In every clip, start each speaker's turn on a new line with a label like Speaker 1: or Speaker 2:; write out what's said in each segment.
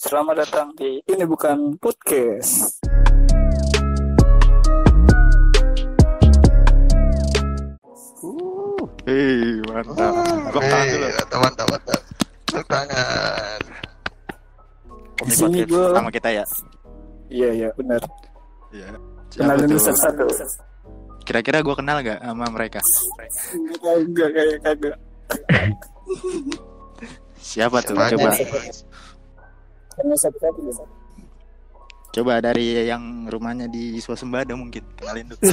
Speaker 1: Selamat datang di Ini Bukan Podcast.
Speaker 2: Hei, mantap. Gua tahan dulu.
Speaker 3: Mantap, mantap, mantap. Tepuk tangan.
Speaker 1: Di
Speaker 2: Ini
Speaker 1: sini gua-
Speaker 2: pertama kita ya.
Speaker 1: Iya, iya, benar.
Speaker 2: Iya.
Speaker 1: Kenalin
Speaker 2: tuh?
Speaker 1: satu-satu.
Speaker 2: Kira-kira gue kenal gak sama mereka?
Speaker 1: Kagak, kayak kagak.
Speaker 2: Siapa tuh?
Speaker 3: Siapa aja
Speaker 2: Coba,
Speaker 3: nih?
Speaker 1: Karena satu-satu bisa.
Speaker 2: coba dari yang rumahnya di Swasembada mungkin kenalin dulu.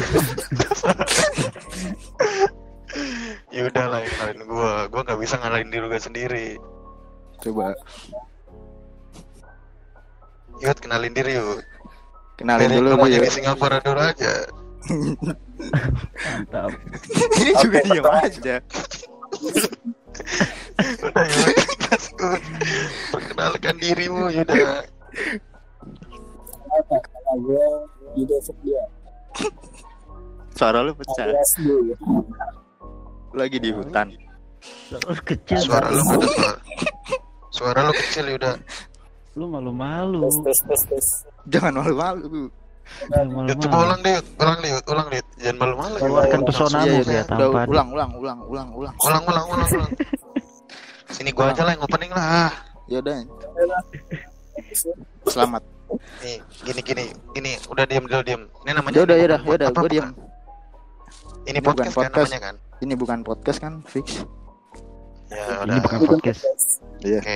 Speaker 3: Ya udah lah, kenalin gua. Gua nggak bisa ngenalin diri gua sendiri.
Speaker 2: Coba
Speaker 3: Yud, kenalin diri yuk.
Speaker 2: kenalin
Speaker 3: Dari
Speaker 2: dulu
Speaker 3: rumahnya
Speaker 2: gue.
Speaker 3: di Singapura dulu aja.
Speaker 4: Mantap.
Speaker 2: Ini juga
Speaker 1: Oke,
Speaker 2: diam aja.
Speaker 3: Udah. Perkenalkan dirimu, Yuda.
Speaker 1: Apa? Nama gue Yuda Sepdia.
Speaker 2: Suara lu pecah. Lagi di hutan.
Speaker 4: Kecil.
Speaker 3: Suara lu
Speaker 4: banget.
Speaker 3: nggak ada suara. Suara lu kecil, Yuda.
Speaker 4: Lu malu-malu.
Speaker 2: Jangan malu-malu.
Speaker 3: Yud, coba ulang deh. Ulang deh. Ulang deh. Jangan malu-malu.
Speaker 4: Keluarkan
Speaker 1: Iya,
Speaker 4: pesonamu
Speaker 2: Iya,
Speaker 4: kayak
Speaker 2: udah,
Speaker 4: tampan.
Speaker 2: ulang, ulang, ulang, ulang, ulang, ulang.
Speaker 3: Ulang, ulang, ulang. Sini gua aja lah yang opening lah.
Speaker 2: Ya udah. Selamat.
Speaker 3: Nih, gini gini gini, udah diam dulu diam. Ini namanya
Speaker 2: Ya udah,
Speaker 3: ini
Speaker 2: ya udah, ya udah, gue diam.
Speaker 3: Ini
Speaker 2: Ini bukan
Speaker 3: podcast kan
Speaker 2: podcast.
Speaker 3: namanya kan?
Speaker 2: Ini bukan podcast kan, fix.
Speaker 3: Ya
Speaker 4: Ini
Speaker 3: udah.
Speaker 4: bukan podcast.
Speaker 2: Iya.
Speaker 3: Oke,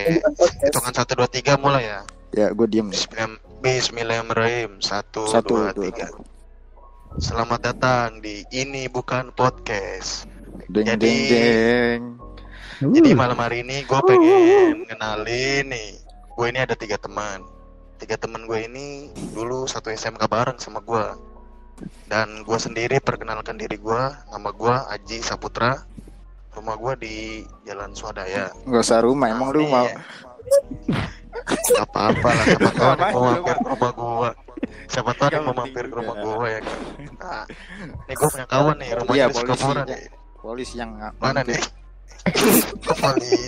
Speaker 3: hitungan satu dua tiga mulai ya.
Speaker 2: Ya, gue diem nih.
Speaker 3: Bismillah- Bismillahirrahmanirrahim. Satu,
Speaker 2: Satu,
Speaker 3: dua,
Speaker 2: dua,
Speaker 3: tiga. Selamat datang di ini bukan podcast.
Speaker 2: Deng,
Speaker 3: Jadi-
Speaker 2: deng, deng.
Speaker 3: Jadi malam hari ini gue pengen kenalin nih. Gue ini ada tiga teman. Tiga teman gue ini dulu satu SMK bareng sama gue. Dan gue sendiri perkenalkan diri gue. Nama gue Aji Saputra. Rumah gue di Jalan Swadaya.
Speaker 2: Nggak usah rumah, emang lu mau
Speaker 3: Gak apa-apa lah, siapa tahu ada mau mampir ke rumah gua. Siapa tahu ada mau mampir ke rumah gua ya kan. Nah, ini gua punya kawan nih, rumahnya
Speaker 2: Iya,
Speaker 3: di
Speaker 2: polisi.
Speaker 3: nih.
Speaker 2: polisi yang
Speaker 3: Mana nih? Polisi?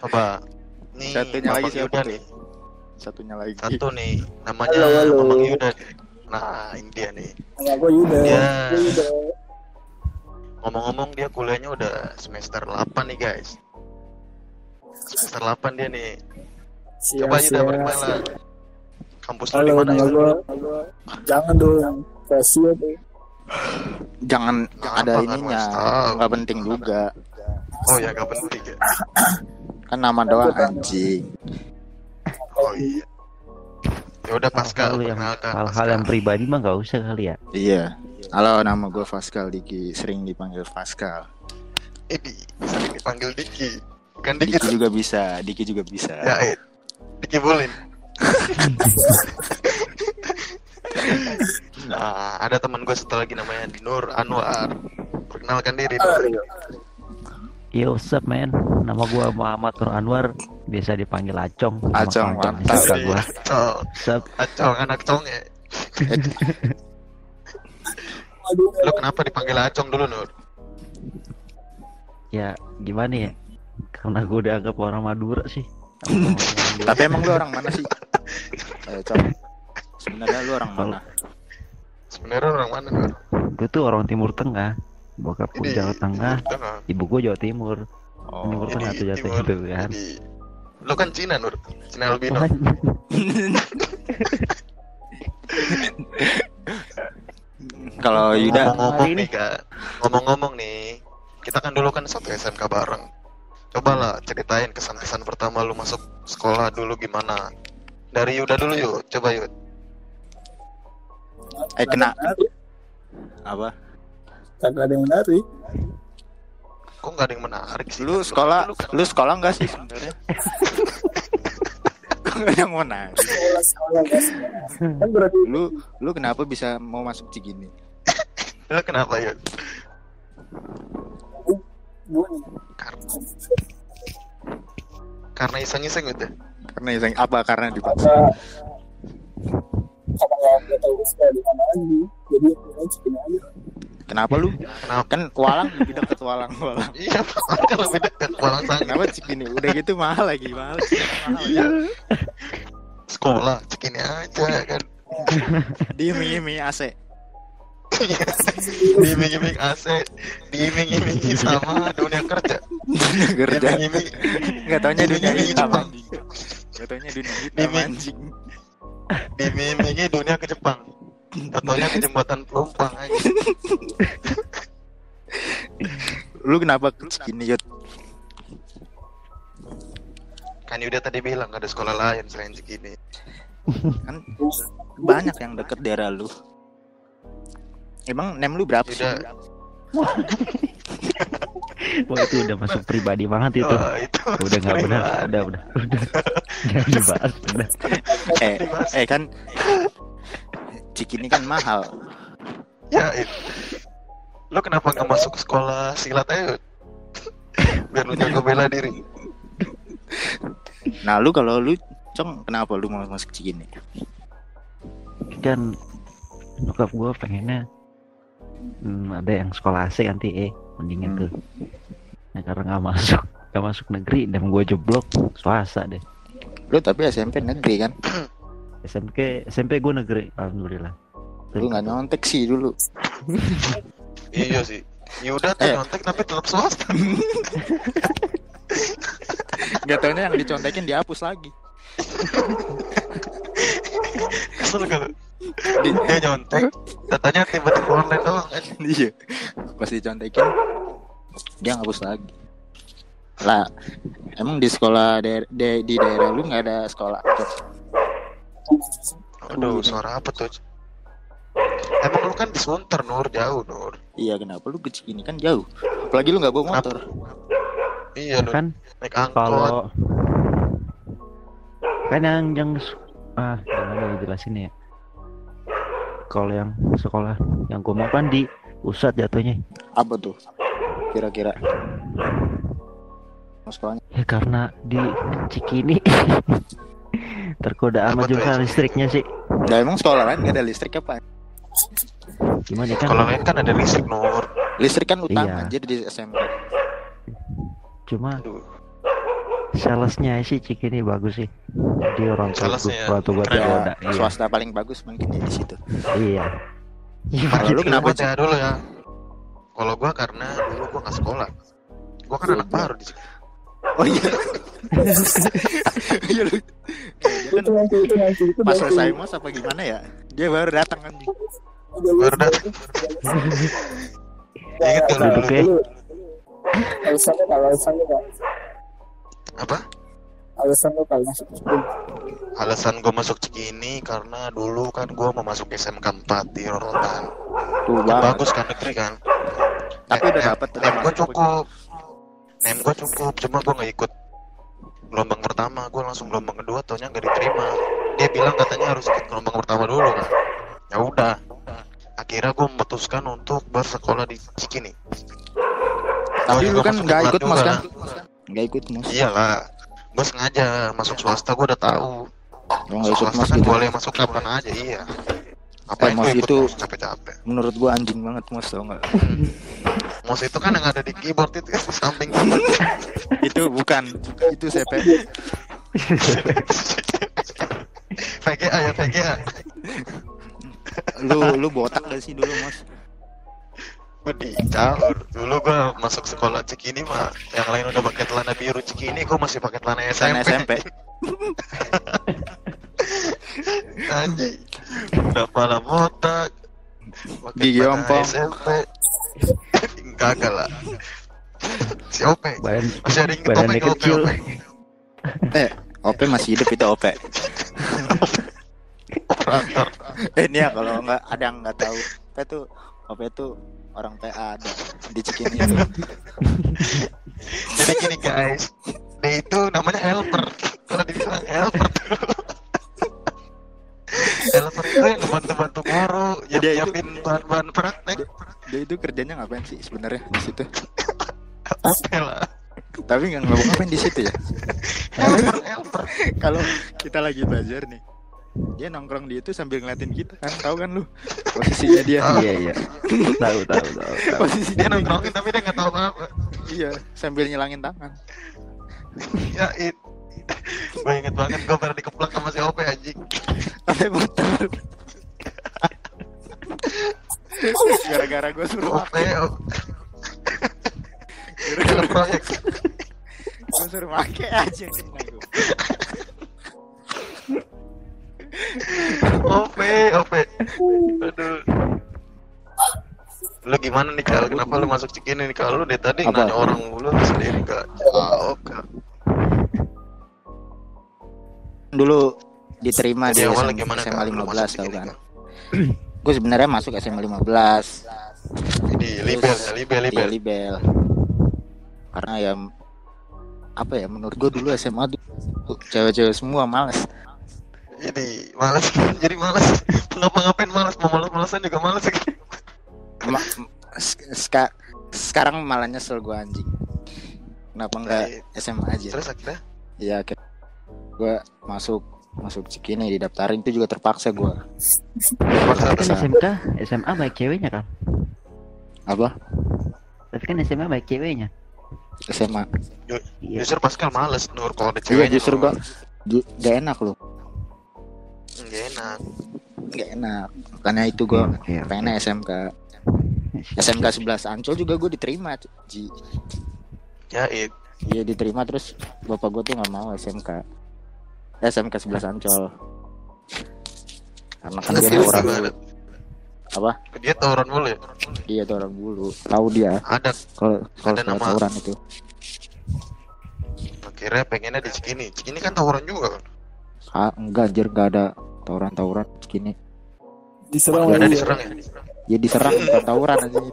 Speaker 3: Coba. Nih,
Speaker 2: Satunya lagi siapa
Speaker 3: nih.
Speaker 2: Satunya lagi.
Speaker 3: Satu nih, namanya
Speaker 1: Halo, halo.
Speaker 3: Mamang Yuda nih. Nah, ini dia nih.
Speaker 1: Nama gue Yuda. Yuda.
Speaker 3: Ngomong-ngomong dia kuliahnya udah semester 8 nih, guys. Semester 8 dia nih.
Speaker 1: Siap,
Speaker 3: Coba perkenalan.
Speaker 1: siap.
Speaker 3: Kampus lu di mana
Speaker 1: gue. Jangan dong. Kasih tuh.
Speaker 2: Jangan
Speaker 3: Jangan
Speaker 2: ada
Speaker 3: apa,
Speaker 2: ininya.
Speaker 3: nggak.
Speaker 2: Nggak penting juga.
Speaker 3: Oh ya, gak penting ya.
Speaker 2: Kan nama doang anjing.
Speaker 3: Oh iya. Ya udah Pascal,
Speaker 4: Hal-hal yang hal-hal yang pribadi mah gak usah kali ya.
Speaker 2: Iya. Halo, nama gue Pascal Diki, sering dipanggil Pascal.
Speaker 3: Ini sering dipanggil Diki. Bukan Diki.
Speaker 2: Diki juga bisa, Diki juga bisa.
Speaker 3: Ya, eh. Diki Bulin. nah, ada teman gue satu lagi namanya Nur Anwar. Perkenalkan diri.
Speaker 4: Yo, what's up man? Nama gua Muhammad Nur Anwar, biasa dipanggil Acong. Nama
Speaker 2: Acong,
Speaker 4: kawan-kawan
Speaker 2: mantap.
Speaker 4: suka gua.
Speaker 3: Acong,
Speaker 4: What's up?
Speaker 3: acong, anak conge.
Speaker 1: Aduh,
Speaker 3: Lu kenapa dipanggil acong dulu Nur?
Speaker 4: Ya, gimana ya? Karena gua udah anggap orang Madura sih.
Speaker 2: Tapi emang lu orang mana sih? Ayo, Cok. Sebenarnya lu orang mana?
Speaker 3: Sebenarnya orang mana?
Speaker 4: Gue tuh orang Timur Tengah. Bokap gue Jawa Tengah,
Speaker 3: Tengah.
Speaker 4: ibu gue Jawa Timur.
Speaker 2: Oh,
Speaker 4: Timur Tengah tuh jatuh
Speaker 3: Timur.
Speaker 4: gitu kan.
Speaker 3: Jadi, lu kan Cina Nur. Cina albino.
Speaker 2: kalau Yuda
Speaker 3: ngomong-ngomong
Speaker 4: ini.
Speaker 3: nih kak ngomong-ngomong nih kita kan dulu kan satu SMK bareng coba lah ceritain kesan-kesan pertama lu masuk sekolah dulu gimana dari Yuda dulu yuk coba yuk
Speaker 2: eh kena apa?
Speaker 1: Kagak ada yang menarik.
Speaker 3: kok nggak ada yang menarik sih
Speaker 2: Lu sekolah,
Speaker 3: Lu kan-
Speaker 2: lu sekolah enggak sih sebenarnya? Kok nggak ada yang mau nanya?
Speaker 1: Sekolah, sekolah. Kan berarti
Speaker 2: Lu, lu kenapa bisa mau masuk Cigini?
Speaker 3: lu kenapa yuk. Karena karena iseng-iseng gitu
Speaker 2: Karena iseng apa? Karena dipaksa.
Speaker 1: Karena nggak tahu sekolah di mana lagi. Jadi aja.
Speaker 2: Kenapa lu?
Speaker 3: Kenapa?
Speaker 2: Kan Kualang lebih dekat Kualang Kualang.
Speaker 3: Iya, kan lebih dekat Walang.
Speaker 2: Kenapa Cikini? Udah gitu mahal lagi mahal. mahal ya.
Speaker 3: Sekolah, cekini aja kan.
Speaker 2: Diiming-iming AC.
Speaker 3: Diiming-iming AC, diiming-imingi sama dunia kerja.
Speaker 2: Dunia kerja.
Speaker 3: Diiming-iming
Speaker 2: Enggak taunya dunia
Speaker 3: Diiming-iming
Speaker 2: hitam. Enggak taunya dunia hitam anjing.
Speaker 3: diiming-imingi dunia ke Jepang. Tentunya ke jembatan pelumpang aja.
Speaker 2: Lu kenapa ke Cikini Yud?
Speaker 3: Kan Yuda tadi bilang gak ada sekolah lain selain Cikini.
Speaker 2: Kan banyak yang deket daerah lu. Emang nem lu berapa sih?
Speaker 4: Wah itu udah masuk pribadi banget itu.
Speaker 3: oh, itu
Speaker 4: Udah nggak benar, udah udah udah. Jangan dibahas, udah.
Speaker 2: Eh, eh kan Cikini kan mahal.
Speaker 3: Ya, it. lo kenapa nggak masuk sekolah silat aja? Biar lu jago bela diri.
Speaker 2: Nah, lu kalau lu Cong, kenapa lu mau masuk Cikini?
Speaker 4: Kan nyokap gue pengennya hmm, ada yang sekolah AC nanti eh mendingan
Speaker 2: Hmm.
Speaker 4: tuh. Nah karena nggak masuk, nggak masuk negeri dan gue jeblok swasta deh.
Speaker 2: Lu tapi SMP negeri kan?
Speaker 4: SMP SMP gue negeri, alhamdulillah.
Speaker 2: Lu nggak nyontek sih dulu.
Speaker 3: Iya sih. Yuda tuh
Speaker 2: Eh.
Speaker 3: nyontek tapi tetap swasta.
Speaker 2: Gak taunya yang dicontekin dihapus lagi.
Speaker 3: Kesel lu? Dia nyontek, datanya tiba-tiba online doang kan.
Speaker 2: Iya. Pas dicontekin dia ngapus lagi. Lah, emang di sekolah daer- di daerah lu nggak ada sekolah?
Speaker 3: Aduh, suara apa tuh? Emang lu kan di Sunter, Nur, jauh, Nur.
Speaker 2: Iya, kenapa lu ke Cikini kan jauh. Apalagi lu nggak bawa motor.
Speaker 3: Iya, Nur.
Speaker 4: Kan
Speaker 3: Naik angkot.
Speaker 4: kalau kan yang yang ah gimana gue jelasin ya kalau yang sekolah yang gue mau kan di pusat jatuhnya
Speaker 2: Apa tuh? Kira-kira. Sekolahnya?
Speaker 4: ya karena di Cikini tergoda sama jurusan
Speaker 3: ya?
Speaker 4: listriknya sih
Speaker 2: Nah, emang sekolah lain nggak ada listrik apa?
Speaker 4: gimana kan
Speaker 3: Kalau lain kan ada listrik, Nur.
Speaker 2: Listrik kan utama
Speaker 4: Iya.
Speaker 2: jadi di SMP.
Speaker 4: cuma
Speaker 3: Aduh.
Speaker 4: Salesnya sih Cikini bagus sih jadi orang
Speaker 3: Salesnya
Speaker 4: tergoda
Speaker 2: Ya,
Speaker 4: iya
Speaker 2: swasta paling bagus mungkin ya di situ.
Speaker 4: iya Iya,
Speaker 2: Kalau lu kenapa,
Speaker 3: baca dulu ya? Kalau gua karena dulu gua nggak sekolah. Gua kan anak baru di sini.
Speaker 2: Oh iya. Iya lu.
Speaker 1: Itu nanti itu nanti itu
Speaker 2: Pas selesai mas apa gimana ya? Dia baru datang kan.
Speaker 3: Baru datang.
Speaker 1: Ya,
Speaker 3: Ingat
Speaker 1: ya,
Speaker 4: dulu, Pe?
Speaker 1: dulu. Alasannya kalau alasannya
Speaker 3: Apa?
Speaker 1: Alasannya kalau masuk sekolah.
Speaker 3: Alasan gua masuk Cikini karena dulu kan gua mau masuk SMK 4 di Rorotan.
Speaker 2: Tuh
Speaker 3: Kan bagus kan negeri kan.
Speaker 2: Tapi udah dapet,
Speaker 3: Nem gua
Speaker 2: masuk.
Speaker 3: cukup. Nem gua cukup, cuma gua nggak ikut gelombang pertama, gua langsung gelombang kedua, taunya nggak diterima. Dia bilang katanya harus ikut gelombang pertama dulu kan. Ya udah. Akhirnya gua memutuskan untuk bersekolah di Cikini.
Speaker 2: Tapi
Speaker 3: Gua
Speaker 2: lu kan nggak ikut mas
Speaker 3: juga.
Speaker 2: kan? Nggak ikut mas.
Speaker 3: Iyalah, gue sengaja masuk swasta gue udah tahu.
Speaker 2: Lu nggak ikut
Speaker 3: swasta
Speaker 2: mas
Speaker 3: kan
Speaker 2: gitu.
Speaker 3: boleh masuk kapan aja, iya. Apa
Speaker 2: Eh, Mas, itu-
Speaker 3: capek-capek?
Speaker 2: Menurut gua anjing banget mas tau nggak?
Speaker 3: Mos itu kan yang ada di keyboard itu kan di samping
Speaker 2: itu bukan. Itu CP.
Speaker 3: VGA ya VGA.
Speaker 2: Lu lu botak gak sih dulu mas?
Speaker 3: Caur. Dulu gue masuk sekolah Cikini mah, yang lain udah pakai celana biru Cikini, gue masih pakai celana SMP.
Speaker 2: SMP.
Speaker 3: Anjing. Udah pala botak. Pakai
Speaker 2: Gigi
Speaker 3: celana
Speaker 2: ompong.
Speaker 3: SMP. Kagak lah. Si Ope.
Speaker 4: badan
Speaker 3: Masih ada yang
Speaker 4: badannya
Speaker 3: Ope,
Speaker 4: kecil
Speaker 3: Ope.
Speaker 2: Eh, OP masih hidup itu OP. Eh ini ya kalau nggak ada yang nggak tahu, OP tuh OP tuh orang PA ada di Cikini itu.
Speaker 3: Jadi gini guys, dia itu namanya helper. Kalau dibilang helper tuh. helper itu yang bantu-bantu guru, ya
Speaker 2: Dia
Speaker 3: nyiapin bahan-bahan praktek.
Speaker 2: Dia itu kerjanya ngapain sih sebenarnya di situ?
Speaker 3: Oke lah,
Speaker 2: Tapi nggak ngapa ngapain di situ ya?
Speaker 3: helper, helper.
Speaker 2: Kalau kita lagi belajar nih, dia nongkrong di itu sambil ngeliatin kita kan tahu kan lu posisinya dia
Speaker 4: Iya iya. Tahu tahu tahu.
Speaker 2: posisinya
Speaker 3: Dia nongkrongin tapi dia nggak tahu apa-apa.
Speaker 2: iya sambil nyelangin tangan
Speaker 3: Ya it. Gue inget banget gue pernah dikeplak sama si Ope anjing.
Speaker 2: sampai muter gara-gara gue suruh
Speaker 3: Ope. Dalam proyek.
Speaker 2: gue suruh make aja kena gua.
Speaker 3: Ope, Ope. Aduh. Lu gimana nih Kal? Kenapa lu masuk Cikini nih Kal? Lu dari tadi
Speaker 2: Apa?
Speaker 3: nanya orang mulu lu sendiri Kak. Jawab Kak.
Speaker 2: dulu diterima di
Speaker 3: Jadi awalnya
Speaker 2: SM,
Speaker 3: gimana
Speaker 2: SMA
Speaker 3: Kak? Lu
Speaker 2: 15
Speaker 3: masuk
Speaker 2: tau kan gue sebenarnya masuk SMA 15
Speaker 3: Jadi libel ya, libel,
Speaker 2: Iya
Speaker 3: libel.
Speaker 2: libel karena ya apa ya menurut gue dulu SMA tuh cewek-cewek semua males
Speaker 3: Jadi malas, jadi malas. Ngapa-ngapain malas, mau malas-malasan juga malas.
Speaker 2: Ma- seka- sekarang malah nyesel gue anjing kenapa enggak SMA aja
Speaker 3: Terus akhirnya
Speaker 2: Iya kayak gue masuk masuk Cikini didaftarin itu juga terpaksa gue
Speaker 3: terpaksa
Speaker 4: Tapi kan. SMK SMA baik ceweknya kan.
Speaker 2: apa
Speaker 4: Tapi kan SMA baik ceweknya.
Speaker 2: SMA
Speaker 4: Iya.
Speaker 3: Justru Pascal males Nur kalau ada
Speaker 2: iya
Speaker 3: ceweknya.
Speaker 2: justru
Speaker 3: Nur.
Speaker 2: gue gak enak loh
Speaker 3: Nggak enak.
Speaker 2: gak enak makanya itu gue
Speaker 4: Oke, oke.
Speaker 2: pengen SMK SMK 11 Ancol juga gue diterima Ji.
Speaker 3: Ya it.
Speaker 2: Iya diterima terus bapak gue tuh nggak mau SMK SMK 11 Ancol karena kan dia orang apa
Speaker 3: Dia tawuran mulu ya?
Speaker 2: dia tuh orang bulu tahu dia
Speaker 3: Ada.
Speaker 2: kalau kalau
Speaker 3: nama-
Speaker 2: tawuran itu
Speaker 3: Akhirnya pengennya di Cikini. Cikini kan tawuran juga kan?
Speaker 2: ah, enggak anjir enggak ada tawuran tawuran gini
Speaker 1: Diserang
Speaker 3: Nggak ada
Speaker 1: lagi.
Speaker 3: diserang ya?
Speaker 2: ya diserang bukan tawuran aja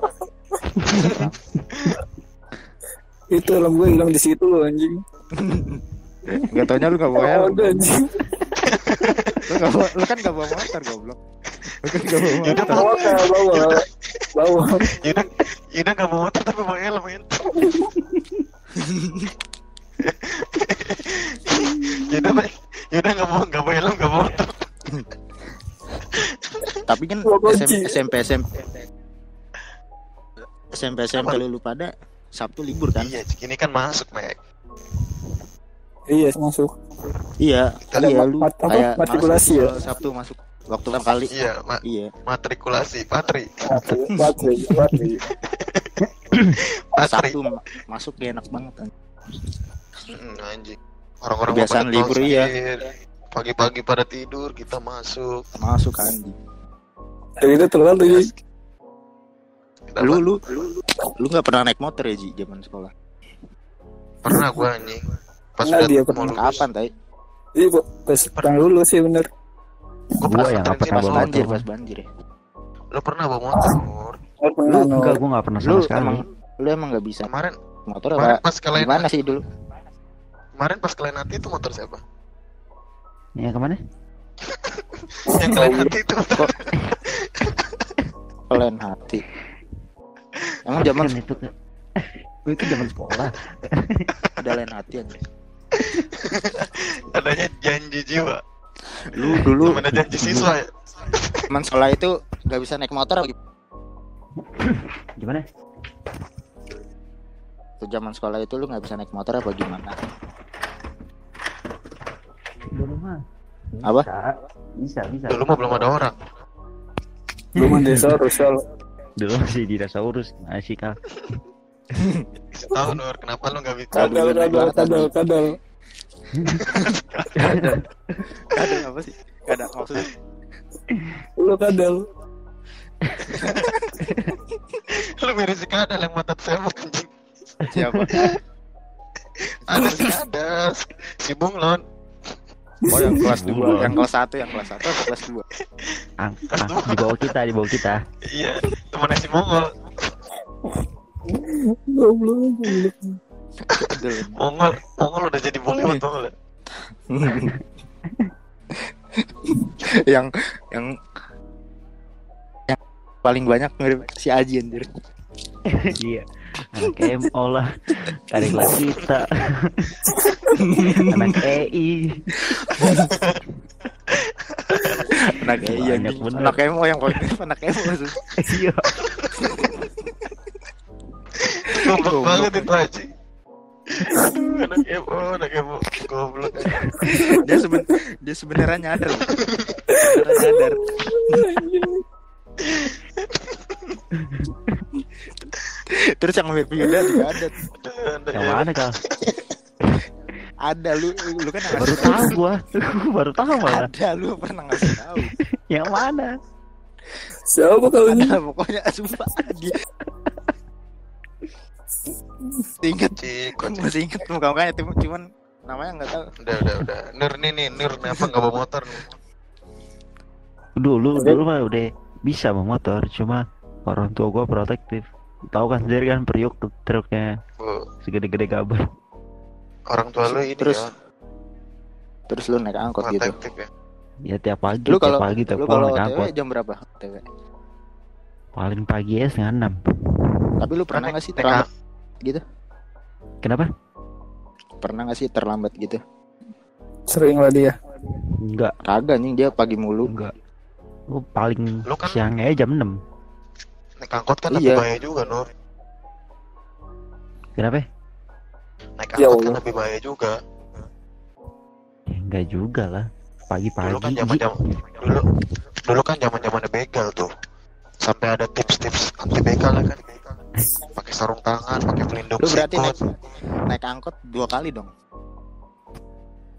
Speaker 1: Itu helm gue hilang di situ loh anjing.
Speaker 2: nggak taunya lu nggak bawa helm
Speaker 1: Ada anjing.
Speaker 2: lu nggak bawa lu kan nggak bawa motor goblok lu kan nggak bawa motor
Speaker 1: Bawa bawa. Bawa.
Speaker 3: Yuda, Yuda nggak bawa motor tapi bawa helm ya. Yuda, Yuda nggak bawa nggak bawa helm nggak bawa motor.
Speaker 2: tapi kan. SM, SMP SMP SMP SMP lu pada Sabtu libur kan
Speaker 3: Iya, Cikini kan masuk, Mek.
Speaker 1: Iya masuk.
Speaker 2: iya
Speaker 3: Ada
Speaker 2: iya lu
Speaker 1: mat- apa,
Speaker 2: kayak
Speaker 1: matrikulasi ya?
Speaker 2: Sabtu masuk waktu kan kali
Speaker 3: Iya, ma
Speaker 2: iya
Speaker 3: matrikulasi, patri,
Speaker 1: Bateri, bateri.
Speaker 3: patri.
Speaker 2: Sabtu ma- masuk ya enak banget kan.
Speaker 3: Hmm, anjing. Orang-orang
Speaker 2: Kebiasaan libur, iya.
Speaker 3: Pagi-pagi pada tidur, kita masuk.
Speaker 2: masuk kan
Speaker 1: Dari itu telat tuh
Speaker 2: lu lu lu nggak pernah naik motor ya Ji zaman sekolah
Speaker 3: pernah gua anjing. Pas
Speaker 1: Pernah
Speaker 3: udah
Speaker 1: dia,
Speaker 3: mau
Speaker 1: pernah.
Speaker 3: lulus,
Speaker 2: kapan tai
Speaker 1: Iya kok pas pernah lulus sih bener.
Speaker 3: gua
Speaker 4: Gua yang nggak pernah bawa
Speaker 2: banjir pas banjir ya
Speaker 3: Lu pernah bawa motor,
Speaker 2: lu.
Speaker 4: Enggak, gua nggak pernah
Speaker 2: lu
Speaker 4: sama sekali.
Speaker 2: emang lu emang nggak bisa
Speaker 3: Kemarin,
Speaker 2: motor
Speaker 3: kemarin
Speaker 2: apa
Speaker 3: pas kalian
Speaker 2: gimana sih dulu
Speaker 3: kemarin pas kalian nanti itu motor siapa?
Speaker 4: Ya ke mana?
Speaker 3: Yang kalian nanti itu
Speaker 2: kalian hati emang zaman
Speaker 4: itu kan. Gue itu zaman sekolah.
Speaker 2: udah lain hati aja
Speaker 3: adanya janji jiwa.
Speaker 2: lu dulu
Speaker 3: Mana janji siswa ya?
Speaker 2: zaman sekolah itu nggak bisa naik motor? Gimana? Tuh zaman sekolah itu lu nggak bisa naik motor apa gimana
Speaker 4: Dulu mah.
Speaker 2: Apa?
Speaker 4: Bisa, bisa.
Speaker 3: Dulu mah belum ada orang.
Speaker 1: Lu mah desa Rosal.
Speaker 4: Dulu masih dinosaurus masih kak.
Speaker 3: Tahu Nur, kenapa lu nggak bisa?
Speaker 1: Kadal, kadal, kadal, kadal.
Speaker 2: kadang apa sih kadang maksudnya
Speaker 1: Lu kadal.
Speaker 3: Lu mirip si kadal yang mata anjing.
Speaker 2: siapa
Speaker 3: Ada si kadal, si bunglon.
Speaker 2: Oh yang kelas dua yang kelas satu yang kelas satu atau kelas dua
Speaker 4: Ang, ah, di bawah kita, di bawah kita.
Speaker 3: Iya, temannya si Mongol.
Speaker 1: Goblok, goblok.
Speaker 2: Aduh.
Speaker 3: Mongol, Mongol udah jadi Mongol. ya?
Speaker 2: yang yang yang paling banyak mirip si Aji anjir
Speaker 4: Iya. Anak MO lah. Dari kelas kita. Anak EI.
Speaker 2: anak
Speaker 4: Banyak
Speaker 2: anjing.
Speaker 4: bener.
Speaker 2: anak emo yang paling anak emo maksud.
Speaker 4: Iya.
Speaker 3: Goblok banget itu aja. Anak emo, anak emo, goblok.
Speaker 2: dia seben dia sebenarnya nyadar sebenarnya nyadar terus yang mirip Yuda juga ada
Speaker 4: Yang mana kal?
Speaker 2: ada lu lu kan
Speaker 4: Baru tahu gua. Gua baru tahu malah.
Speaker 2: ada lu pernah ngasih tahu
Speaker 4: Yang mana?
Speaker 1: Siapa kau ini?
Speaker 2: ada pokoknya sumpah dia Gua
Speaker 3: kocak.
Speaker 2: masih inget muka mukanya cuman cuman namanya nggak tahu
Speaker 3: Udah, udah, udah. Nur nih nih, Nur kenapa nggak bawa motor nih?
Speaker 4: Dulu dulu mah udah bisa bawa motor, cuma orang tua gua protektif. Tahu kan sendiri kan periuk truknya
Speaker 3: Bu,
Speaker 4: segede-gede kabar.
Speaker 3: orang tua lu ini
Speaker 2: Terus,
Speaker 3: ya,
Speaker 2: terus lu naik angkot gitu
Speaker 3: protektif ya.
Speaker 4: Ya tiap pagi,
Speaker 2: lu
Speaker 4: tiap
Speaker 2: kalau
Speaker 4: pagi tiap
Speaker 2: lu
Speaker 4: pulang
Speaker 2: kalau
Speaker 4: naik angkot.
Speaker 2: jam berapa TW
Speaker 4: Paling pagi ya setengah enam.
Speaker 2: tapi lu pernah nggak sih terlambat gitu
Speaker 4: Kenapa?
Speaker 2: pernah nggak sih terlambat gitu
Speaker 1: Sering lah dia.
Speaker 4: Enggak,
Speaker 2: kagak nih dia pagi mulu
Speaker 4: enggak. Lu paling
Speaker 3: Lu kan-
Speaker 4: siangnya aja jam 6
Speaker 3: Naik angkot kan
Speaker 2: Iya.
Speaker 3: lebih bahaya juga, Nur.
Speaker 4: Kenapa?
Speaker 3: Naik
Speaker 1: Ya
Speaker 3: angkot kan
Speaker 1: Allah.
Speaker 3: lebih bahaya juga.
Speaker 4: Ya, enggak juga lah.
Speaker 3: Dulu
Speaker 4: Pagi-pagi.
Speaker 3: kan zaman zaman dulu dulu kan zaman zamannya begal tuh. Sampai ada tips-tips anti begal ya kan. Pakai sarung tangan, pakai pelindung
Speaker 2: lu berarti naik
Speaker 3: sikut.
Speaker 2: naik angkot dua kali dong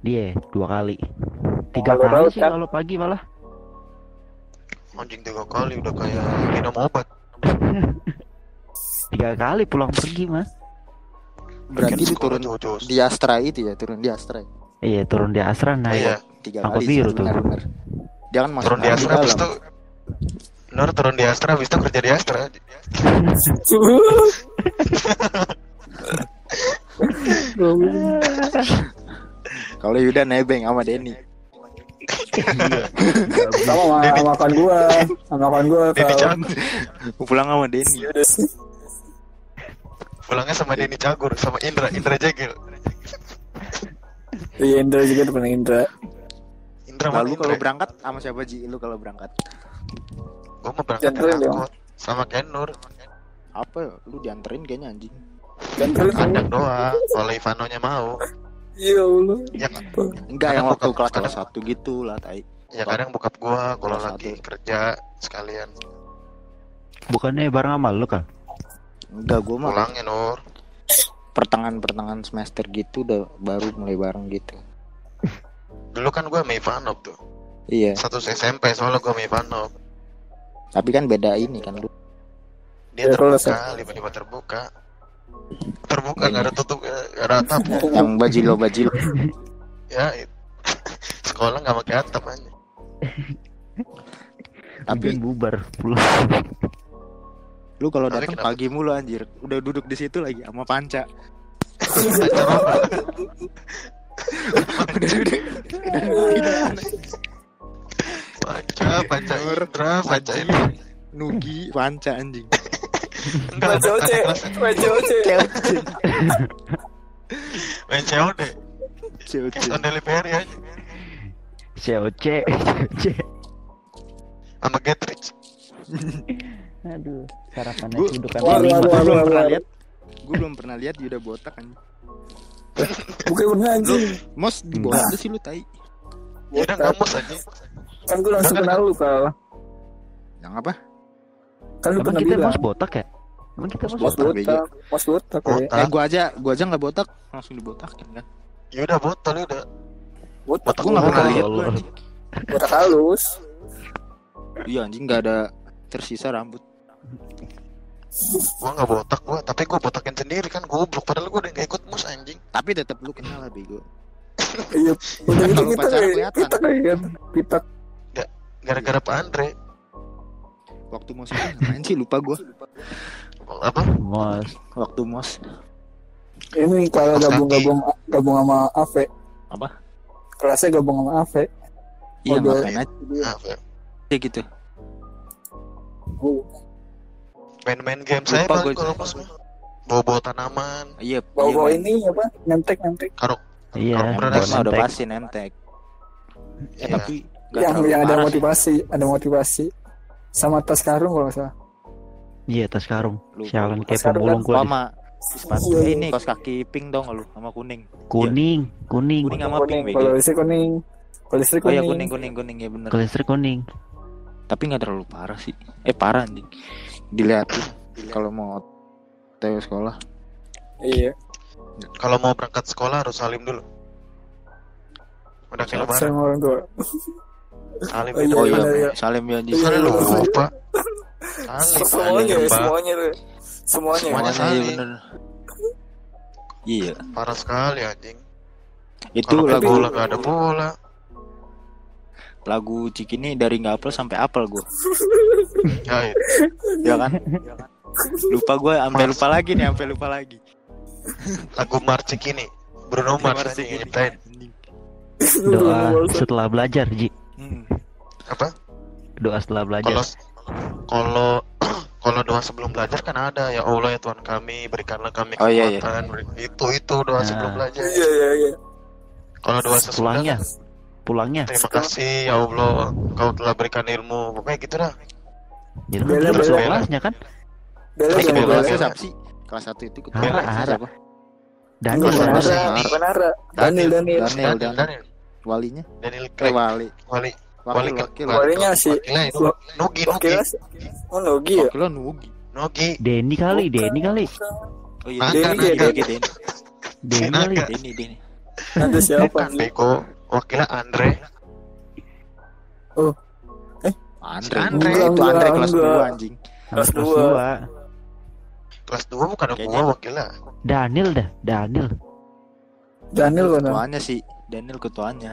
Speaker 4: Dia dua kali. Tiga kali sih
Speaker 1: kan?
Speaker 4: kalau pagi malah.
Speaker 3: Anjing tiga kali udah kayak minum obat.
Speaker 4: Tiga kali pulang pergi mah.
Speaker 2: berarti
Speaker 3: Bikin
Speaker 2: lu turun
Speaker 3: sekolah jauh-jauh.
Speaker 2: di Astra itu ya turun di Astra ya?
Speaker 4: Iya turun di Asra naik.
Speaker 3: Iya.
Speaker 2: tiga
Speaker 4: Angkot
Speaker 2: kali
Speaker 4: biru tuh.
Speaker 2: benar-benar. dia kan masuk
Speaker 3: Turun di Astra habis
Speaker 2: dalam.
Speaker 3: itu Nur turun di Astra habis itu kerja di Astra.
Speaker 2: kalau Yuda nebeng sama Denny
Speaker 1: Sama sama makan gua, sama makan gua
Speaker 3: Denny Cagur.
Speaker 2: pulang sama Denny?
Speaker 3: Pulangnya sama Denny Cagur sama Indra, Indra Jegel.
Speaker 1: Iya Indra juga pernah Indra.
Speaker 3: Indra
Speaker 2: lalu kalau berangkat sama siapa Ji? Lu kalau berangkat?
Speaker 3: Gua mau berangkat angkot sama Ken Nur.
Speaker 2: apa? Lu dianterin kayaknya anjing.
Speaker 1: Jangan
Speaker 3: Kadang doang, kalau Ivanonya mau.
Speaker 1: Iya Allah.
Speaker 3: Ya,
Speaker 2: enggak yang waktu kelas
Speaker 3: kadang-
Speaker 2: satu gitu lah tai
Speaker 3: ya kadang bokap gua kalau lagi
Speaker 2: satu.
Speaker 3: kerja sekalian
Speaker 4: Bukannya bareng sama lu kan?
Speaker 2: enggak gua mah
Speaker 3: pulangnya Nur.
Speaker 2: pertengahan pertengahan semester gitu udah baru mulai bareng gitu
Speaker 3: Dulu kan gua sama Ivanov tuh.
Speaker 2: iya
Speaker 3: Satu SMP soalnya gua sama Ivanov.
Speaker 2: tapi kan beda ini kan lu
Speaker 3: Dia
Speaker 1: Ya,
Speaker 3: terbuka, tiba-tiba terbuka. Terbuka nggak ada tutup, nggak ada atap.
Speaker 2: yang bajilo bajilo
Speaker 3: ya, it- sekolah nggak pakai atap aja.
Speaker 2: tapi
Speaker 4: Ujian bubar pulang.
Speaker 2: lu kalau datang
Speaker 3: kenapa?
Speaker 2: pagi mulu anjir udah duduk di situ lagi sama panca udah duduk.
Speaker 3: Panca, panca Indra, panca Indra.
Speaker 2: Nugi panca anjing
Speaker 3: Enggak,
Speaker 1: Baca oce, baca oce.
Speaker 3: main COD.
Speaker 2: Cewek,
Speaker 3: Cash on delivery aja.
Speaker 4: COC, COC.
Speaker 3: Sama Get Rich.
Speaker 4: Aduh, sarapannya
Speaker 2: Gua-
Speaker 4: ini
Speaker 1: wah,
Speaker 2: gue
Speaker 1: wah,
Speaker 2: belum pernah lihat gue belum pernah lihat Yuda botak anjing
Speaker 1: Bukan pernah anjing.
Speaker 2: mos di bawah ada sih lu tai
Speaker 3: udah nggak mus aja.
Speaker 1: Kan gue langsung kenal lu kal.
Speaker 2: yang apa
Speaker 1: Kan lu pernah
Speaker 4: kita
Speaker 1: bilang.
Speaker 4: mas botak ya? Emang kita Mas botak?
Speaker 1: botak, mas botak ya.
Speaker 3: Botak.
Speaker 2: eh gua aja gua aja nggak botak langsung dibotakin kan
Speaker 3: Ya udah botol ya udah.
Speaker 1: Botak.
Speaker 3: Botak
Speaker 2: gua nggak pernah lihat gua anjing
Speaker 1: Botak halus.
Speaker 2: iya anjing nggak ada tersisa rambut
Speaker 3: Gua nggak botak gua, tapi gua botakin sendiri kan goblok. Padahal gua udah nggak ikut mus anjing.
Speaker 2: tapi tetap lu kenal lah bego
Speaker 1: Iya. Udah gitu kita
Speaker 2: pacaran
Speaker 1: kayak
Speaker 2: kelihatan.
Speaker 1: kita.
Speaker 3: Gara-gara Pak Andre.
Speaker 2: waktu ngapain sih lupa gua
Speaker 3: Apa?
Speaker 4: Mas,
Speaker 2: waktu mos
Speaker 1: Ini kalau gabung-gabung gabung sama Ave.
Speaker 2: Apa?
Speaker 1: Kelasnya gabung sama Ave.
Speaker 2: iya aja
Speaker 3: Maaf ya.
Speaker 2: gitu
Speaker 1: Oh,
Speaker 3: Main-main game saya kalau mah. Bawa-bawa tanaman.
Speaker 2: iya
Speaker 1: bawa-bawa
Speaker 2: iya,
Speaker 1: ini apa? Nyentek nyentek.
Speaker 3: Karo
Speaker 4: iya,
Speaker 2: mah udah pasti nemtek eh
Speaker 3: Iya.
Speaker 2: tapi
Speaker 1: yang yang ada motivasi, ada motivasi. Sama tas karung kalau salah.
Speaker 4: Iya tas karung.
Speaker 2: Lupa,
Speaker 4: Sialan kayak pemulung
Speaker 1: kan
Speaker 4: gua.
Speaker 2: sama
Speaker 4: sepatu.
Speaker 1: Iya,
Speaker 2: eh,
Speaker 1: iya.
Speaker 2: ini kaos kaki pink dong lu sama kuning.
Speaker 4: Kuning, kuning.
Speaker 2: Kuning sama
Speaker 1: kuning.
Speaker 2: pink
Speaker 1: Kalau
Speaker 2: BG.
Speaker 1: listrik kuning. Kalau listrik
Speaker 2: Oh
Speaker 1: kuning.
Speaker 2: ya kuning kuning kuning ya bener.
Speaker 4: Ke listrik kuning.
Speaker 2: Tapi nggak terlalu parah sih. Eh parah anjing. Dilihat kalau mau TW sekolah.
Speaker 1: Iya.
Speaker 3: Kalau mau berangkat sekolah harus salim dulu. Udah kayak lebaran.
Speaker 1: Sama orang tua.
Speaker 3: Salim
Speaker 1: Oh,
Speaker 3: itu.
Speaker 2: Oh
Speaker 1: iya,
Speaker 2: iya,
Speaker 1: iya.
Speaker 2: salim ya anjing.
Speaker 1: Iya,
Speaker 3: Salim
Speaker 1: iya.
Speaker 3: lupa. Salim.
Speaker 1: Semuanya, semuanya. Semuanya.
Speaker 3: Semuanya
Speaker 2: Semuanya iya bener. Iya,
Speaker 3: Parah sekali anjing.
Speaker 2: itu
Speaker 3: main
Speaker 2: lagu
Speaker 3: gak ada bola.
Speaker 2: lagu Cikini dari nggak apel sampai apel gue,
Speaker 3: Ya, iya.
Speaker 2: ya kan? Lupa gue, sampai lupa lagi nih, sampai lupa lagi.
Speaker 3: lagu Marcik ini. Bruno Mars
Speaker 2: Mars Cikini.
Speaker 3: nyiptain.
Speaker 2: Anjing.
Speaker 4: Doa setelah belajar, Ji.
Speaker 2: Hmm.
Speaker 3: Apa?
Speaker 4: Doa setelah belajar.
Speaker 3: kalau kalau doa sebelum belajar kan ada ya Allah ya Tuhan kami berikanlah kami
Speaker 2: Oh, iya, iya.
Speaker 3: kekuatan beri- itu itu doa
Speaker 4: Nah.
Speaker 3: sebelum belajar
Speaker 1: Iya, iya, iya.
Speaker 3: kalau doa sesudah
Speaker 4: Pulangnya, pulangnya.
Speaker 3: terima kasih ya Allah kau telah berikan ilmu pokoknya gitu dah
Speaker 4: Ya kan
Speaker 1: Bela,
Speaker 4: kita
Speaker 1: bela.
Speaker 4: kelasnya kan.
Speaker 1: Bela
Speaker 3: bela.
Speaker 1: bela.
Speaker 2: siapa sih? Kelas satu itu ketua
Speaker 4: Ara,
Speaker 2: kelasnya
Speaker 4: Ara.
Speaker 2: siapa?
Speaker 4: Daniel,
Speaker 1: Bukan
Speaker 3: Daniel.
Speaker 1: Ara,
Speaker 2: Daniel.
Speaker 1: bukan Ara. Daniel, Daniel.
Speaker 2: Daniel,
Speaker 3: Daniel
Speaker 2: Daniel.
Speaker 3: Daniel
Speaker 2: Walinya?
Speaker 3: Daniel
Speaker 2: Eh, Wakil, wakil.
Speaker 1: si-
Speaker 3: wakilnya itu
Speaker 1: Wa-
Speaker 3: Nugi Nugi
Speaker 1: Oh, Nogi ya?
Speaker 2: Wakilnya Nugi.
Speaker 3: Nugi
Speaker 4: Denny kali, Denny kali.
Speaker 2: Oh iya, Denny. Denny, Denny, Denny.
Speaker 4: Denny kali.
Speaker 2: Denny, Denny.
Speaker 1: Ada siapa?
Speaker 3: bukan bego wakilnya Andre
Speaker 2: Andre.
Speaker 3: Andre.
Speaker 2: Itu Andre kelas. 2 anjing.
Speaker 1: Kelas dua.
Speaker 4: dua.
Speaker 3: kelas 2 bukan gua wakilnya
Speaker 4: Daniel dah, Daniel.
Speaker 1: Daniel kan?
Speaker 2: Ketuanya sih. Daniel ketuanya.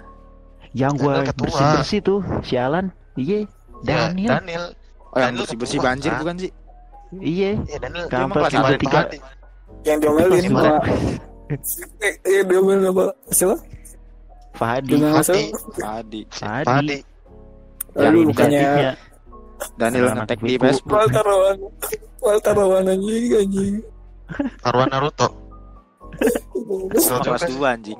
Speaker 4: Yang gua
Speaker 3: Daniel ketua.
Speaker 4: bersih-bersih tuh, sialan. Iya,
Speaker 3: Ya,
Speaker 4: Daniel.
Speaker 3: Daniel
Speaker 2: Oh yang
Speaker 3: Daniel
Speaker 2: bersih-bersih
Speaker 3: ketua,
Speaker 2: banjir
Speaker 3: kan?
Speaker 2: bukan sih?
Speaker 4: Iya.
Speaker 3: Iya Daniel
Speaker 4: Kampret
Speaker 3: Dia
Speaker 2: kelas
Speaker 4: tiga.
Speaker 1: Yang diomelin sama Eh, eh, diomelin apa? Siapa?
Speaker 4: Fadi.
Speaker 3: Fadi.
Speaker 4: Fadi.
Speaker 3: Padi
Speaker 4: Yang
Speaker 1: bukannya.
Speaker 2: Daniel ngetek di. Facebook.
Speaker 1: Walter Rawan. Walter Rawan anjing, anjing.
Speaker 3: Arwan Naruto juga
Speaker 2: kelas
Speaker 3: sih.
Speaker 2: 2 anjing.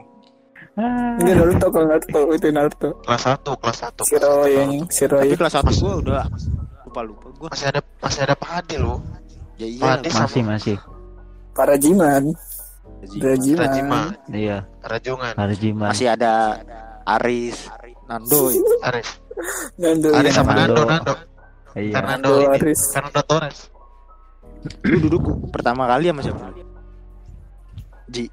Speaker 4: Ah.
Speaker 1: Ini Naruto kalau Naruto itu Naruto.
Speaker 3: kelas 1 kelas 1
Speaker 1: Si Roy anjing, si Roy.
Speaker 2: Tapi kelas 1 gua udah lupa-lupa gua.
Speaker 3: masih ada masih ada Padi lu
Speaker 2: Ya iya.
Speaker 3: Padi sama
Speaker 4: Masih, masih.
Speaker 1: Para Jiman.
Speaker 2: Haji.
Speaker 1: Rajiman.
Speaker 3: Rajima
Speaker 4: Iya,
Speaker 3: Rajungan
Speaker 4: Harjiman.
Speaker 2: Masih ada Aris, Nando.
Speaker 3: Aris
Speaker 1: Nando.
Speaker 3: Aris
Speaker 1: ya.
Speaker 3: sama
Speaker 4: Nando.
Speaker 3: Nando Nando
Speaker 4: Iya.
Speaker 3: Fernando
Speaker 1: Nando,
Speaker 3: ini
Speaker 1: Aris.
Speaker 3: Fernando Torres
Speaker 2: Lu duduk pertama kali sama siapa? Ji,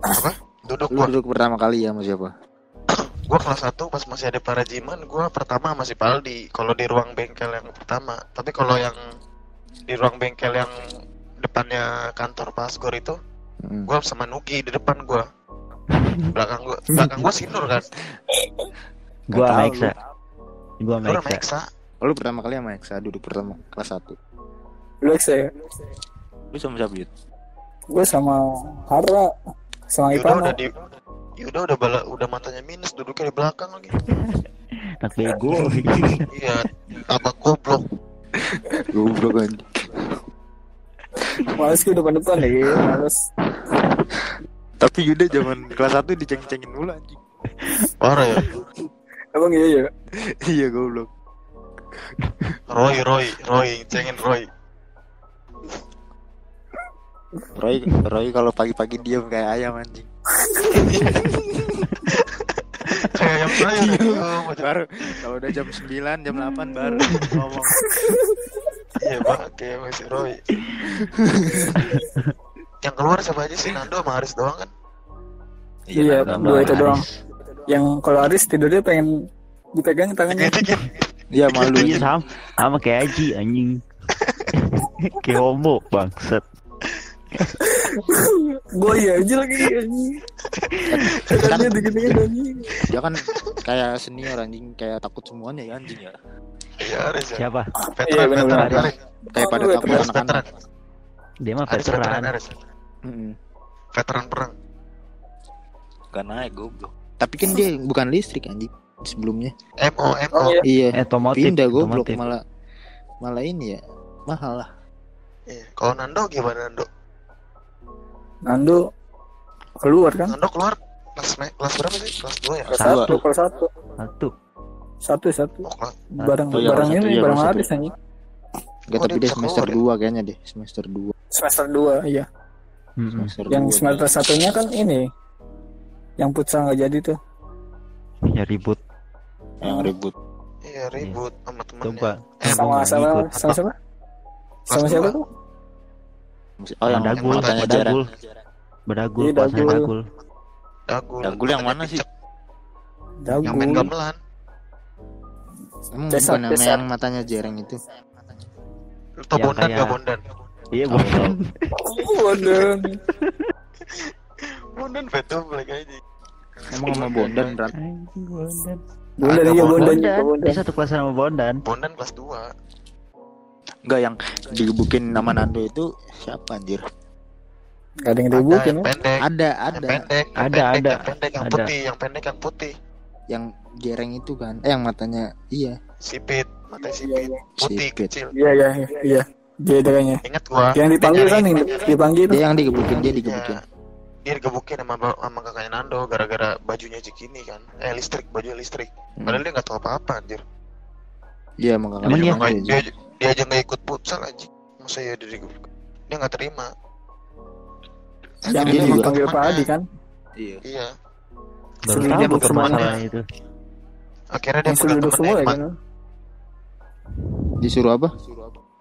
Speaker 3: apa duduk
Speaker 2: lu
Speaker 3: gua
Speaker 2: duduk pertama kali ya sama siapa?
Speaker 3: gua kelas 1 pas masih ada Parajiman gua pertama masih Paldi kalau di ruang bengkel yang pertama tapi kalau yang di ruang bengkel yang depannya kantor Pasgor itu
Speaker 2: Hmm.
Speaker 3: gua sama Nugi di depan gua belakang gua belakang gua Sinur kan
Speaker 4: Gua sama Eksa. Gua sama Eksa.
Speaker 3: Eksa
Speaker 2: Oh, lu pertama kali sama Eksa duduk pertama kelas 1.
Speaker 1: Lu saya.
Speaker 2: Lu sama siapa, Yud?
Speaker 1: Gue sama Hara. Sama
Speaker 3: Yuda
Speaker 1: Ipano.
Speaker 3: udah di Yuda udah bala, udah matanya minus duduknya di belakang lagi
Speaker 4: Anak bego.
Speaker 3: iya apa goblok
Speaker 2: Goblok anjing.
Speaker 1: Males gue depan-depan ya. Males.
Speaker 2: Tapi Yuda zaman kelas 1 diceng-cengin mulu anjing.
Speaker 3: parah ya
Speaker 1: Emang iya ya?
Speaker 2: iya, goblok.
Speaker 3: Roy Roy Roy cengin Roy
Speaker 2: Roy, Roy kalau pagi-pagi diam kayak ayam anjing.
Speaker 3: kayak yang saya
Speaker 2: baru kalau udah jam 9, jam 8 baru ngomong.
Speaker 3: iya pak kayak masih Roy yang keluar siapa aja sih Nando sama Aris doang kan
Speaker 1: Iya,
Speaker 4: Nando
Speaker 1: dua
Speaker 4: sama
Speaker 1: itu doang. Yang kalau Aris tidurnya pengen dipegang tangannya.
Speaker 2: Iya malu.
Speaker 4: Iya sama, sama kayak Aji anjing. kayak homo bangsat.
Speaker 1: Gue ya aja lagi anjing. Dikit-dikit anjing.
Speaker 2: dia kan kayak senior anjing, kayak takut semuanya ya anjing ya.
Speaker 3: iya ya
Speaker 4: Siapa?
Speaker 3: veteran
Speaker 1: bener-bener.
Speaker 3: veteran
Speaker 2: Kayak pada takut anak-anak.
Speaker 3: veteran
Speaker 4: Dia mah
Speaker 3: veteran
Speaker 4: veteran.
Speaker 3: Perang
Speaker 2: Gak naik goblok. Tapi kan dia bukan listrik anjing sebelumnya.
Speaker 3: MO MO
Speaker 1: Oh, iya.
Speaker 2: Iya.
Speaker 4: Eh, otomotif.
Speaker 2: Pindah goblok
Speaker 4: otomotif.
Speaker 2: malah malah ini ya mahal lah.
Speaker 3: Iya. kalau Nando gimana Nando
Speaker 1: Nando keluar kan?
Speaker 3: Nando keluar kelas kelas berapa sih kelas 2 ya
Speaker 1: Kelas
Speaker 2: Dua.
Speaker 1: satu, kelas satu.
Speaker 4: Satu.
Speaker 1: Satu satu.
Speaker 3: Oh, kelas-
Speaker 1: Barang
Speaker 2: Oh, iya,
Speaker 1: barang
Speaker 2: satu,
Speaker 1: ini
Speaker 2: iya,
Speaker 1: barang habis
Speaker 2: satu.
Speaker 1: anjing.
Speaker 2: Enggak,
Speaker 3: Oh,
Speaker 2: tapi
Speaker 3: dia
Speaker 2: semester
Speaker 3: keluar
Speaker 2: 2 kayaknya deh, semester 2.
Speaker 1: Semester 2 iya.
Speaker 4: Mm-mm.
Speaker 2: Semester
Speaker 1: Yang
Speaker 2: 2.
Speaker 1: semester satunya kan ini. Yang futsal nggak jadi tuh.
Speaker 4: ya ribut
Speaker 2: yang ribut.
Speaker 3: Iya ribut sama temennya.
Speaker 4: coba
Speaker 3: Eh,
Speaker 1: Sama
Speaker 4: nggak
Speaker 1: sama
Speaker 4: ngikut.
Speaker 1: sama siapa? Sama siapa
Speaker 3: dua.
Speaker 1: tuh?
Speaker 2: Oh, yang
Speaker 4: Dagul,
Speaker 2: matanya
Speaker 4: Dagul. bedagul
Speaker 1: Iya, Dagul.
Speaker 4: dagul
Speaker 3: Dagul.
Speaker 2: Dagul yang mana sih?
Speaker 3: picek, Yang main
Speaker 1: Dagul.
Speaker 3: gamelan.
Speaker 2: Emang
Speaker 1: Cesar,
Speaker 2: bukan nama
Speaker 1: Cesar.
Speaker 2: yang matanya jereng itu.
Speaker 3: Lu tau
Speaker 4: Yang
Speaker 3: Bondan
Speaker 4: kayak-
Speaker 3: gak Bondan?
Speaker 4: iya bukan
Speaker 1: Waduh.
Speaker 3: Bondan betul black aja.
Speaker 2: Emang sama Bondan berat.
Speaker 4: Anjing, Bondan
Speaker 1: Bondan iya Bondan
Speaker 4: Bondan
Speaker 1: Bondan.
Speaker 4: satu kelas sama Bondan
Speaker 3: Bondan kelas 2.
Speaker 2: Enggak yang digebukin nama Nando itu siapa anjir?
Speaker 1: Gak ada yang
Speaker 3: Ada
Speaker 1: dibukin
Speaker 3: yang
Speaker 1: ya.
Speaker 3: pendek.
Speaker 2: Ada,
Speaker 3: Yang
Speaker 2: ada.
Speaker 3: pendek, yang
Speaker 4: Ada,
Speaker 3: pendek,
Speaker 4: ada.
Speaker 3: yang pendek, yang
Speaker 4: Ada.
Speaker 3: putih, yang pendek, yang putih.
Speaker 2: Yang jereng itu kan. Eh yang matanya iya.
Speaker 3: Sipit, mata
Speaker 1: Iya,
Speaker 3: sipit,
Speaker 1: iya.
Speaker 3: putih
Speaker 2: Sipit.
Speaker 3: kecil.
Speaker 1: Iya iya iya. Dia ada kayaknya.
Speaker 3: Ingat gua.
Speaker 1: Yang dipanggil kan yang dipanggil.
Speaker 2: Dia yang digebukin, dia digebukin.
Speaker 3: Iya. Dia digebukin sama sama kakaknya Nando gara-gara bajunya Cikini kan. Eh listrik, baju listrik.
Speaker 2: Hmm.
Speaker 3: Padahal dia nggak tahu apa-apa anjir.
Speaker 2: Iya emang
Speaker 3: dia,
Speaker 4: iya?
Speaker 3: dia, dia aja nggak ikut futsal aja. Masa ya dia digebukin? Dia nggak terima.
Speaker 1: Yang
Speaker 2: Dia
Speaker 1: dia
Speaker 2: juga
Speaker 1: dipanggil Pak. Adi kan.
Speaker 2: Iya.
Speaker 3: Iya.
Speaker 4: baru
Speaker 1: Suruh
Speaker 4: tahu
Speaker 1: duduk
Speaker 4: motor
Speaker 1: semuanya.
Speaker 4: masalah itu
Speaker 3: Akhirnya dia pegang
Speaker 1: duduk semua ya kan.
Speaker 2: Disuruh apa?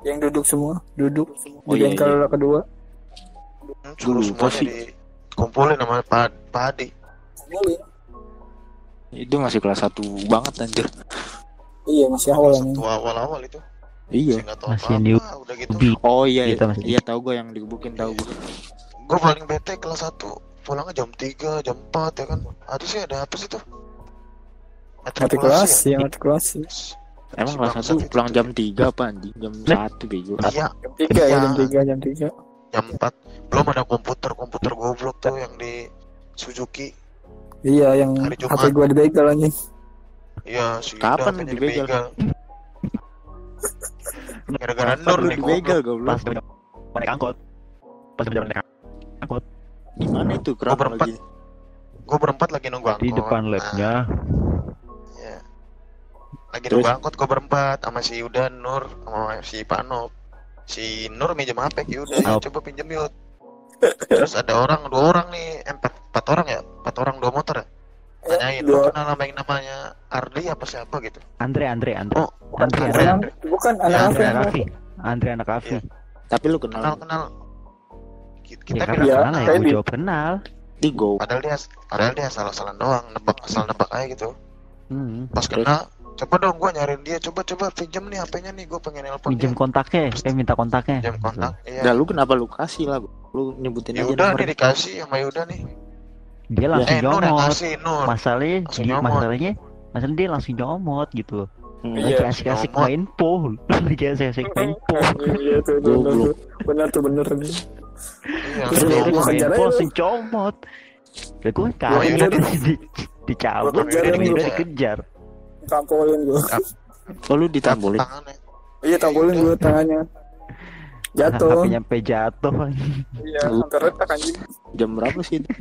Speaker 1: Yang duduk semua, duduk
Speaker 2: Oh,
Speaker 1: di
Speaker 2: iya,
Speaker 1: bengkel kedua.
Speaker 3: Hmm, Suruh
Speaker 2: Dulu,
Speaker 3: semuanya
Speaker 2: pasti.
Speaker 3: dikumpulin sama Pak Pak Adi.
Speaker 2: Itu masih kelas 1 banget anjir.
Speaker 1: Iya masih awal ini.
Speaker 3: Satu awal-awal itu.
Speaker 2: Iya.
Speaker 4: Masih
Speaker 3: apa-apa.
Speaker 4: new
Speaker 3: Udah gitu.
Speaker 2: Oh iya,
Speaker 4: Gitu,
Speaker 2: iya, iya tahu gue yang digebukin tahu gue.
Speaker 3: Gue paling bete kelas 1 pulangnya jam 3, jam 4 ya kan. Ada sih ada apa sih tuh?
Speaker 1: Matrikulasi ya matrikulasi.
Speaker 2: Emang kelas
Speaker 3: bangsat
Speaker 2: 1
Speaker 3: itu.
Speaker 2: pulang jam 3 apa anjing? Jam 1 bego.
Speaker 3: Iya,
Speaker 1: Jam tiga ya
Speaker 3: Iya.
Speaker 1: jam tiga jam tiga.
Speaker 3: jam 4. Belum ada komputer, komputer goblok tuh yang di Suzuki.
Speaker 1: Iya yang
Speaker 3: Hari Jumat.
Speaker 1: HP gua dibegal anjing.
Speaker 3: Iya, si
Speaker 2: Kapan
Speaker 3: katanya
Speaker 2: dibegal?
Speaker 3: Gara-gara Nur nih
Speaker 2: dibegal
Speaker 3: goblok.
Speaker 4: pas naik angkot pas jalan naik angkot
Speaker 2: Di mana itu kerap
Speaker 3: berempat.
Speaker 2: lagi?
Speaker 3: Gue berempat lagi nunggu angkot.
Speaker 4: di depan
Speaker 3: Nah,
Speaker 4: labnya
Speaker 3: iya. Lagi
Speaker 2: Terus?
Speaker 3: nunggu angkot gue berempat sama si Uda, Nur, sama si Panop. Si Nur minjem HP ya udah
Speaker 4: Nop.
Speaker 3: coba pinjem yuk. Terus ada orang dua orang nih, eh, empat empat orang ya, empat orang dua motor ya. Tanyain, lu
Speaker 1: dua-
Speaker 3: kenal sama yang namanya Ardi apa siapa gitu?
Speaker 4: Andre Andre Andre
Speaker 3: Oh,
Speaker 4: Andre
Speaker 3: Andre,
Speaker 4: Andre
Speaker 3: Andre.
Speaker 1: Bukan
Speaker 3: Ya,
Speaker 1: anak
Speaker 4: Andre
Speaker 1: apa?
Speaker 4: anak Afi Andre anak Afi
Speaker 2: Tapi lu kenal
Speaker 3: kenal kenal. Kita,
Speaker 4: ya
Speaker 3: kita bilang
Speaker 1: Iya,
Speaker 4: kenal ya gue
Speaker 1: di-
Speaker 4: jawab kenal
Speaker 2: di Go.
Speaker 3: padahal dia padahal dia salah-salah doang, nebak asal nebak aja gitu.
Speaker 4: hmm.
Speaker 3: Pas
Speaker 2: Terus?
Speaker 3: kena, coba dong gua nyariin dia, coba coba pinjem nih HP-nya nih, gua pengen nelpon dia.
Speaker 4: kontaknya eh minta kontaknya
Speaker 3: Pinjem kontak. Iya.
Speaker 2: Nah, lu kenapa lu kasih lah? Lu nyebutin aja
Speaker 3: Yuda nih dikasih sama Yuda nih.
Speaker 4: Dia langsung
Speaker 3: Eh
Speaker 4: nyomot
Speaker 3: Nur.
Speaker 4: masalahnya
Speaker 3: Langsung
Speaker 4: di-
Speaker 3: nyomot.
Speaker 4: masalahnya masalahnya dia langsung nyomot gitu
Speaker 2: Hmm.
Speaker 1: Iya.
Speaker 4: lagi asik-asik
Speaker 3: nyomot.
Speaker 4: main pool lagi asik-asik main pool
Speaker 1: Iya tuh bener. Bener tuh bener.
Speaker 3: Iya,
Speaker 1: Terus dia
Speaker 4: Dia main pool
Speaker 1: aja
Speaker 4: langsung comot lah gue
Speaker 3: iya,
Speaker 4: kaget
Speaker 3: iya.
Speaker 4: di, dicabut dan
Speaker 1: nih,
Speaker 4: dia
Speaker 3: gua.
Speaker 4: dikejar
Speaker 1: Tampolin gua.
Speaker 2: Oh lu ditampolin.
Speaker 3: Tangannya.
Speaker 1: Iya tampolin gua tangannya. Jatuh.
Speaker 4: Nyampe jatuh
Speaker 1: Iya, hampir retak anjing.
Speaker 2: Jam berapa sih itu?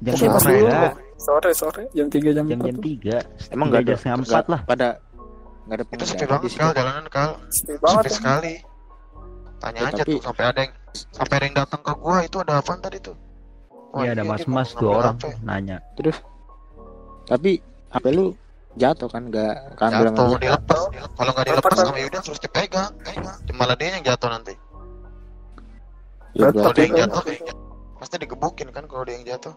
Speaker 4: Jam
Speaker 1: Oke, pas
Speaker 4: sore
Speaker 1: dulu. Sore sore jam 3 jam
Speaker 4: jam
Speaker 1: 4.
Speaker 4: jam tiga
Speaker 2: Emang enggak ada
Speaker 4: jam empat lah
Speaker 2: Pada enggak ada
Speaker 3: Itu sepi banget kal jalanan kal.
Speaker 1: Sepi banget.
Speaker 3: Sepi
Speaker 1: ya.
Speaker 3: sekali. Tanya
Speaker 2: Ya,
Speaker 3: aja
Speaker 2: tapi-
Speaker 3: tuh sampai ada yang sampai ada yang datang ke gua itu ada apa tadi tuh? Wah,
Speaker 4: Iya ada
Speaker 3: dia
Speaker 4: mas-mas dua orang
Speaker 3: HP.
Speaker 4: nanya
Speaker 2: Terus tapi HP lu jatuh kan enggak keambil sama
Speaker 3: Jatuh
Speaker 2: dia.
Speaker 3: dilepas. Kalau nggak dilepas
Speaker 1: Lepas,
Speaker 3: sama Yuda terus dipegang. Pegang. Malah dia yang jatuh nanti.
Speaker 2: Ya,
Speaker 1: Tetap
Speaker 3: Kalau dia yang jatuh kayaknya pasti digebukin kan kalau dia yang jatuh.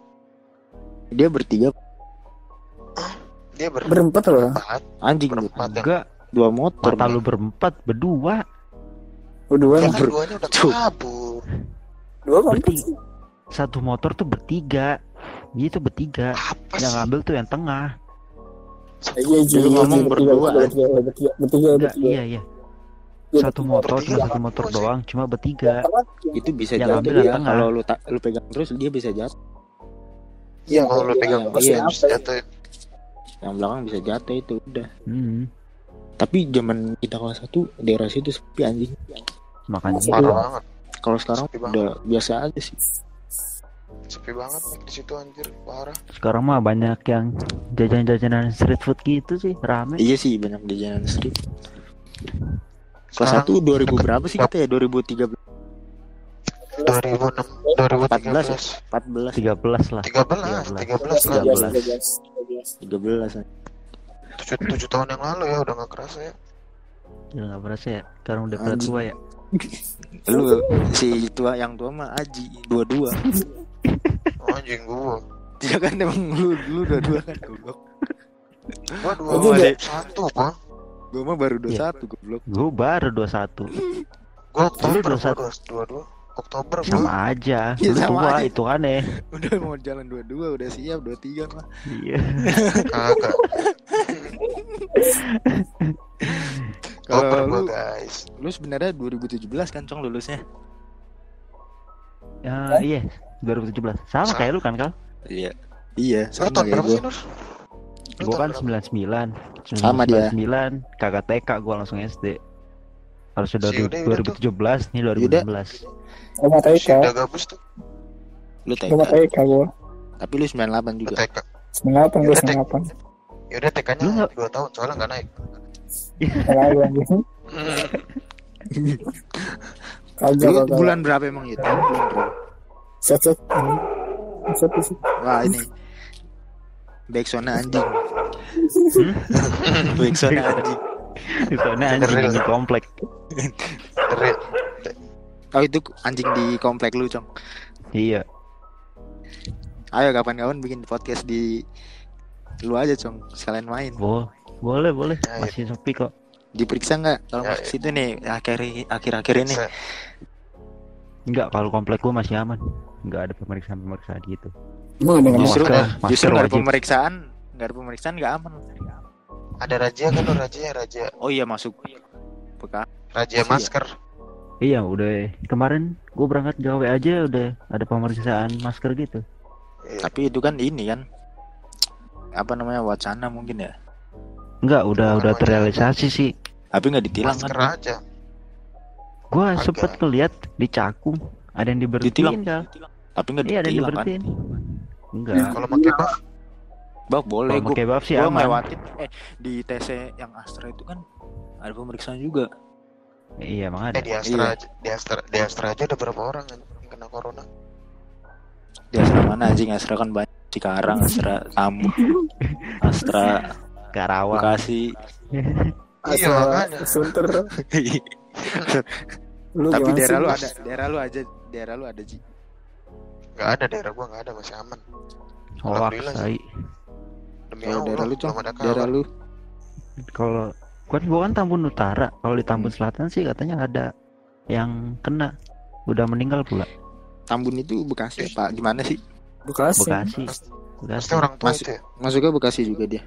Speaker 2: Dia bertiga
Speaker 3: Dia berempat.
Speaker 1: Berempat loh.
Speaker 2: anjing
Speaker 3: Berempat yang
Speaker 4: enggak
Speaker 2: dua motor.
Speaker 4: mata lu berempat berdua
Speaker 1: Berdua
Speaker 3: Ya
Speaker 1: kan
Speaker 3: duanya udah kabur.
Speaker 1: Dua
Speaker 4: Bertiga. satu motor tuh bertiga gitu bertiga
Speaker 3: Apa
Speaker 4: yang
Speaker 3: sih?
Speaker 4: ngambil tuh yang tengah
Speaker 3: Satu
Speaker 1: Iya, iya,
Speaker 2: Lu
Speaker 1: iya,
Speaker 2: ngomong
Speaker 1: iya,
Speaker 2: berdua,
Speaker 1: bertiga, bertiga,
Speaker 4: iya iya
Speaker 1: Iya,
Speaker 4: satu motor cuma satu motor doang cuma bertiga
Speaker 2: Itu bisa
Speaker 4: Yang
Speaker 2: jatuh
Speaker 4: ambil
Speaker 2: dia.
Speaker 4: yang tengah.
Speaker 2: Kalau lu tak lu pegang terus dia bisa jatuh.
Speaker 3: Iya kalau lu pegang
Speaker 2: Iya, iya.
Speaker 3: terus jatuh.
Speaker 2: Yang belakang bisa jatuh itu udah.
Speaker 4: hmm.
Speaker 2: Tapi zaman kita kelas 1 daerah situ sepi anjing.
Speaker 4: makanya
Speaker 3: Parah banget.
Speaker 2: Kalau sekarang
Speaker 3: Sepi banget.
Speaker 2: udah biasa aja sih.
Speaker 3: sepi banget di situ anjir parah
Speaker 4: Sekarang mah banyak yang jajan-jajanan street food gitu sih, rame.
Speaker 2: Iya sih banyak jajanan street. Kelas
Speaker 3: Sekarang
Speaker 2: 1 2000
Speaker 3: deket-
Speaker 2: berapa sih kita ya? 2013
Speaker 3: 2006 2013
Speaker 2: 14
Speaker 4: 13 lah.
Speaker 3: 13 13 lah
Speaker 4: 13.
Speaker 2: 13 an.
Speaker 3: 7, 7 tahun yang lalu ya udah gak kerasa ya
Speaker 4: Gila nggak berasa ya. Sekarang udah pada tua ya.
Speaker 2: Lu si tua yang tua mah Aji dua-dua.
Speaker 3: oh, anjing gua
Speaker 2: Tidak kan emang lu lu dua-dua kan goblok.
Speaker 3: gua dua
Speaker 2: udah-
Speaker 3: satu gua
Speaker 2: Gua mah baru
Speaker 4: Iya.
Speaker 2: 21 goblok.
Speaker 4: Gue baru 21.
Speaker 3: gua Oktober
Speaker 4: dua
Speaker 3: gua
Speaker 4: satu.
Speaker 3: dua dua dua Oktober
Speaker 4: Sama aja.
Speaker 2: Iya,
Speaker 4: Lu
Speaker 2: sama
Speaker 4: tua
Speaker 2: aja.
Speaker 4: itu aneh.
Speaker 2: Udah mau jalan dua-dua udah siap 23 mah.
Speaker 4: Iya.
Speaker 3: kagak Oktober
Speaker 2: Kalau
Speaker 3: gua
Speaker 2: lu
Speaker 3: guys
Speaker 2: lu sebenarnya 2017 kan cong lulusnya.
Speaker 4: Ya, iya. 2017. Sama
Speaker 3: Sa-
Speaker 4: kayak lu kan, Kal?
Speaker 2: Iya. Iya, sama
Speaker 3: tahun
Speaker 2: kayak
Speaker 3: berapa
Speaker 2: gua.
Speaker 3: sih Nur
Speaker 4: Gue kan
Speaker 3: berapa?
Speaker 4: 99.
Speaker 2: Sama dia.
Speaker 4: 99, kagak TK gue langsung SD. Harus sudah
Speaker 3: Si Yuda, Yuda tuh.
Speaker 4: 2017 nih
Speaker 2: Yuda.
Speaker 4: 2016.
Speaker 1: Gua
Speaker 3: si
Speaker 1: TK.
Speaker 3: udah gabus tuh
Speaker 2: Lu
Speaker 1: Gua
Speaker 2: TK.
Speaker 1: TK gua.
Speaker 2: Tapi lu 98 juga.
Speaker 3: TK
Speaker 1: 98 gua
Speaker 3: Udah, Tek.
Speaker 1: 98.
Speaker 3: yaudah TK nya
Speaker 4: Lu nggak-
Speaker 3: 2 tahun soalnya gak naik
Speaker 1: Lalu anjing. Kagak
Speaker 2: Lu bulan berapa emang itu? Bulan berapa?
Speaker 1: Set set. Set set.
Speaker 2: Wah ini Backsona anjing Backsona anjing
Speaker 4: Soalnya anjing komplek.
Speaker 2: Oh itu anjing di komplek lu cong
Speaker 4: Iya.
Speaker 2: Ayo kapan-kapan bikin podcast di Lu aja cong Sekalian main
Speaker 4: Bo boleh, boleh.
Speaker 3: Ya, ya.
Speaker 4: Masih sepi kok.
Speaker 2: Diperiksa nggak Kalau
Speaker 3: Ya,
Speaker 2: masuk
Speaker 3: ya.
Speaker 2: situ nih akhir Akhir-akhir ini
Speaker 4: Enggak, kalau komplek gua masih aman. Enggak ada pemeriksaan-pemeriksaan gitu.
Speaker 1: Nggak
Speaker 2: Justru
Speaker 4: Masker,
Speaker 1: masker?
Speaker 2: Justru ada pemeriksaan nggak ada pemeriksaan nggak aman
Speaker 3: ada razia kan razia razia
Speaker 2: Oh iya masuk Bekas
Speaker 3: razia
Speaker 2: Iya.
Speaker 3: masker
Speaker 4: Iya, udah kemarin gua berangkat gawe aja udah ada pemeriksaan masker gitu.
Speaker 3: Iya.
Speaker 2: Tapi itu kan ini kan Apa namanya wacana mungkin ya
Speaker 4: Enggak, udah
Speaker 3: Bukan
Speaker 4: udah terrealisasi sih.
Speaker 2: Tapi nggak ditilang
Speaker 3: masker
Speaker 2: kan
Speaker 3: aja
Speaker 4: Gua
Speaker 3: Agak.
Speaker 4: sempet ngeliat di Cakung ada yang diberhentiin
Speaker 2: Ditilang.
Speaker 4: kal.
Speaker 2: Tapi nggak
Speaker 4: Iya, ada yang
Speaker 2: ditilang kan.
Speaker 4: Enggak.
Speaker 3: kalau pakai buff
Speaker 2: Bah boleh
Speaker 4: Kalau
Speaker 2: gue
Speaker 4: pakai buff sih
Speaker 2: Gua
Speaker 4: aman.
Speaker 2: ngelewatin eh di TC yang Astra itu kan ada pemeriksaan juga.
Speaker 4: Iya, emang
Speaker 3: eh
Speaker 4: ada.
Speaker 3: di Astra
Speaker 2: Iya.
Speaker 3: aja di Astra di Astra aja ada berapa orang yang kena corona
Speaker 2: Di Astra mana anjing Astra kan banyak Cikarang, Astra Tambun, Astra
Speaker 4: Karawang.
Speaker 2: Bekasi.
Speaker 3: Iya, makanya.
Speaker 1: Sunter. Lu
Speaker 2: Tapi daerah
Speaker 1: sih?
Speaker 2: lu ada, daerah lu aja, daerah lu ada Ji.
Speaker 3: nggak ada daerah gua nggak ada masih aman
Speaker 4: Hoax,
Speaker 3: Alhamdulillah demi Allah
Speaker 2: daerah lu daerah lu.
Speaker 4: Kalau kan gua kan Tambun Utara, kalau di Tambun
Speaker 2: Hmm.
Speaker 4: Selatan sih katanya ada yang kena udah meninggal pula.
Speaker 2: Tambun itu Bekasi apa gimana sih?
Speaker 1: Bekasi.
Speaker 4: Bekasi.
Speaker 3: pasti
Speaker 4: Bekasi.
Speaker 3: orang tua
Speaker 2: Masih-
Speaker 3: itu ya
Speaker 2: Masuknya Bekasi juga dia.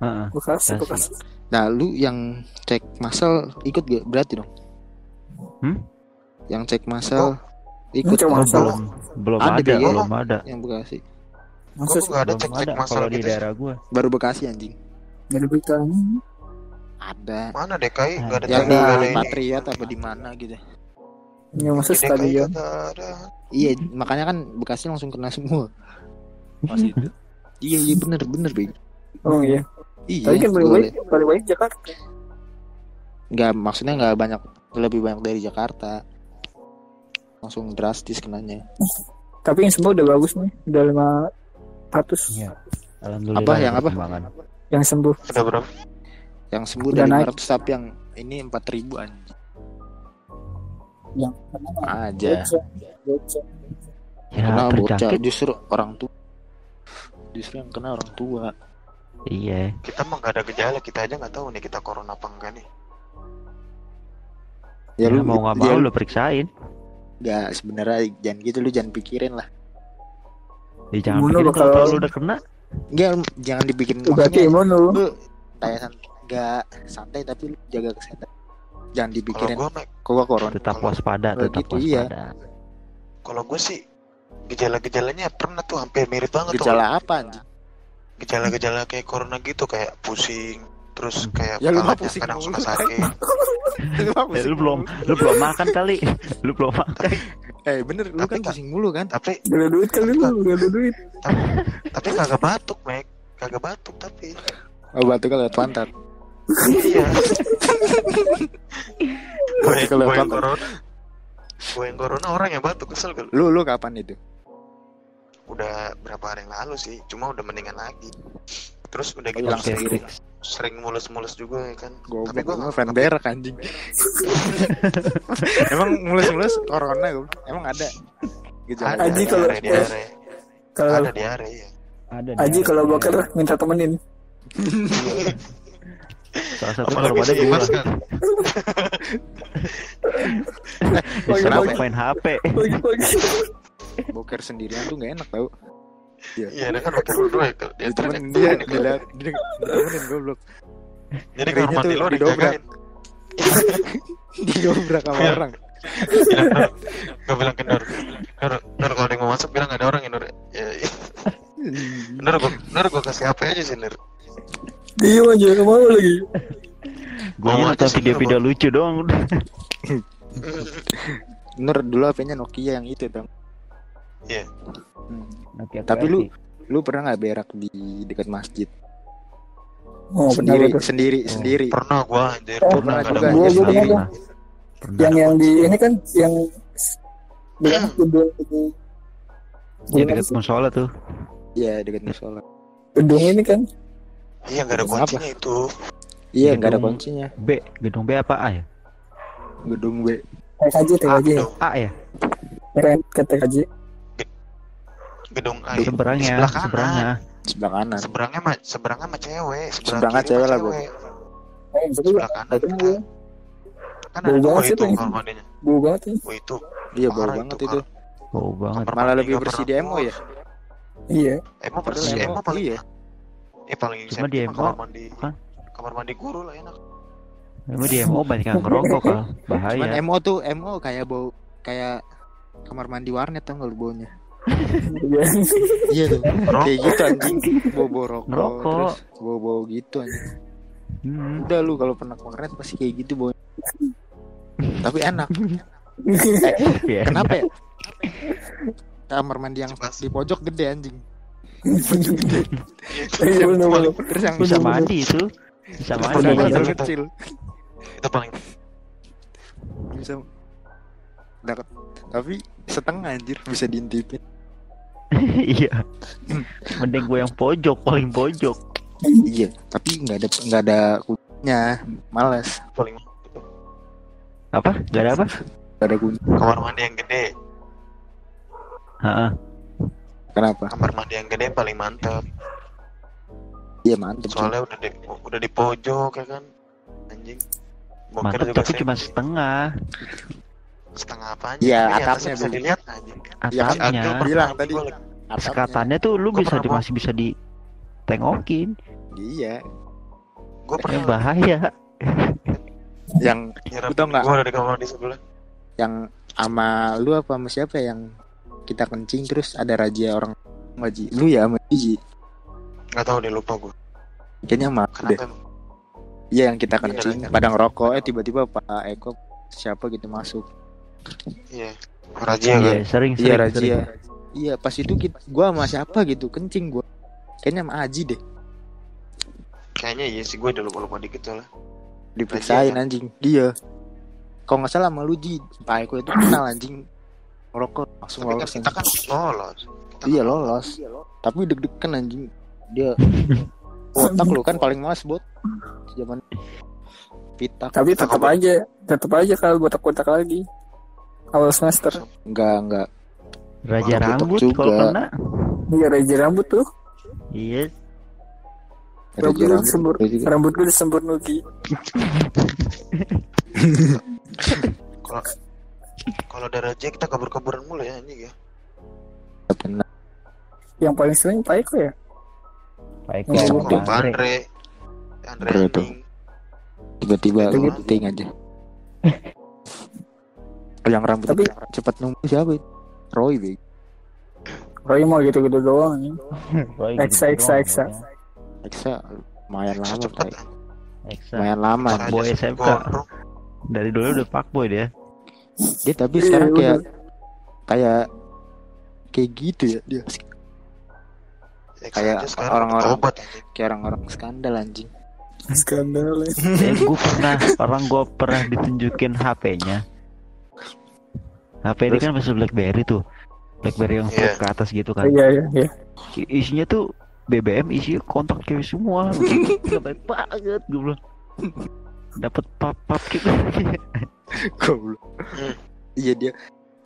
Speaker 4: Heeh.
Speaker 1: Bekasi,
Speaker 4: Bekasi.
Speaker 1: Bekasi.
Speaker 2: Nah, lu yang cek masal ikut gak? Berarti dong.
Speaker 4: Hmm?
Speaker 2: Yang cek masal ikut
Speaker 1: Cek
Speaker 4: Oh,
Speaker 1: masal.
Speaker 4: belum belum
Speaker 2: Ada
Speaker 4: ada,
Speaker 2: ya.
Speaker 4: belum ada.
Speaker 2: yang Bekasi.
Speaker 1: Sih?
Speaker 3: nggak ada cek cek masal
Speaker 4: di daerah gua.
Speaker 2: Baru Bekasi anjing.
Speaker 1: Dari beritanya.
Speaker 2: Ada.
Speaker 3: mana DKI nggak ada
Speaker 2: Yang di Patriot apa di mana gitu.
Speaker 1: Ya masa
Speaker 3: DKI
Speaker 1: stadion.
Speaker 2: Iya, makanya kan Bekasi langsung kena semua. Pas itu. Iya, iya bener bener, Bang.
Speaker 1: Oh iya.
Speaker 2: Iya.
Speaker 1: Tapi kan paling
Speaker 2: boleh.
Speaker 1: baik, paling baik Jakarta.
Speaker 2: Nggak, maksudnya nggak banyak lebih banyak dari Jakarta. Langsung drastis kenanya.
Speaker 1: Tapi yang sembuh udah bagus nih. Udah 500
Speaker 4: Iya. Alhamdulillah.
Speaker 2: Apa, yang apa?
Speaker 1: yang sembuh.
Speaker 3: udah berapa
Speaker 2: Yang sembuh
Speaker 1: Udah
Speaker 2: dari
Speaker 1: naik.
Speaker 2: 500 tapi yang ini 4000 anjing.
Speaker 1: Yang
Speaker 2: Aja.
Speaker 1: Bocah, bocah.
Speaker 4: Ya
Speaker 2: Kena bocah, justru orang tua. Justru yang kena orang tua.
Speaker 4: Iya.
Speaker 3: kita mah nggak ada gejala kita aja nggak tahu nih kita corona apa enggak nih
Speaker 4: Ya, mau nggak
Speaker 2: ya
Speaker 4: mau
Speaker 2: lu-
Speaker 4: lu periksain.
Speaker 2: Nggak, sebenarnya jangan gitu lu jangan pikirin lah.
Speaker 4: Ya, jangan
Speaker 1: lu
Speaker 4: pikirin
Speaker 1: bakal-
Speaker 4: kalau lu udah kena.
Speaker 2: Enggak, jangan dibikin
Speaker 1: berarti imun lu.
Speaker 2: lu kayak san- nggak santai tapi lu jaga kesehatan. Jangan
Speaker 3: kalau
Speaker 2: dipikirin
Speaker 3: gua
Speaker 2: corona.
Speaker 4: Tetap
Speaker 3: Kalau-
Speaker 4: waspada,
Speaker 2: kalau
Speaker 4: tetap
Speaker 2: gitu, iya.
Speaker 4: waspada.
Speaker 3: kalau gue sih gejala-gejalanya pernah tuh hampir mirip banget tuh
Speaker 2: Gejala apa anjing?
Speaker 3: gejala-gejala kayak corona gitu kayak pusing terus kayak
Speaker 2: Ya, lu pusing
Speaker 3: kadang suka sakit
Speaker 2: Lu apa
Speaker 4: Eh, lu belum lu belum makan kali. Lu belum makan.
Speaker 2: Eh bener, lu
Speaker 3: Tapi
Speaker 2: kan pusing mulu kan?
Speaker 3: tapi
Speaker 1: Gak ada duit kali lu, gak ada duit.
Speaker 3: tapi, tapi kagak batuk Mek kagak batuk tapi
Speaker 2: Oh batu kalau lewat pantat.
Speaker 3: Iya gue gue yang corona gue yang corona orang yang batuk kesel gak lu?
Speaker 2: Lu kapan itu?
Speaker 3: udah berapa hari yang lalu sih cuma udah mendingan lagi terus udah gitu
Speaker 2: Hilang
Speaker 3: sering, mulus-mulus juga ya kan tapi
Speaker 2: Goblok,
Speaker 3: gue
Speaker 2: gua fan berak anjing. Emang mulus-mulus corona gua. Emang ada. Gejala.
Speaker 3: ada
Speaker 1: Aji kalau-
Speaker 3: diare, diare.
Speaker 1: Kalau
Speaker 3: ada diare ya
Speaker 4: Ada.
Speaker 1: Aji kalau bakar minta temenin.
Speaker 4: Salah satu
Speaker 3: si
Speaker 4: gua.
Speaker 3: Mas kan
Speaker 4: Kenapa main HP?
Speaker 2: Boker sendirian tuh gak enak tau.
Speaker 3: iya dia kan pakai berdua ya dia
Speaker 2: Temen dia dilihat dia ditemenin goblok.
Speaker 3: jadi kamar mandi lo dijagain
Speaker 2: Didobrak sama orang.
Speaker 3: gue bilang ke Nur Nur, kalau dia mau masuk bilang ada orang ya Nur ya, ya. Nur gue Nur gue kasih HP aja sih Nur
Speaker 1: Diem aja, gak mau lagi.
Speaker 4: Gue
Speaker 3: Mau aja sih,
Speaker 4: video-video lucu doang udah.
Speaker 2: Nur dulu HP-nya Nokia yang itu dong.
Speaker 3: Iya
Speaker 4: Nokia
Speaker 2: Tapi lu lu pernah nggak berak di dekat masjid?
Speaker 1: Oh, benar
Speaker 2: sendiri,
Speaker 1: betul.
Speaker 2: sendiri,
Speaker 4: Oh.
Speaker 2: sendiri.
Speaker 3: pernah gue anjir
Speaker 1: Oh,
Speaker 3: pernah
Speaker 2: pernah juga,
Speaker 1: Gua-
Speaker 2: ya,
Speaker 1: gua
Speaker 2: sendiri.
Speaker 1: pernah.
Speaker 4: Pernah.
Speaker 1: Yang yang di ini kan yang dengan gedung gedung
Speaker 4: Iya dekat musola tuh.
Speaker 2: Iya, dekat musola.
Speaker 1: gedung ini kan
Speaker 3: iya gak ada kuncinya itu
Speaker 2: Iya, nggak ada kuncinya.
Speaker 4: B, gedung B apa A ya?
Speaker 2: Gedung B.
Speaker 1: TKJ
Speaker 3: A
Speaker 1: TKJ
Speaker 3: dong
Speaker 4: A ya?
Speaker 1: keren ke TKJ
Speaker 3: gedung A ya.
Speaker 4: Seberangnya,
Speaker 3: sebelah kanan
Speaker 4: seberangnya.
Speaker 2: Sebelah kanan.
Speaker 3: seberangnya mah seberangnya mah cewek sebelah
Speaker 2: Seberangnya cewek lah, Bro.
Speaker 1: eh
Speaker 3: sebelah kanan kan
Speaker 1: Bau
Speaker 3: ada
Speaker 1: sih
Speaker 3: itu
Speaker 1: bau banget ya
Speaker 3: oh itu
Speaker 2: Iya, bau banget
Speaker 3: itu.
Speaker 4: Bau banget.
Speaker 2: Malah lebih
Speaker 3: nggak
Speaker 2: bersih di
Speaker 3: pernah
Speaker 2: MO
Speaker 3: keluar.
Speaker 2: ya.
Speaker 1: iya
Speaker 3: Emo bersih
Speaker 2: Emo,
Speaker 3: Emo paling
Speaker 2: iya.
Speaker 3: Eh paling
Speaker 4: Cuma di MO,
Speaker 3: kamar mandi
Speaker 4: kan?
Speaker 3: kamar mandi guru lah enak
Speaker 4: Emang di MO banyak yang ngerokok kalau
Speaker 2: Cuman
Speaker 4: bahaya.
Speaker 2: MO tuh MO kayak bau kayak kamar mandi warnet tau nggak lu baunya?
Speaker 1: iya
Speaker 2: Iya tuh. Kayak gitu anjing. Bau-bau rokok.
Speaker 4: Ngerokok.
Speaker 2: Terus bau-bau gitu anjing.
Speaker 4: Hmm.
Speaker 2: Udah lu kalau pernah ke warnet pasti kayak gitu baunya. Tapi enak.
Speaker 4: Iya.
Speaker 2: Kenapa ya? Kamar mandi yang di pojok gede anjing.
Speaker 1: Iya
Speaker 2: Terus yang
Speaker 4: Bisa mandi itu. Bisa
Speaker 1: Bener,
Speaker 2: kecil
Speaker 3: itu paling
Speaker 2: Bisa. Tapi setengah anjir bisa diintipin.
Speaker 4: Iya. Mending gue yang pojok, paling pojok.
Speaker 2: Iya. Tapi nggak ada nggak ada kuncinya. Males.
Speaker 3: paling
Speaker 4: Apa? Gak ada apa?
Speaker 2: Nggak ada kunci.
Speaker 3: kamar mandi yang gede
Speaker 4: Heeh.
Speaker 2: Kenapa?
Speaker 3: kamar mandi yang gede paling mantap
Speaker 2: Iya mantep. cuy.
Speaker 3: soalnya udah di udah di pojok ya kan anjing Boker
Speaker 4: Mantap
Speaker 3: juga
Speaker 4: tapi
Speaker 3: sih
Speaker 4: cuma setengah.
Speaker 3: setengah apa aja
Speaker 2: Iya,
Speaker 3: Tapi
Speaker 2: atapnya,
Speaker 3: atasnya bisa dilihat anjing
Speaker 2: Iya,
Speaker 4: Atapnya.
Speaker 3: pernah
Speaker 2: Bilang tadi.
Speaker 4: Sekatannya tuh lu
Speaker 3: Gua
Speaker 4: bisa di, masih bisa ditengokin.
Speaker 2: Iya.
Speaker 3: gua
Speaker 4: Eh,
Speaker 3: pernah
Speaker 4: bahaya.
Speaker 2: Yang
Speaker 3: nyerap
Speaker 2: tau nggak?
Speaker 3: gua ada di kamar mandi sebelah
Speaker 2: yang sama lu apa sama siapa ya yang kita kencing terus ada raja orang Maji. Lu ya sama Ji.
Speaker 3: nggak tahu deh lupa gua
Speaker 2: Kayaknya sama aku deh. Iya yang kita
Speaker 3: Iya,
Speaker 2: kencing
Speaker 3: Raja.
Speaker 2: pada ngerokok eh tiba-tiba Pak Eko siapa gitu masuk.
Speaker 3: iya Raja kan
Speaker 4: Iya, sering
Speaker 2: Iya
Speaker 4: sering.
Speaker 2: Raja.
Speaker 4: sering.
Speaker 2: Iya pas itu kita, gua sama siapa gitu kencing gua. Kayaknya sama Aji deh.
Speaker 3: kayaknya iya sih gua udah lupa lupa dikit lah
Speaker 2: Diperiksain
Speaker 3: Raja, kan?
Speaker 2: anjing. Dia. Kalau nggak salah sama lu Ji. Pak Eko itu kenal anjing. Ngerokok langsung
Speaker 3: tapi kan
Speaker 2: lolos.
Speaker 3: kita kan lolos Kita
Speaker 2: Iya
Speaker 3: kan
Speaker 2: lolos. Tapi deg-degan anjing. Dia otak lu kan paling males bot. Zaman pitak.
Speaker 1: tapi tetap aja tetap aja kalau gue kotak lagi awal semester
Speaker 2: Enggak enggak.
Speaker 4: Raja
Speaker 2: Mana
Speaker 4: rambut
Speaker 2: tutup
Speaker 4: kalau
Speaker 2: juga.
Speaker 4: kena.
Speaker 1: iya raja rambut tuh
Speaker 4: Iya.
Speaker 1: Rambut
Speaker 2: rambut. juga.
Speaker 1: rambut gue disembur Nugi
Speaker 3: kalau ada Raja kita kabur-kaburan mulu ya anjing ya
Speaker 2: Pernah.
Speaker 1: yang paling sering Pak Eko ya
Speaker 4: Baik
Speaker 1: Iya,
Speaker 4: ya.
Speaker 3: Pak Andre Andre
Speaker 2: Andre Tiba-tiba
Speaker 3: Itu
Speaker 2: lu
Speaker 3: gitu.
Speaker 2: ting aja. yang rambut
Speaker 1: Tapi-
Speaker 2: cepat nunggu siapa itu? Roy Beg.
Speaker 1: Roy mau gitu-gitu doang nih
Speaker 4: Roy
Speaker 1: Eksa,
Speaker 4: gitu
Speaker 1: eksa,
Speaker 4: doang,
Speaker 1: eksa.
Speaker 2: Eksa lumayan
Speaker 3: Eksa
Speaker 2: lama, Pak.
Speaker 4: Eksa.
Speaker 2: Lumayan lama.
Speaker 4: Boy SMK. Dari dulu udah fuckboy dia.
Speaker 2: Dia tapi
Speaker 1: Iya,
Speaker 2: sekarang kayak kayak kayak gitu ya. Dia
Speaker 3: X
Speaker 2: Kayak orang-orang. kayak orang-orang skandal anjing.
Speaker 1: Skandal ya.
Speaker 4: eh gue pernah orang gue pernah ditunjukin HP-nya HP ini kan masih BlackBerry tuh. BlackBerry yang
Speaker 3: Iya.
Speaker 4: ke atas gitu kan.
Speaker 1: Iya iya iya.
Speaker 4: Isinya tuh BBM isinya kontak cewek semua. Banget gue bilang dapat pap pap gitu
Speaker 2: goblok
Speaker 3: Hmm.
Speaker 2: iya dia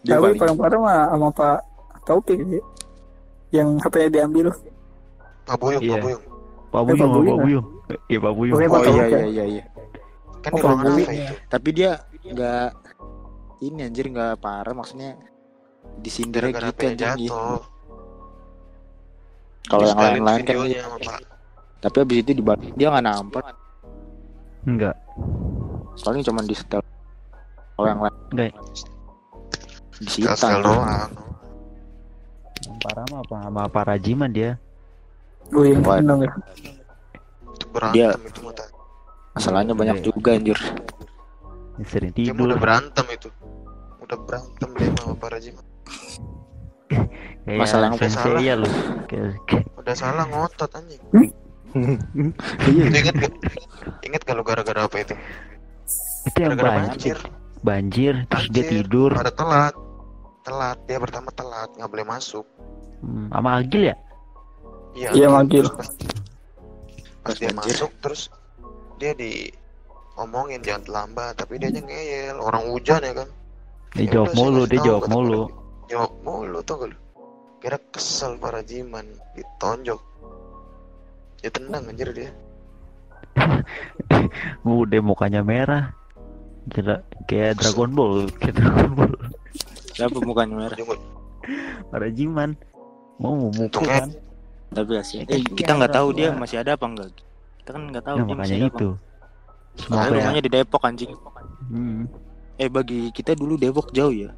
Speaker 2: dia
Speaker 1: tapi
Speaker 2: paling
Speaker 1: parah mah sama Pak Taufik ya. yang HP-nya diambil
Speaker 3: Pak Buyung,
Speaker 4: Iya.
Speaker 3: Pak Buyung.
Speaker 4: Pak Buyung
Speaker 1: Pak
Speaker 4: Pak
Speaker 1: Buyung,
Speaker 4: iya Pak Buyung
Speaker 2: oh iya iya
Speaker 1: ya.
Speaker 2: iya iya
Speaker 3: Kan
Speaker 1: Oh,
Speaker 3: di
Speaker 1: Pak
Speaker 3: ruangan
Speaker 1: Buyung.
Speaker 3: itu?
Speaker 2: tapi dia nggak ini anjir nggak parah maksudnya
Speaker 3: Gara-gara
Speaker 2: gitu iya.
Speaker 3: jatuh.
Speaker 2: kalau yang lain-lain kan tapi abis itu dibalik dia nggak nampak
Speaker 4: enggak
Speaker 2: soalnya cuma di setel kalau yang lain
Speaker 4: enggak
Speaker 2: disita
Speaker 3: Setel doang.
Speaker 4: yang parah mah apa sama Pak Rajiman dia
Speaker 1: gue yang
Speaker 2: Wah.
Speaker 1: seneng ya
Speaker 2: Dia- masalahnya banyak
Speaker 4: Iya.
Speaker 2: juga anjir
Speaker 4: Dia sering
Speaker 3: Dia
Speaker 4: tidur
Speaker 3: udah berantem itu. Udah berantem dia sama Pak Rajiman.
Speaker 4: kayak
Speaker 2: Masalah yang
Speaker 4: ya lu kayak, kayak
Speaker 3: Udah salah ngotot anjing.
Speaker 2: Iya
Speaker 3: gak? Gak lu gara-gara apa itu?
Speaker 4: itu yang
Speaker 3: Gara-gara
Speaker 4: banjir
Speaker 3: banjir.
Speaker 4: banjir terus dia tidur
Speaker 3: Pada telat. Telat. Dia pertama telat. Nggak boleh masuk.
Speaker 4: Hmm, sama Agil ya
Speaker 3: Iya.
Speaker 1: Iya, manggil.
Speaker 3: Pas, dia
Speaker 2: banjir.
Speaker 3: masuk terus dia di omongin jangan terlambat tapi dia ngeyel orang hujan ya kan
Speaker 4: dia
Speaker 3: Ya
Speaker 4: jawab mulu dia jawab mulu
Speaker 3: jawab mulu gak lu kira kesel para jiman ditonjok ya tenang anjir dia.
Speaker 4: Udah mukanya merah. Gila, kayak Dragon Ball kayak Dragon Ball.
Speaker 2: Siapa mukanya merah?
Speaker 3: Jenggot.
Speaker 4: Pak Rajiman mau mau mukul kan?
Speaker 2: Tapi asli
Speaker 4: Ya,
Speaker 2: eh, kita nggak tahu dia masih ada apa enggak kita kan nggak tahu
Speaker 4: Nah,
Speaker 2: dia
Speaker 4: makanya
Speaker 2: masih
Speaker 4: itu. Kayak
Speaker 2: rumahnya di Depok anjing.
Speaker 4: Hmm,
Speaker 2: eh bagi kita dulu Depok jauh ya?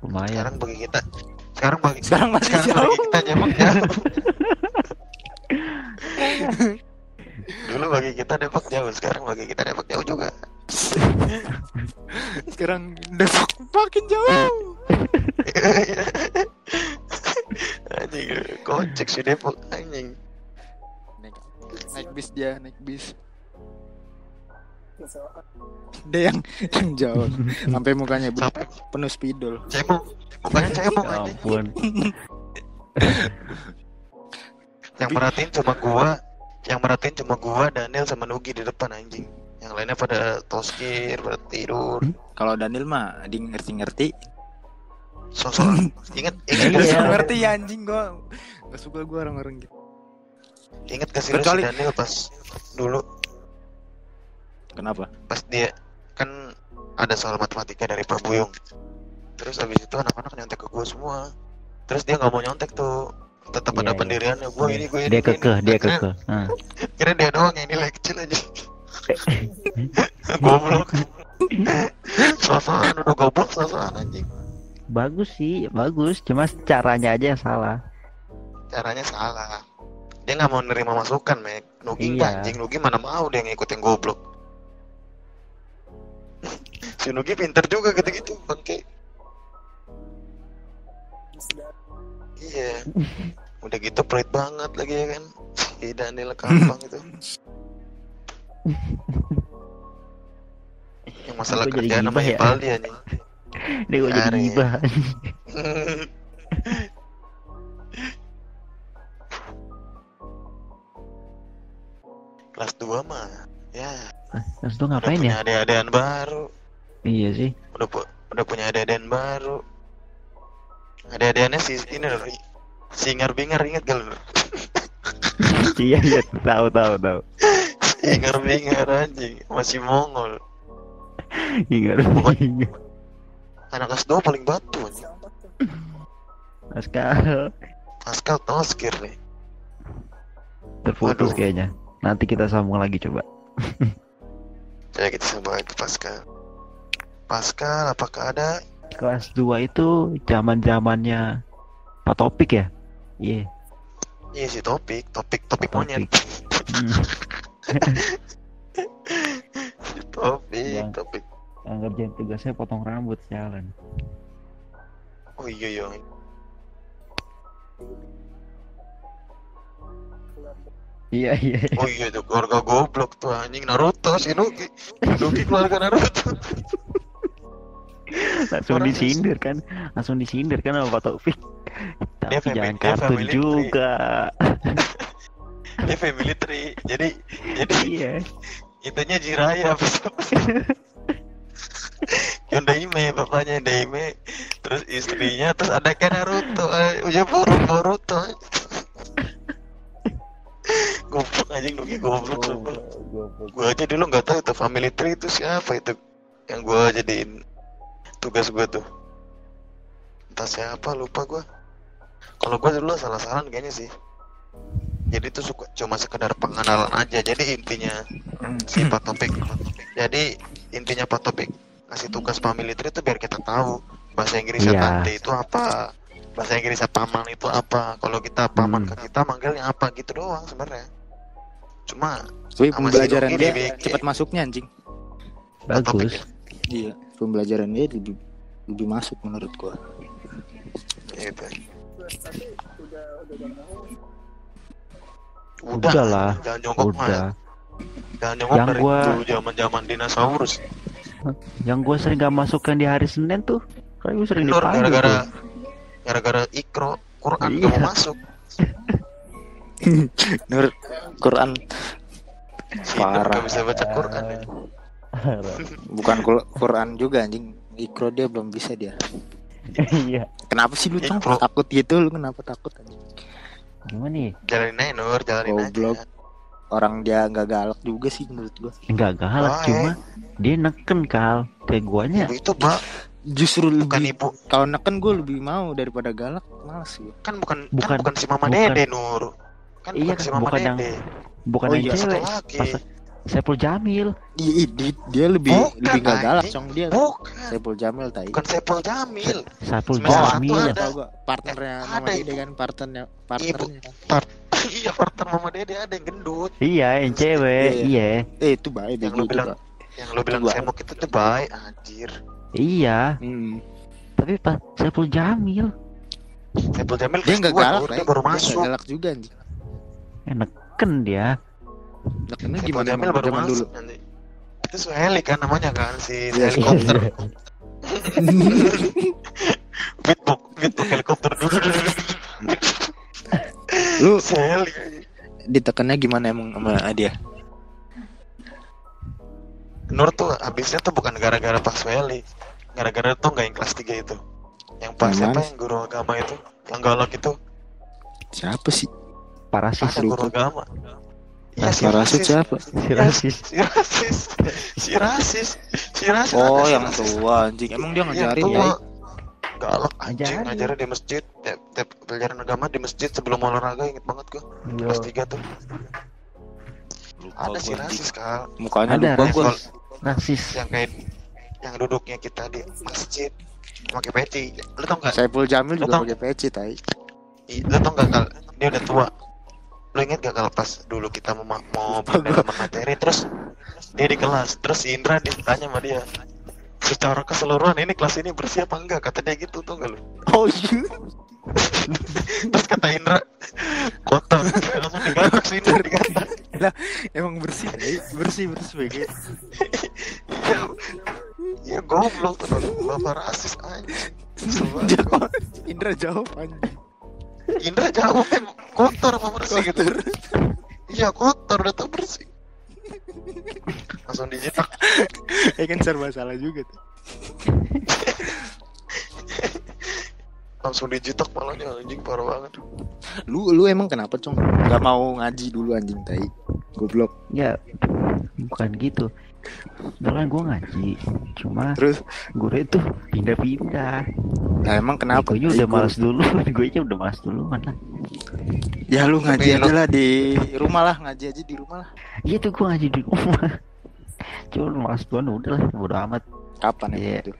Speaker 4: Lumayan.
Speaker 3: Sekarang bagi kita. Sekarang bagi
Speaker 2: sekarang masih
Speaker 3: sekarang
Speaker 2: jauh.
Speaker 3: bagi kita jauh dulu bagi kita Depok jauh sekarang bagi kita Depok jauh juga.
Speaker 2: Sekarang Depok makin jauh.
Speaker 3: Anjing kocek si Depok anjing.
Speaker 2: Naik, naik bis dia naik bis. Dia yang yang jauh. Sampai mukanya
Speaker 3: sampai
Speaker 2: penuh spidol.
Speaker 3: Cebong bukannya cebong
Speaker 4: ya ampun
Speaker 3: yang merhatiin cuma gua yang merhatiin cuma gua Daniel sama Nugi di depan anjing. Yang lainnya pada toskir pada tidur.
Speaker 2: Kalau Daniel mah di ngerti-ngerti.
Speaker 3: Sosok inget inget gak sih
Speaker 2: Nggak ngerti ya anjing gua. Gak suka gua orang-orang gitu.
Speaker 3: Inget gak sih lu si Daniel pas dulu?
Speaker 2: Kenapa?
Speaker 3: Pas dia kan ada soal matematika dari Pak Buyung terus abis itu anak-anak nyontek ke gua semua. Terus dia nggak mau nyontek tuh tetap
Speaker 4: Iya,
Speaker 3: ada
Speaker 4: iya.
Speaker 3: pendiriannya. Gua ini gua ini
Speaker 4: dia
Speaker 3: gua ini.
Speaker 4: kekeh dia kekeh.
Speaker 3: Kira dia doang yang nilai kecil aja. Goblok. Sosokan udah goblok sosokan anjing.
Speaker 4: Bagus sih bagus. Cuma caranya aja yang salah.
Speaker 3: Caranya salah. Dia nggak mau nerima masukan Mek. Nugi
Speaker 4: Iya.
Speaker 3: anjing? Nugi mana mau dia ngikutin goblok. Si Nugi pinter juga gitu-gitu bangke iya. Udah gitu pelit banget lagi ya kan? Si Daniel Kampang itu. Yang masalah
Speaker 4: jadi
Speaker 3: kerjaan sama
Speaker 4: ya.
Speaker 3: Ipal dia nih
Speaker 4: ini gue jadi gibah.
Speaker 3: Kelas 2 mah ya.
Speaker 4: Tuh
Speaker 3: udah
Speaker 4: ngapain
Speaker 3: punya
Speaker 4: ya?
Speaker 3: adik-adikan baru.
Speaker 4: Iya sih.
Speaker 3: Udah pu- udah punya adik-adikan baru adik-adikannya si ini loh singar bingar inget gak lu
Speaker 4: iya iya tahu tahu tahu.
Speaker 3: Singar bingar anjing. Masih mongol.
Speaker 4: Ingat ingat
Speaker 3: anak kelas 2 paling batu anjing.
Speaker 4: Pascal.
Speaker 3: Pascal toskir nih.
Speaker 4: Terputus kayaknya. Nanti kita sambung lagi coba.
Speaker 3: Coba kita sambung lagi Pascal. Pascal apakah ada
Speaker 4: kelas 2 itu zaman zamannya Pak Topik ya iya
Speaker 3: iya si topik topik topik
Speaker 4: Topik.
Speaker 3: monyet
Speaker 4: Hmm,
Speaker 3: si topik
Speaker 4: Yang-
Speaker 3: topik
Speaker 4: yang ngerjain tugasnya potong rambut jalan
Speaker 3: oh Oh iya iya.
Speaker 4: Iya iya.
Speaker 3: Oh iya itu keluarga goblok tuh anjing Naruto si Nuki. Nuki keluarga Naruto.
Speaker 4: Langsung
Speaker 3: Orang
Speaker 4: disindir kan, langsung disindir kan sama Pak Taufik.
Speaker 3: Dia
Speaker 4: Tapi
Speaker 3: family-
Speaker 4: jangan
Speaker 3: dia
Speaker 4: kartun
Speaker 3: family
Speaker 4: juga.
Speaker 3: Dia family tree. Jadi jadi
Speaker 4: Iya.
Speaker 3: itunya Jiraya Yondaime bapaknya Daime terus istrinya terus ada kan Naruto eh, udah Boruto Boruto goblok anjing Nuki goblok sumpah. gue aja dulu nggak tahu itu family tree itu siapa itu yang gue jadiin tugas gue tuh entah siapa lupa gue kalau gue dulu salah-salah kayaknya sih jadi itu suka cuma sekedar pengenalan aja jadi intinya si Pak Topik jadi intinya Pak Topik ngasih tugas family tree itu biar kita tahu bahasa Inggrisnya
Speaker 4: Iya.
Speaker 3: tante itu apa bahasa Inggrisnya paman itu apa kalau kita paman
Speaker 4: Hmm.
Speaker 3: ke kita manggilnya apa gitu doang sebenarnya cuma si
Speaker 2: pembelajaran
Speaker 3: Nuki
Speaker 2: dia cepat masuknya anjing.
Speaker 4: Bagus.
Speaker 2: Iya, pembelajaran dia lebih lebih masuk menurut gua.
Speaker 3: gitu
Speaker 4: Udah lah.
Speaker 3: jangan jongkok mah
Speaker 4: Udah.
Speaker 3: jangan jongkok
Speaker 4: Yang
Speaker 3: dari
Speaker 4: gua-
Speaker 3: dulu zaman zaman dinosaurus
Speaker 4: Yang gue sering gak masukkan di hari Senin tuh, kayak gue sering
Speaker 3: Nur
Speaker 4: dipanggil
Speaker 3: gara-gara
Speaker 4: tuh.
Speaker 3: gara-gara ikro Quran
Speaker 4: Iya.
Speaker 3: gak mau masuk
Speaker 2: Nur Quran
Speaker 3: si Nur
Speaker 2: Parah.
Speaker 3: gak bisa baca Quran ya.
Speaker 2: Bukan Quran juga anjing. Ikro dia belum bisa dia.
Speaker 4: Iya.
Speaker 2: Kenapa sih lu?
Speaker 3: Ikro.
Speaker 2: takut gitu lu kenapa takut anjing?
Speaker 4: Gimana nih?
Speaker 3: jalanin aja Nur jalanin
Speaker 2: Goblok.
Speaker 3: aja
Speaker 2: Orang dia nggak galak juga sih menurut gua.
Speaker 4: Enggak galak,
Speaker 3: Baik.
Speaker 4: cuma dia neken kal. Kayak guanya.
Speaker 3: Itu bak
Speaker 2: Justru
Speaker 3: bukan
Speaker 2: lebih
Speaker 3: ibu
Speaker 2: kalau neken gue lebih mau daripada galak males gue.
Speaker 3: kan bukan
Speaker 4: Bukan.
Speaker 3: kan bukan si mama
Speaker 4: Bukan.
Speaker 3: dede Nur kan
Speaker 4: Iya,
Speaker 3: bukan si mama
Speaker 4: bukan yang
Speaker 3: dede
Speaker 4: Bukan
Speaker 2: Oh
Speaker 4: yang
Speaker 2: iya,
Speaker 3: satu
Speaker 4: cewek.
Speaker 3: lagi
Speaker 4: Pas Saiful Jamil.
Speaker 2: Dia, dia, dia lebih
Speaker 3: Bukan,
Speaker 2: lebih nggak galak. Cong dia.
Speaker 3: bukan
Speaker 2: Saiful Jamil tai.
Speaker 3: bukan Sepul Jamil
Speaker 4: Saiful Jamil.
Speaker 3: ada.
Speaker 2: Tahu gua partnernya
Speaker 3: Eh,
Speaker 2: Mama
Speaker 3: ada
Speaker 2: Dede
Speaker 3: ibu.
Speaker 2: kan partnernya partnernya kan.
Speaker 3: iya partner mama dede ada yang gendut
Speaker 4: Iya, yang cewek.
Speaker 2: Iya.
Speaker 4: Iya.
Speaker 2: Eh itu baik
Speaker 3: Yang lu
Speaker 2: itu,
Speaker 3: bilang. Yang lo bilang
Speaker 2: Coba.
Speaker 3: semok itu tuh baik anjir
Speaker 4: Iya.
Speaker 2: Hmm.
Speaker 4: Tapi pas Saiful Jamil.
Speaker 3: Sepul Jamil
Speaker 2: Dia nggak
Speaker 3: ketua,
Speaker 2: galak,
Speaker 3: dia baru masuk
Speaker 2: galak juga anjing.
Speaker 4: Eh, neken dia.
Speaker 2: Nekennya
Speaker 3: Sepul
Speaker 2: gimana emang
Speaker 3: baru
Speaker 2: zaman dulu?
Speaker 3: masuk anjing. itu Suheli kan namanya kan si
Speaker 2: Iya,
Speaker 3: helikopter Bitbox Bitbox helikopter
Speaker 2: Lu
Speaker 3: Suheli
Speaker 2: ditekannya gimana emang sama dia?
Speaker 3: Nur tuh habisnya tuh bukan gara-gara pas Suheli gara-gara tuh nggak yang kelas 3 itu yang pas siapa yang guru agama itu yang galak itu
Speaker 2: Siapa sih?
Speaker 4: Parasis
Speaker 3: ada
Speaker 4: lu.
Speaker 3: guru agama
Speaker 2: Nah,
Speaker 3: Iya si rasis
Speaker 2: siapa?
Speaker 4: Si rasis.
Speaker 3: si rasis. Si rasis. Si rasis
Speaker 2: Oh, yang tua anjing. Emang dia
Speaker 3: Iya,
Speaker 2: ngajarin ya?
Speaker 3: galak anjing.
Speaker 4: Ngajarin.
Speaker 3: di masjid. Tiap, tiap pelajaran agama di masjid sebelum olahraga inget banget gua. Kelas 3 tuh. Ada si rasis kal
Speaker 2: Mukanya
Speaker 4: Ada,
Speaker 2: lupa
Speaker 3: sol-
Speaker 4: Rasis.
Speaker 3: yang kayak yang duduknya kita di masjid. Pakai peci. Lu tau nggak?
Speaker 2: Saiful Jamil
Speaker 3: Lu
Speaker 2: juga pakai peci tai.
Speaker 3: Lu tau nggak kal dia udah tua lu inget gak kalau pas dulu kita mau ma- mau pendalaman materi terus dia di kelas terus Indra ditanya sama dia secara keseluruhan ini kelas ini bersih apa enggak kata dia gitu tuh lu
Speaker 2: Oh iya.
Speaker 3: terus kata Indra kotor langsung digarak si Indra digarak
Speaker 2: Emang bersih, bersih bersih bego.
Speaker 3: ya, goblok tuh bapak rasis.
Speaker 2: Jawab. Indra jawab anjing.
Speaker 3: Indra jawab "Em, kotor apa bersih gitu iya kotor udah tau bersih langsung dicetak
Speaker 2: Eh kan serba salah juga tuh.
Speaker 3: langsung dicetak malahnya anjing parah banget
Speaker 2: Lu lu emang kenapa, Cong? Gak mau ngaji dulu anjing tai. Goblok.
Speaker 4: Ya, bukan gitu. Kan gue ngaji, cuma
Speaker 2: Terus
Speaker 4: gue itu pindah-pindah.
Speaker 2: nah emang kenapa?
Speaker 4: Gue udah malas dulu, gue nya udah malas dulu mana?
Speaker 2: Ya lu ngaji
Speaker 3: Tapi
Speaker 2: aja lah di rumah lah, ngaji aja di rumah lah.
Speaker 4: Iya tuh gue ngaji di rumah. Cuma malas duluan udah lah, bodo amat.
Speaker 2: Kapan emang
Speaker 4: Iya.
Speaker 2: itu?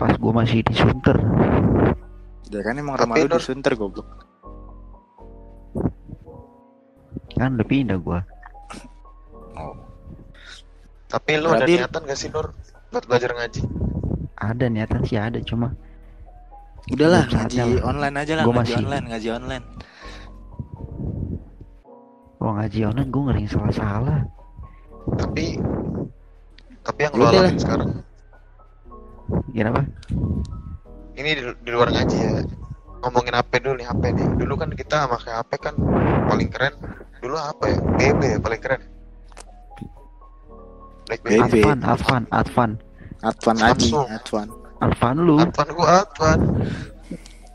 Speaker 4: Pas gue masih di Sunter,
Speaker 2: Ya kan emang
Speaker 3: Tapi
Speaker 2: rumah lu di Sunter goblok.
Speaker 4: kan udah pindah gue.
Speaker 3: Tapi lu ada
Speaker 2: Berarti-
Speaker 3: niatan gak sih Nur buat belajar ngaji
Speaker 4: Ada niatan sih ada, cuma
Speaker 2: Udahlah ngaji
Speaker 4: lah.
Speaker 2: online aja lah
Speaker 4: Gua
Speaker 2: ngaji
Speaker 4: masih-
Speaker 2: online ngaji online.
Speaker 4: Oh ngaji online gue ngeri salah-salah.
Speaker 3: Tapi tapi yang
Speaker 2: Ya
Speaker 3: lu alamin sekarang
Speaker 4: Kenapa?
Speaker 3: ini di, di luar ngaji ya. Ngomongin HP dulu nih HP nih. Dulu kan kita pakai HP kan paling keren. Dulu apa ya? BB ya paling keren.
Speaker 2: BB.
Speaker 4: Advan, Advan, Advan,
Speaker 2: Advan aji,
Speaker 3: Samsung.
Speaker 2: Advan.
Speaker 4: Advan lu.
Speaker 3: Advan gua Advan.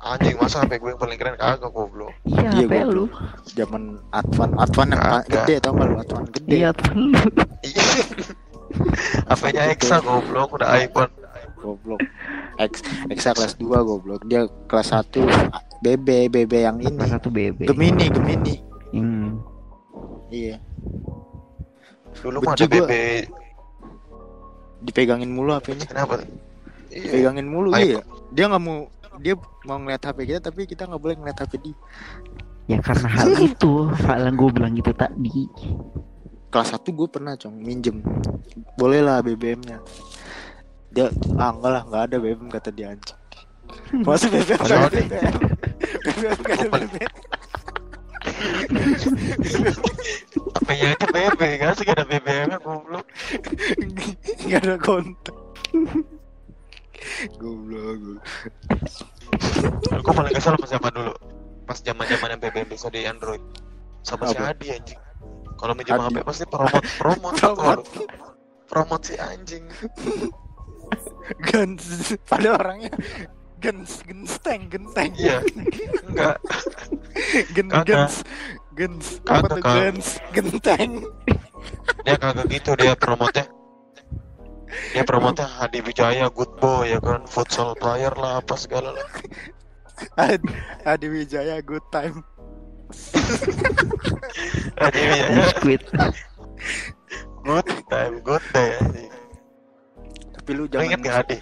Speaker 3: Anjing masa HP gue yang paling keren kagak goblok.
Speaker 4: Iya,
Speaker 2: Iya,
Speaker 4: HP
Speaker 2: gua
Speaker 4: lu.
Speaker 2: Zaman Advan, Advan yang gede tau gak lu Advan gede.
Speaker 4: Iya, Advan lu.
Speaker 3: Iya. HP-nya Exa goblok udah iPhone.
Speaker 2: Goblok. X Exa kelas 2 goblok. Dia kelas 1 BB BB yang ini.
Speaker 4: Kelas satu BB.
Speaker 2: Gemini, Gemini.
Speaker 4: Hmm.
Speaker 2: Iya.
Speaker 3: Dulu mah ada
Speaker 2: gua. Dipegangin mulu HP-nya.
Speaker 3: Kenapa? Iya.
Speaker 2: Pegangin mulu iya. Dia nggak mau dia mau ngeliat HP kita tapi kita nggak boleh ngeliat HP dia.
Speaker 4: Ya karena hal itu, hal yang gue bilang itu tadi.
Speaker 2: Kelas 1 gue pernah cong minjem. Boleh lah BBM-nya. Dia ah enggak lah nggak ada BBM kata dia anjing. Masa BBM nggak ada
Speaker 3: ada?
Speaker 2: BBM? BBM nggak ada BBM.
Speaker 3: HP-nya aja BB kan sih gak ada BBM-nya goblok.
Speaker 2: Nggak ada kontak. Goblok.
Speaker 3: Aku paling kesel pas zaman dulu. Pas zaman-zaman yang BBM bisa di Android. Sama si
Speaker 2: Apa?
Speaker 3: Adi anjing. Kalau minjem. HP pasti promote promote
Speaker 2: Promote.
Speaker 3: promote si anjing.
Speaker 2: Gens. Pada orangnya gens genteng genteng
Speaker 3: Iya. Enggak.
Speaker 2: gen
Speaker 3: Kagak.
Speaker 2: gens gens. Apa
Speaker 3: Kagak,
Speaker 2: tuh gens? Genteng.
Speaker 3: Dia kagak gitu dia promote Dia promote Hadi Wijaya good boy ya kan? Futsal player lah apa segala lah.
Speaker 2: Ad- Adi Wijaya good time.
Speaker 3: Hadi Wijaya.
Speaker 4: Biskuit.
Speaker 3: good time good day.
Speaker 2: Tapi lu zaman
Speaker 3: inget gak Hadi?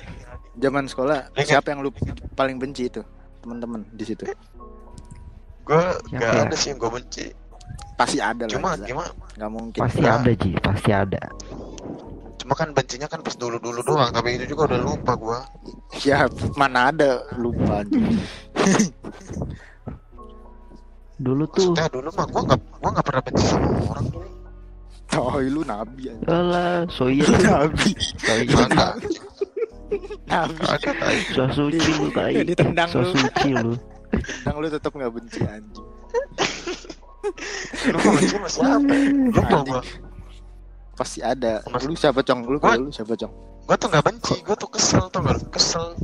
Speaker 2: zaman sekolah
Speaker 3: Ingat.
Speaker 2: siapa yang lu paling benci itu? Teman-teman di situ
Speaker 3: Gue gak
Speaker 4: ya?
Speaker 3: ada sih yang gue benci.
Speaker 2: pasti ada lah
Speaker 3: Cuma
Speaker 2: gila.
Speaker 3: gimana?
Speaker 2: nggak mungkin
Speaker 4: Pasti
Speaker 3: Nah.
Speaker 4: ada Ji, pasti ada.
Speaker 3: Cuma kan bencinya kan pas dulu-dulu doang, tapi itu juga udah lupa gua.
Speaker 2: ya mana ada lupa anjing.
Speaker 4: Dulu tuh,
Speaker 3: Maksudnya dulu mah gua nggak gua nggak pernah benci sama orang dulu.
Speaker 2: oh lu nabi anjing.
Speaker 4: alah, so iya lu.
Speaker 2: nabi
Speaker 4: So iya.
Speaker 2: Nabi
Speaker 3: tai.
Speaker 4: So suci lu tai.
Speaker 2: Ya, ditendang
Speaker 4: So suci lu.
Speaker 2: Yang lu tetap nggak benci anjing
Speaker 3: Lu benci sama siapa? ya? Gua.
Speaker 2: pasti ada
Speaker 3: Mas-
Speaker 2: lu siapa cong lu kalau lu siapa cong
Speaker 3: Gua tuh nggak benci, gua tuh kesel tuh nggak kesel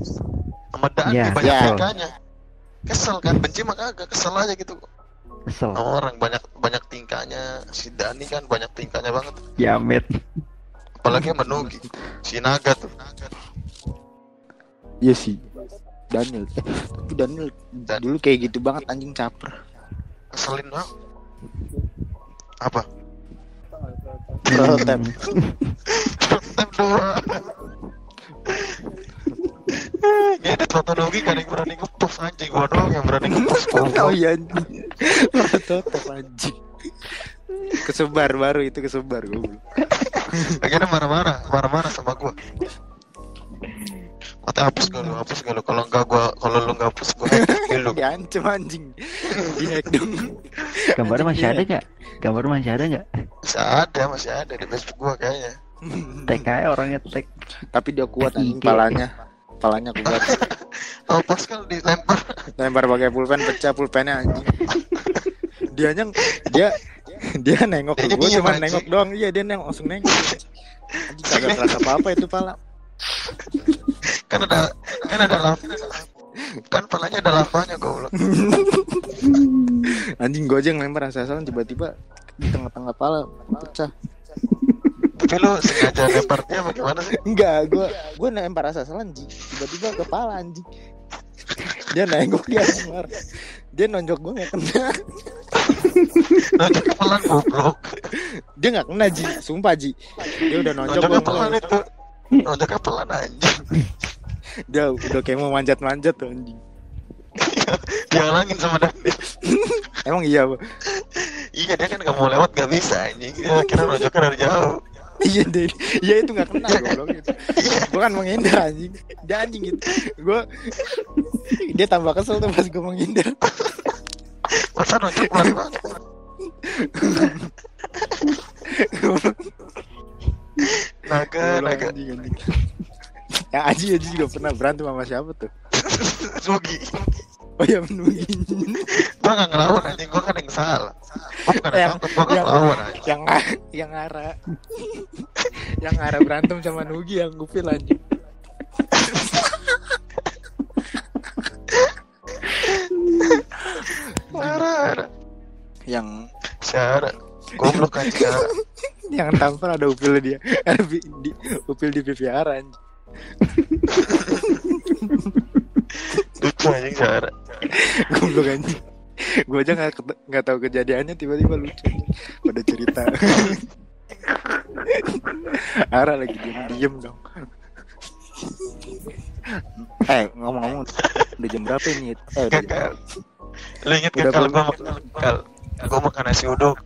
Speaker 3: sama Dani
Speaker 4: Ya,
Speaker 3: banyak
Speaker 2: ya.
Speaker 3: tingkahnya. Kesel kan, benci mah kagak, kesel aja gitu.
Speaker 4: Kesel.
Speaker 3: Sama orang banyak banyak tingkahnya. Si Dani kan banyak tingkahnya banget.
Speaker 4: Jamet.
Speaker 3: Apalagi Nugi. Si Naga tuh.
Speaker 2: iya sih Daniel. Eh, tapi Daniel
Speaker 3: Dan-
Speaker 2: dulu kayak gitu banget anjing caper.
Speaker 3: Keselin banget. Apa?
Speaker 2: prototype
Speaker 3: Step dua. Ngedit foto Nugi gak ada yang berani ngepost anjing. Gua doang yang berani ngepost
Speaker 2: oh iya anjing. Prototype anjing. Kesebar baru itu kesebar gue
Speaker 3: Akhirnya marah-marah Marah-marah sama gua Kata hapus gak lu, hapus gak lu? Kalau enggak gua, kalau lu enggak hapus gua hack lu.
Speaker 2: Diancem anjing. Di hack dong.
Speaker 4: Gambarnya masih
Speaker 2: Anjing,
Speaker 4: ada nggak? Gambar masih ada nggak?
Speaker 3: Masih ada, masih ada di Facebook gua kayaknya.
Speaker 4: Tag aja orangnya tag.
Speaker 2: tapi dia kuat anjing palanya. Palanya kuat.
Speaker 3: Oh pas kan dilempar.
Speaker 2: Lempar pakai pulpen pecah pulpennya anjing. Dia nyeng dia dia nengok ke
Speaker 3: diem,
Speaker 2: cuma
Speaker 3: anjing.
Speaker 2: nengok doang. Iya dia nengok langsung nengok. Anjing kagak kerasa apa apa itu pala
Speaker 3: Kan ada, kan ada lava. Kan palanya ada lavanya goblok.
Speaker 2: Anjing gue aja yang lempar asal-asalan tiba-tiba di tengah-tengah pala pecah.
Speaker 3: Tapi lu sengaja lemparnya bagaimana sih?
Speaker 2: enggak gue gue lempar asal-asalan tiba-tiba kepala anjing. Dia nengok dia lempar. Dia nonjok gue nggak kena.
Speaker 3: Nonjok kepelan goblok.
Speaker 2: Dia nggak kena ji. Sumpah ji. Dia udah nonjok
Speaker 3: Nonjok
Speaker 2: gua
Speaker 3: itu Nonjok kepelan anjing
Speaker 2: dia udah kayak mau manjat-manjat tuh anjing
Speaker 3: Dihalangin sama Dani
Speaker 2: emang iya Pak?
Speaker 3: Iya dia kan gak mau lewat gak bisa anjing kira nonjoknya dari jauh
Speaker 2: Iya deh, iya itu nggak kena goblok itu. Gue kan menghindar anjing, dia anjing gitu. Gue dia tambah kesel tuh pas gue menghindar.
Speaker 3: Masa nonjok pelan banget. Naga, naga.
Speaker 2: anjing. Ya Aji Aji juga pernah berantem sama siapa tuh?
Speaker 3: Sugi.
Speaker 2: Oh ya Nugi.
Speaker 3: Gua gak ngelawan anjing, gua kan yang salah. Gua bukan yang
Speaker 2: Yang-
Speaker 3: gua
Speaker 2: yang-
Speaker 3: ngelawan
Speaker 2: yang yang Ara yang Ara berantem sama Nugi yang gupil anjing.
Speaker 3: Parah, parah.
Speaker 2: Yang
Speaker 3: Syara. Goblok Syara.
Speaker 2: yang tampar ada upil dia. Ada di, di, upil di Ara anjing.
Speaker 3: Lucu anjing Syara.
Speaker 2: Goblok anjing. Gue aja ket- nggak tahu kejadiannya tiba-tiba lucu. Pada cerita. Ara lagi diem-diem dong. eh ngomong-ngomong udah jam berapa ini? Eh udah jam
Speaker 3: Gagal. Lu inget gak kalau gua makan gua makan nasi uduk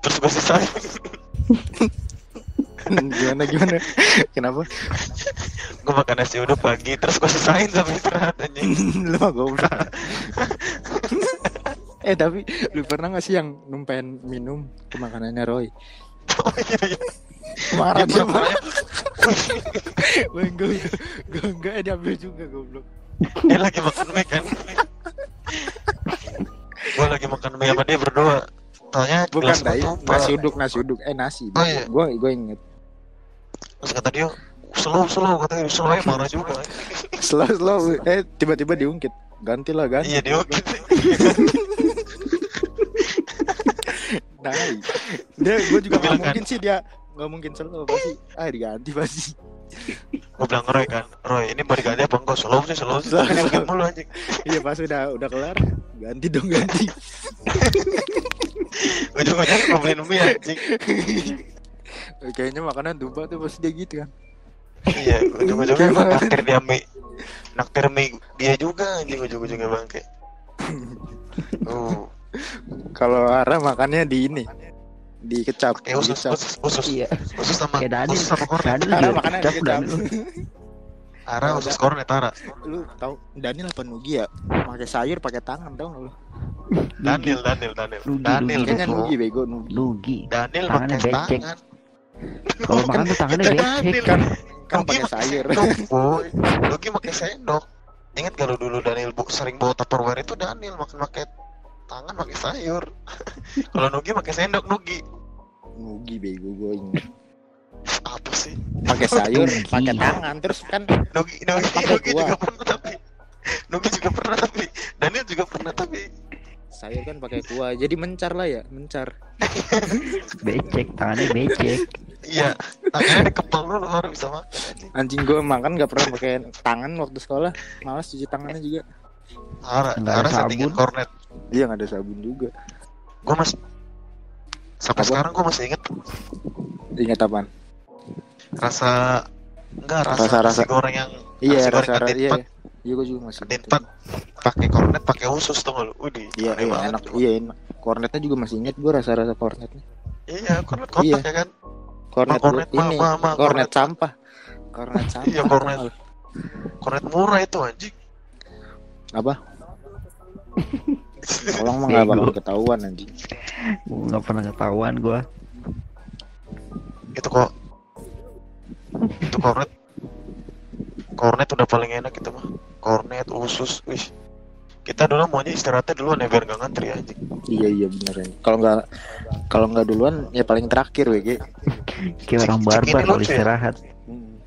Speaker 3: terus gua sisain
Speaker 2: gimana gimana? Kenapa?
Speaker 3: gua makan nasi uduk pagi terus gua sisain sampai istirahat anjing
Speaker 2: lu mah goblok. eh tapi lu pernah gak sih yang numpen minum ke makanannya Roy?
Speaker 3: oh iya iya
Speaker 2: Marah
Speaker 3: Dia
Speaker 2: marah. Gue enggak gue enggak diambil juga goblok.
Speaker 3: dia lagi makan mie kan gua lagi makan mie sama dia berdua tanya
Speaker 2: Bukan dai, nasi uduk nasi uduk eh nasi.
Speaker 3: Oh, iya.
Speaker 2: Gue gue inget.
Speaker 3: terus kata dia slow slow katanya slow aja marah juga
Speaker 2: Slow slow eh tiba-tiba diungkit. Gantilah ganti.
Speaker 3: iya dia oke
Speaker 2: Nah, dia gue juga nggak
Speaker 3: bilang
Speaker 2: mungkin sih dia nggak mungkin slow pasti. Ah diganti pasti.
Speaker 3: gua bilang Roy kan Roy ini diganti apa enggak slow sih slow sih mulu anjing
Speaker 2: Iya pas udah udah kelar ganti dong ganti.
Speaker 3: ujung-ujungnya beliin mie anjing
Speaker 2: Kayaknya makanan tumpah tuh pasti dia gitu kan.
Speaker 3: iya ujung-ujungnya gua naktir dia mie naktir mie dia juga anjing ujung-ujungnya bangke uh
Speaker 2: Kalau Ara makannya di ini dikecap.
Speaker 3: kayak usus
Speaker 2: dikecap.
Speaker 3: usus usus
Speaker 4: Iya.
Speaker 3: usus sama
Speaker 4: Kayak Daniel.
Speaker 3: usus sama kornet
Speaker 2: Ara makannya
Speaker 4: kecap
Speaker 2: dikecap.
Speaker 4: Daniel.
Speaker 3: Ara usus kornet Ara
Speaker 2: Lu tahu Daniel apa Nugi ya? Pakai sayur pakai tangan tau nggak lu?
Speaker 3: Daniel Daniel Daniel
Speaker 4: Nugi,
Speaker 3: Daniel bego.
Speaker 2: Nugi bego Nugi.
Speaker 4: Nugi.
Speaker 3: Daniel pakai tangan
Speaker 4: Kalau makan tuh tangannya becek.
Speaker 3: Daniel.
Speaker 2: Kan kan
Speaker 3: Nugi
Speaker 2: pakai sayur.
Speaker 3: Nugi pakai sendok Ingat kalau dulu Daniel bu sering bawa tupperware itu Daniel makan pakai tangan pakai sayur kalau Nugi pakai sendok Nugi
Speaker 2: Nugi bego gue inget.
Speaker 3: Apa sih
Speaker 2: Pakai sayur, pakai tangan terus kan
Speaker 3: Nugi Nugi,
Speaker 2: Pakai
Speaker 3: Nugi
Speaker 2: kuah.
Speaker 3: juga pernah tapi Nugi juga pernah tapi Daniel juga pernah tapi
Speaker 2: sayur kan pakai kuah. Jadi mencar lah ya, mencar.
Speaker 4: Becek, tangannya becek.
Speaker 3: iya tangannya dikepal dulu baru bisa makan anjing.
Speaker 2: Gue makan gak pernah pakai tangan waktu sekolah. Malas cuci tangannya juga.
Speaker 3: Ara
Speaker 4: Nggak ada
Speaker 3: settingan
Speaker 4: sabun.
Speaker 3: kornet
Speaker 2: Iya nggak ada sabun juga.
Speaker 3: gue mas sampai
Speaker 2: Apa?
Speaker 3: sekarang gue masih inget
Speaker 2: Ingat apaan?
Speaker 3: Rasa enggak rasa,
Speaker 2: Rasa- rasa.
Speaker 3: goreng yang
Speaker 2: Iya
Speaker 3: nasi goreng
Speaker 2: rasa
Speaker 3: kantin
Speaker 2: iya.
Speaker 3: empat
Speaker 2: Iya gue juga masih.
Speaker 3: empat pakai kornet pakai usus tuh lu Udih,
Speaker 2: Iya, iya enak.
Speaker 3: tuh.
Speaker 2: Iya enak. Kornetnya juga masih inget gue rasa-rasa kornetnya.
Speaker 3: iya kornet kotak
Speaker 2: Iya.
Speaker 3: ya kan
Speaker 2: Kornet,
Speaker 3: kornet,
Speaker 2: ini,
Speaker 3: ma- ma- ma-
Speaker 2: kornet,
Speaker 3: kornet.
Speaker 2: sampah. Kornet sampah.
Speaker 3: Iya, kornet. kornet murah itu anjing
Speaker 2: Apa? Tolong mah nggak bakal ketahuan anjing.
Speaker 4: Nggak pernah ketahuan gua.
Speaker 3: itu kok itu kornet kornet udah paling enak itu mah kornet usus wih kita dulu maunya istirahatnya duluan ya biar nggak ngantri anjing
Speaker 2: Iya iya bener ya. Kalau nggak kalau nggak duluan ya paling terakhir WG.
Speaker 4: Kayak orang barbar kalau
Speaker 3: lucu ya.
Speaker 4: istirahat.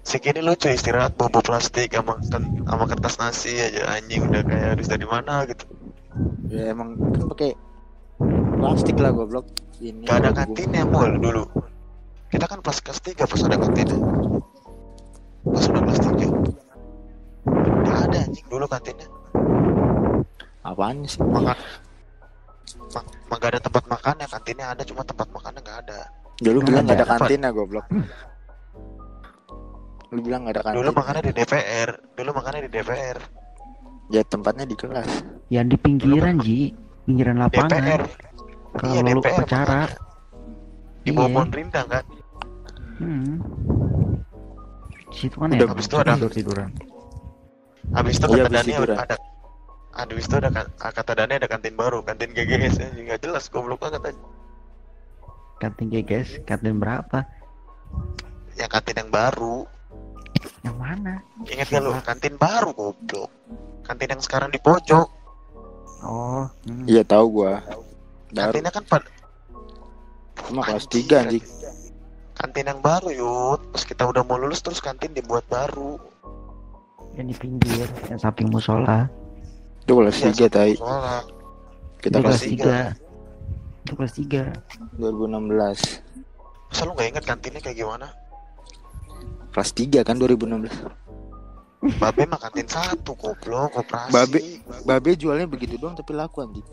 Speaker 3: Segini lucu istirahat bobo plastik sama ken- sama kertas nasi aja anjing udah kayak harus dari mana gitu
Speaker 2: Ya emang kan pakai plastik lah goblok. Ini
Speaker 3: gak ada kantinnya mul dulu kita kan pas kelas 3 pas ada kantinnya pas udah kelas 3 gak ada anjing dulu kantinnya
Speaker 2: Apaan sih?
Speaker 3: makan ma- ma- gak ada tempat makan ya kantinnya ada cuma tempat makannya gak ada
Speaker 2: Dulu
Speaker 4: Nggak
Speaker 2: bilang nggak ada
Speaker 3: ada.
Speaker 2: kantin ya goblok. Lu bilang nggak ada kantin.
Speaker 3: dulu makannya di DPR dulu makannya di DPR
Speaker 2: Ya tempatnya di kelas.
Speaker 4: Yang di pinggiran Ji, pinggiran
Speaker 3: DPR
Speaker 4: lapangan. Kalau
Speaker 3: iya
Speaker 4: lu
Speaker 3: DPR
Speaker 4: upacara,
Speaker 3: di bawah
Speaker 4: Iya.
Speaker 3: pohon rindang kan
Speaker 4: Hmm. Situ kan
Speaker 2: Udah,
Speaker 4: ya
Speaker 3: habis itu ada-
Speaker 4: tidur tiduran.
Speaker 3: Habis itu
Speaker 2: Iya,
Speaker 3: kata Dani ada Habis itu ada kan- kata Dani ada kantin baru, kantin GGS ya, nggak jelas goblok banget aja.
Speaker 4: Kantin guys, kantin berapa?
Speaker 3: Ya kantin yang baru.
Speaker 4: Yang mana?
Speaker 3: Ingat gak lu? Kantin baru goblok. Kantin yang sekarang di pojok.
Speaker 4: Oh, hmm.
Speaker 2: Iya tahu gua.
Speaker 3: Kantinnya kan pada
Speaker 2: cuma kelas. 3 anjing.
Speaker 3: Kantin yang baru yud. Pas kita udah mau lulus terus kantin dibuat baru.
Speaker 4: yang di pinggir, yang samping musola.
Speaker 2: Itu kelas
Speaker 3: Iya,
Speaker 2: 3 tai. Kita kelas
Speaker 4: kelas tiga. Itu kelas tiga.
Speaker 2: 2016.
Speaker 3: masa lu gak inget kantinnya kayak gimana?
Speaker 2: Kelas 3 kan 2016.
Speaker 3: Babe mah kantin satu goblok, koperasi.
Speaker 2: Babe. Babe jualnya begitu doang tapi laku anjing.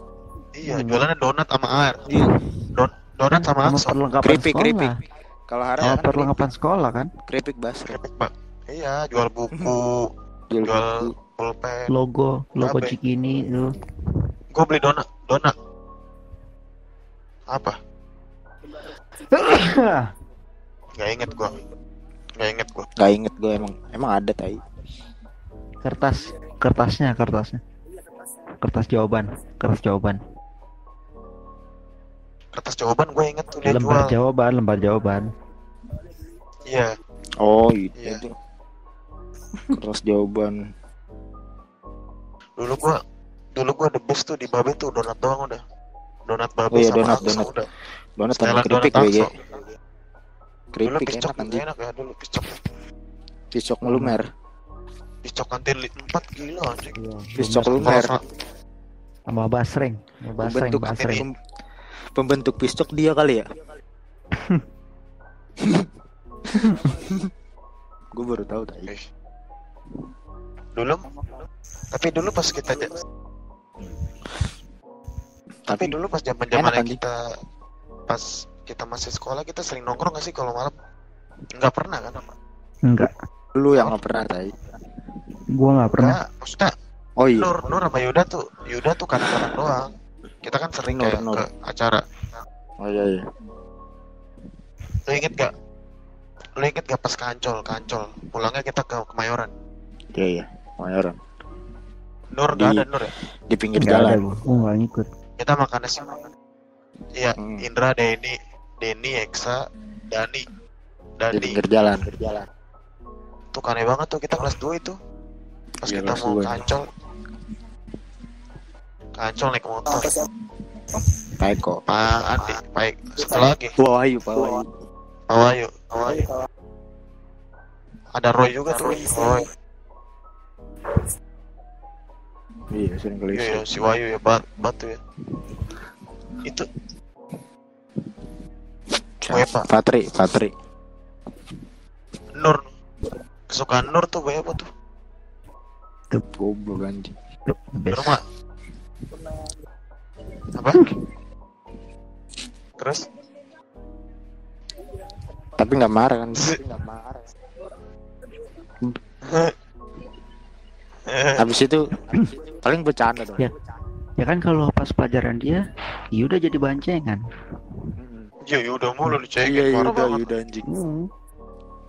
Speaker 3: Iya, jualannya donat sama air.
Speaker 2: Iya.
Speaker 3: Don donat sama
Speaker 4: Sama perlengkapan
Speaker 2: Keripik, keripik. Kalau Hara kan
Speaker 4: perlengkapan sekolah kan.
Speaker 2: keripik.
Speaker 3: Keripik, Pak. Iya, jual buku,
Speaker 2: Jual
Speaker 3: jual pulpen.
Speaker 4: Logo, logo
Speaker 3: Babe.
Speaker 4: Cikini itu.
Speaker 3: Gue beli donat, donat. Apa? Gak inget gua. Gak inget gua.
Speaker 2: Gak inget gue emang emang ada tai.
Speaker 4: kertas, kertasnya, kertasnya. Kertas jawaban, kertas jawaban.
Speaker 3: Kertas jawaban gue inget tuh dia
Speaker 4: lembar
Speaker 3: jual.
Speaker 4: jawaban, lembar jawaban.
Speaker 3: Iya,
Speaker 2: Oh itu.
Speaker 3: Iya.
Speaker 2: itu. Keras jawaban.
Speaker 3: dulu gua dulu gua the best tuh di babe tuh donat doang udah. Donat babe
Speaker 2: Oh iya,
Speaker 3: sama
Speaker 2: donat,
Speaker 3: akso
Speaker 2: donat.
Speaker 3: udah.
Speaker 2: Donat sama keripik
Speaker 3: donat
Speaker 2: BG.
Speaker 3: akso. Dulu
Speaker 2: Keripik
Speaker 3: piscok
Speaker 2: enak anjing.
Speaker 3: enak ya dulu piscok.
Speaker 2: Piscok melumer.
Speaker 3: Piscok kantin 4 kilo anjing.
Speaker 2: Piscok
Speaker 3: Kalau
Speaker 2: lumer.
Speaker 3: sa-
Speaker 4: Sama basreng, basreng,
Speaker 2: Pembentuk
Speaker 4: basreng.
Speaker 2: Pem- pembentuk piscok dia kali ya. Gue baru tahu tadi.
Speaker 3: Dulu tapi dulu pas kita ja- tapi dulu pas zaman
Speaker 2: anjing.
Speaker 3: kita pas kita masih sekolah kita sering nongkrong gak sih kalau malam? Nggak pernah kan?
Speaker 4: Enggak,
Speaker 2: Lu yang nggak pernah tadi.
Speaker 4: gua nggak pernah.
Speaker 3: Nggak, maksudnya
Speaker 2: Oh iya.
Speaker 3: Nur Nur sama Yuda tuh Yuda tuh kadang-kadang doang. Kita kan sering
Speaker 2: Nur,
Speaker 3: kayak
Speaker 2: Nur.
Speaker 3: ke acara.
Speaker 2: Oh iya iya.
Speaker 3: Lu inget gak? Lu inget gak pas kancol kancol pulangnya kita ke Kemayoran.
Speaker 2: Iya iya. Mayoran.
Speaker 3: Nur
Speaker 2: Di-
Speaker 3: gak ada Nur ya?
Speaker 2: Di pinggir
Speaker 4: ada
Speaker 2: jalan.
Speaker 4: gua, gua nggak ngikut.
Speaker 3: Kita makan nasi. Iya,
Speaker 2: Hmm.
Speaker 3: Indra, Denny, Denny, Eksa, Dani,
Speaker 2: Di
Speaker 3: Dani.
Speaker 2: pinggir jalan.
Speaker 3: Tuh aneh banget tuh kita kelas 2 itu. Pas
Speaker 2: Iya,
Speaker 3: kita mau kancol. Kancol naik motor.
Speaker 2: Taeko.
Speaker 3: Pak Andi, baik. Satu lagi,
Speaker 2: Pak Wahyu, Pak Wahyu.
Speaker 3: Pak Wahyu, Pak Wahyu. Ada Roy juga tuh, Roy.
Speaker 2: Iya, sering kali.
Speaker 3: Iya, ya, si Wahyu ya, bat, batu ya. Itu Wepa.
Speaker 2: Patri, Patri.
Speaker 3: Nur. Kesukaan Nur tuh gue apa tuh?
Speaker 2: Goblok anjing.
Speaker 4: Tuh,
Speaker 3: Apa? Terus?
Speaker 2: Tapi nggak marah kan? Tapi nggak marah. Habis itu paling bercanda dong.
Speaker 4: Ya. Ya kan kalau pas pelajaran dia, ya udah jadi bancengan.
Speaker 3: Iya, ya udah mulu dicengin,
Speaker 2: Iya, Yuda,
Speaker 3: banget.
Speaker 2: Yuda anjing.
Speaker 4: Hmm.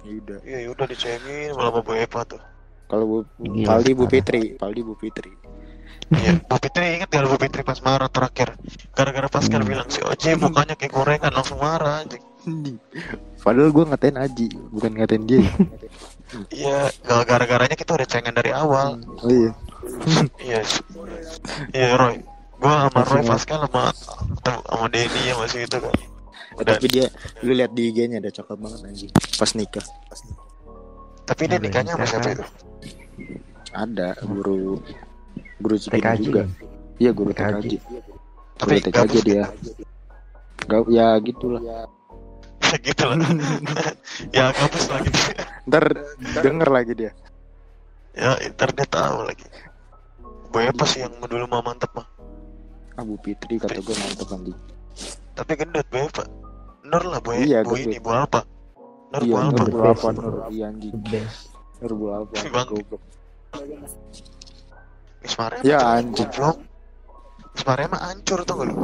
Speaker 2: Yuda.
Speaker 3: Iya, ya udah dicengin malah sama Bu Eva tuh.
Speaker 2: Kalau Bu
Speaker 4: Gila,
Speaker 2: Paldi Bu. Fitri, Paldi Bu Fitri.
Speaker 3: Iya, Bu Fitri inget gak Bu Fitri pas marah terakhir? Gara-gara Pascal
Speaker 4: Hmm.
Speaker 3: bilang si Oce mukanya kayak gorengan langsung marah anjing.
Speaker 2: Padahal gue ngatain Aji, bukan ngatain dia.
Speaker 3: Iya, gak gara-garanya kita udah cengen dari awal.
Speaker 2: Oh iya.
Speaker 3: Iya, iya Roy. Gua sama Roy
Speaker 2: ya.
Speaker 3: Pascal sama sama Denny yang masih itu kan.
Speaker 2: Eh, tapi dia, lu lihat di IG-nya ada cakep banget anjing. Pas nikah.
Speaker 3: Tapi dia nikahnya sama
Speaker 4: nikah,
Speaker 3: siapa itu?
Speaker 2: Ada guru guru
Speaker 4: TKJ.
Speaker 2: juga. Iya guru
Speaker 4: TKJ.
Speaker 2: TKJ.
Speaker 3: Tapi
Speaker 2: Guru TKJ dia. Gak, ya gitulah.
Speaker 3: gitu lah. ya gabus lah gitu.
Speaker 2: Ntar denger lagi dia.
Speaker 3: Ya, ntar dia tahu lagi. Boy apa sih yang dulu mau mantep mah?
Speaker 2: Abu Fitri kata gue mantep anjing.
Speaker 3: Tapi gendut Boy apa? Nur lah Boy,
Speaker 2: Iya,
Speaker 3: Boy
Speaker 2: gendut.
Speaker 3: ini Bu apa? Nur
Speaker 2: Iya,
Speaker 3: Bu
Speaker 2: Nur
Speaker 3: apa?
Speaker 2: Apa Nur? Iya anjing.
Speaker 4: Best.
Speaker 2: Nur Bu apa?
Speaker 3: Bang.
Speaker 2: Goblok.
Speaker 3: Miss Maria
Speaker 2: Ya, anjing.
Speaker 3: goblok. Miss Maria mah hancur tuh lu.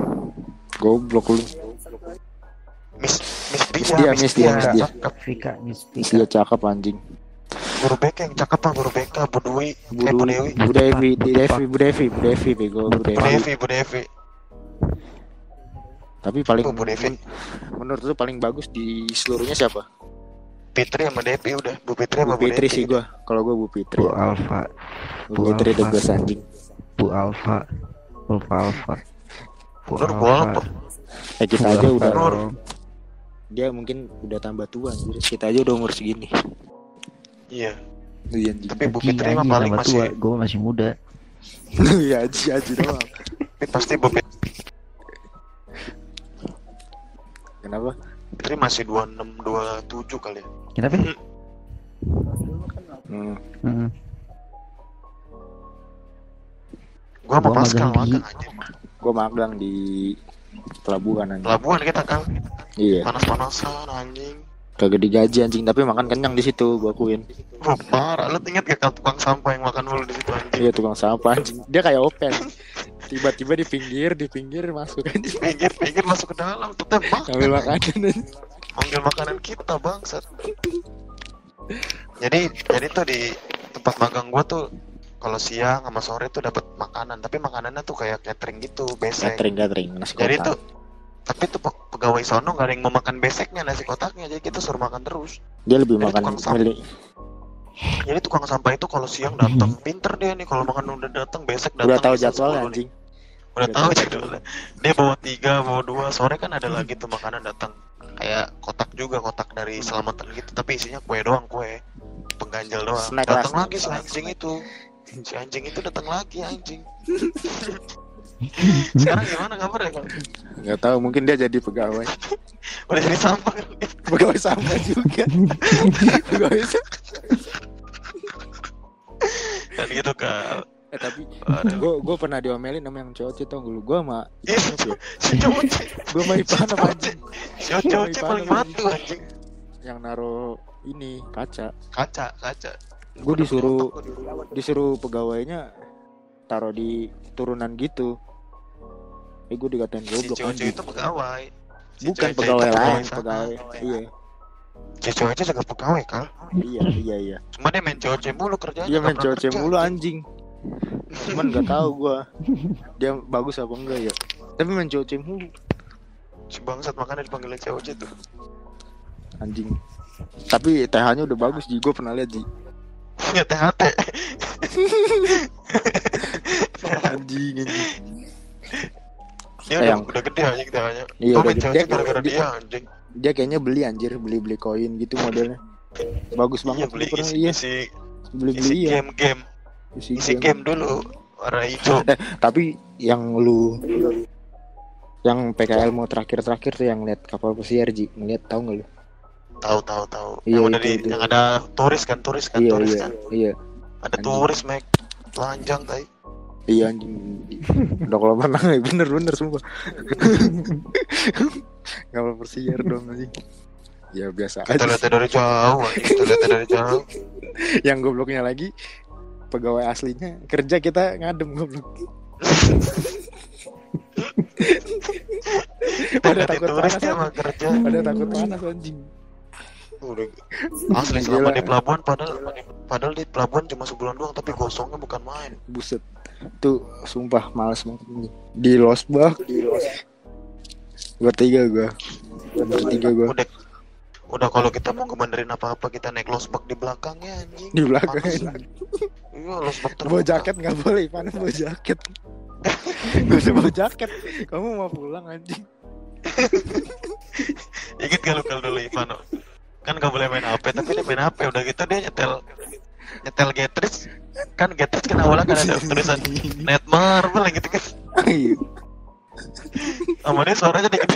Speaker 2: Goblok lu.
Speaker 3: Miss Miss P Mistia,
Speaker 2: Mistia, Mistia, Mistia.
Speaker 3: cakep.
Speaker 4: Vika Mistika
Speaker 2: Dia cakep anjing.
Speaker 3: Guru BK yang cakep mah guru BK, Bu Dwi, eh Bu
Speaker 2: Bu
Speaker 3: Dewi,
Speaker 2: Bu Devi, Bu Devi, Bu Devi, Bu Devi, bego, Bu
Speaker 3: Bu
Speaker 2: Devi.
Speaker 3: Devi, Bu Devi.
Speaker 2: Tapi paling
Speaker 3: Bu Devi.
Speaker 2: menurut lu paling bagus di seluruhnya siapa?
Speaker 3: Fitri sama Devi udah, Bu Fitri
Speaker 2: Bu
Speaker 3: sama Bu
Speaker 2: Fitri sih gua. Kalau gua Bu Fitri.
Speaker 4: Bu Alfa
Speaker 2: Bu Fitri
Speaker 4: Alfa.
Speaker 2: the best anjing.
Speaker 4: Bu Alfa Bu Alfa Bu
Speaker 3: Nur, Bu Alfa.
Speaker 2: Eh kita
Speaker 4: Bu
Speaker 2: aja
Speaker 4: Alfa
Speaker 2: udah
Speaker 4: dong.
Speaker 2: dia mungkin udah tambah tua anjir. Kita aja udah umur segini.
Speaker 3: Iya,
Speaker 2: Iya
Speaker 3: tapi Bu Fitri mah paling
Speaker 4: tambah
Speaker 3: masih,
Speaker 4: tua gue masih muda
Speaker 2: Iya aji aji doang.
Speaker 3: pasti Bu Fitri
Speaker 2: Kenapa?
Speaker 3: Masih 26, 27 kali ya.
Speaker 4: kenapa ya?
Speaker 2: Hmm.
Speaker 4: Hmm.
Speaker 3: Gua sama
Speaker 4: Gua
Speaker 3: Pascal
Speaker 4: magang
Speaker 3: aja.
Speaker 2: Gua magang di pelabuhan anjing.
Speaker 3: Pelabuhan kita kan,
Speaker 2: Iya.
Speaker 3: panas-panasan anjing.
Speaker 2: Kagak digaji anjing tapi makan kenyang di situ gua akuin.
Speaker 3: Wah, parah. Lu inget gak kan tukang sampah yang makan mulu di situ anjing?
Speaker 2: Iya tukang sampah anjing. Dia kayak open. Tiba-tiba di pinggir, di pinggir masuk anjing.
Speaker 3: Pinggir-pinggir masuk ke dalam, tetep makan.
Speaker 2: Ngambil makanan.
Speaker 3: Manggil makanan kita bangsat. Jadi, jadi tuh di tempat magang gua tuh kalau siang sama sore tuh dapat makanan, tapi makanannya tuh kayak catering gitu, besek.
Speaker 2: Catering catering nasi
Speaker 3: Jadi
Speaker 2: kotak.
Speaker 3: tuh tapi tuh pe- pegawai sono gak ada yang mau makan beseknya nasi kotaknya jadi kita suruh makan terus
Speaker 2: Dia lebih
Speaker 3: Jadi
Speaker 2: makan milih.
Speaker 3: Jadi tukang sampah itu kalau siang datang pinter dia nih kalau makan udah datang besek datang
Speaker 2: Udah tahu
Speaker 3: bisa
Speaker 2: jadwalnya
Speaker 3: 10 nih.
Speaker 2: anjing.
Speaker 3: udah
Speaker 2: Udah
Speaker 3: tahu jadwalnya. Dia bawa tiga bawa dua. Sore kan ada lagi tuh makanan datang kayak kotak juga kotak dari selamatan gitu. Tapi isinya kue doang kue. Pengganjal doang.
Speaker 2: Snack
Speaker 3: datang lagi si anjing itu. Si anjing itu datang lagi anjing sekarang gimana kabar ya Kak?
Speaker 2: Nggak tahu mungkin dia jadi pegawai.
Speaker 3: udah jadi sampah kan?
Speaker 2: Pegawai sampah juga. pegawai sampah.
Speaker 3: dan gitu kan
Speaker 2: Eh tapi gue gue pernah diomelin sama yang cowok tau gue gue sama
Speaker 3: si cowok
Speaker 2: gue sama Ipanov anjing
Speaker 3: si cowok paling batu anjing.
Speaker 2: Yang naro ini kaca.
Speaker 3: Kaca kaca.
Speaker 2: Gue disuruh disuruh pegawainya taruh di turunan gitu eh gue dikatain
Speaker 3: si
Speaker 2: goblok
Speaker 3: cowok
Speaker 2: anjing.
Speaker 3: itu pegawai. Si
Speaker 2: bukan pegawai lain pegawai. iya.
Speaker 3: Si cowok itu juga pegawai kan
Speaker 2: iya iya iya.
Speaker 3: Cuma dia main cowok mulu kerjanya nggak
Speaker 2: main
Speaker 3: kerja,
Speaker 2: mulu
Speaker 3: anjing.
Speaker 2: cuman nggak tahu gue dia bagus apa enggak ya. Tapi main cowok mulu.
Speaker 3: Si bangsat makanya dipanggilin cowok itu.
Speaker 2: Anjing. Tapi TH-nya udah bagus ji. Gue pernah lihat ji.
Speaker 3: Ya THT
Speaker 2: anjing anjing
Speaker 3: dia
Speaker 2: Sayang.
Speaker 3: udah, udah gede anjing THT
Speaker 2: Iya,
Speaker 3: gue
Speaker 2: udah gede.
Speaker 3: gara-gara
Speaker 2: Dia-
Speaker 3: dia anjing.
Speaker 2: dia kayaknya beli anjir. Beli beli koin gitu modelnya. Bagus
Speaker 3: iya
Speaker 2: banget
Speaker 3: beli
Speaker 2: Gua pernah
Speaker 3: isi
Speaker 2: iya.
Speaker 3: isi,
Speaker 2: beli
Speaker 3: isi
Speaker 2: beli ya
Speaker 3: game game
Speaker 2: isi,
Speaker 3: isi
Speaker 2: game.
Speaker 3: game dulu warna hijau.
Speaker 2: Tapi yang lu yang PKL mau terakhir terakhir tuh yang lihat kapal pesiar ji. Ngeliat tahu nggak lu?
Speaker 3: Tahu tahu tahu
Speaker 2: Iya,
Speaker 3: yang udah
Speaker 2: itu, itu.
Speaker 3: yang ada turis kan turis kan
Speaker 2: iya
Speaker 3: turis
Speaker 2: iya
Speaker 3: kan.
Speaker 2: iya.
Speaker 3: Ada
Speaker 2: Anjing.
Speaker 3: turis mek telanjang tai
Speaker 2: iya anjing. Udah kalau pernah ya bener bener sumpah kapal pesiar dong anjing. Ya biasa
Speaker 3: kita
Speaker 2: aja.
Speaker 3: lihatnya dari jauh kita lihatnya dari jauh.
Speaker 2: Yang gobloknya lagi pegawai aslinya. Kerja kita ngadem goblok. Pada takut panas
Speaker 3: kerja.
Speaker 2: Pada takut panas anjing.
Speaker 3: Udah. Asli selama
Speaker 2: Gila.
Speaker 3: di pelabuhan padahal padahal di pelabuhan cuma sebulan doang tapi gosongnya bukan main.
Speaker 2: Buset tuh sumpah males banget nih di losbak di los bertiga gua. Bertiga gua.
Speaker 3: Udah udah kalau kita mau ngebenerin apa-apa kita naik losbak di belakangnya anjing.
Speaker 2: Di belakang
Speaker 3: Panas. iya losbak terbuka.
Speaker 2: Bawa jaket nggak boleh Ivan. Bawa jaket. Gak usah bawa jaket. Kamu mau pulang anjing.
Speaker 3: Inget gak lu kalau dulu Ivano kan gak boleh main HP tapi dia main HP udah gitu dia nyetel nyetel Getris kan Getris kan awalnya kan ada tulisan net marble gitu kan.
Speaker 2: Iya.
Speaker 3: dia suaranya dikit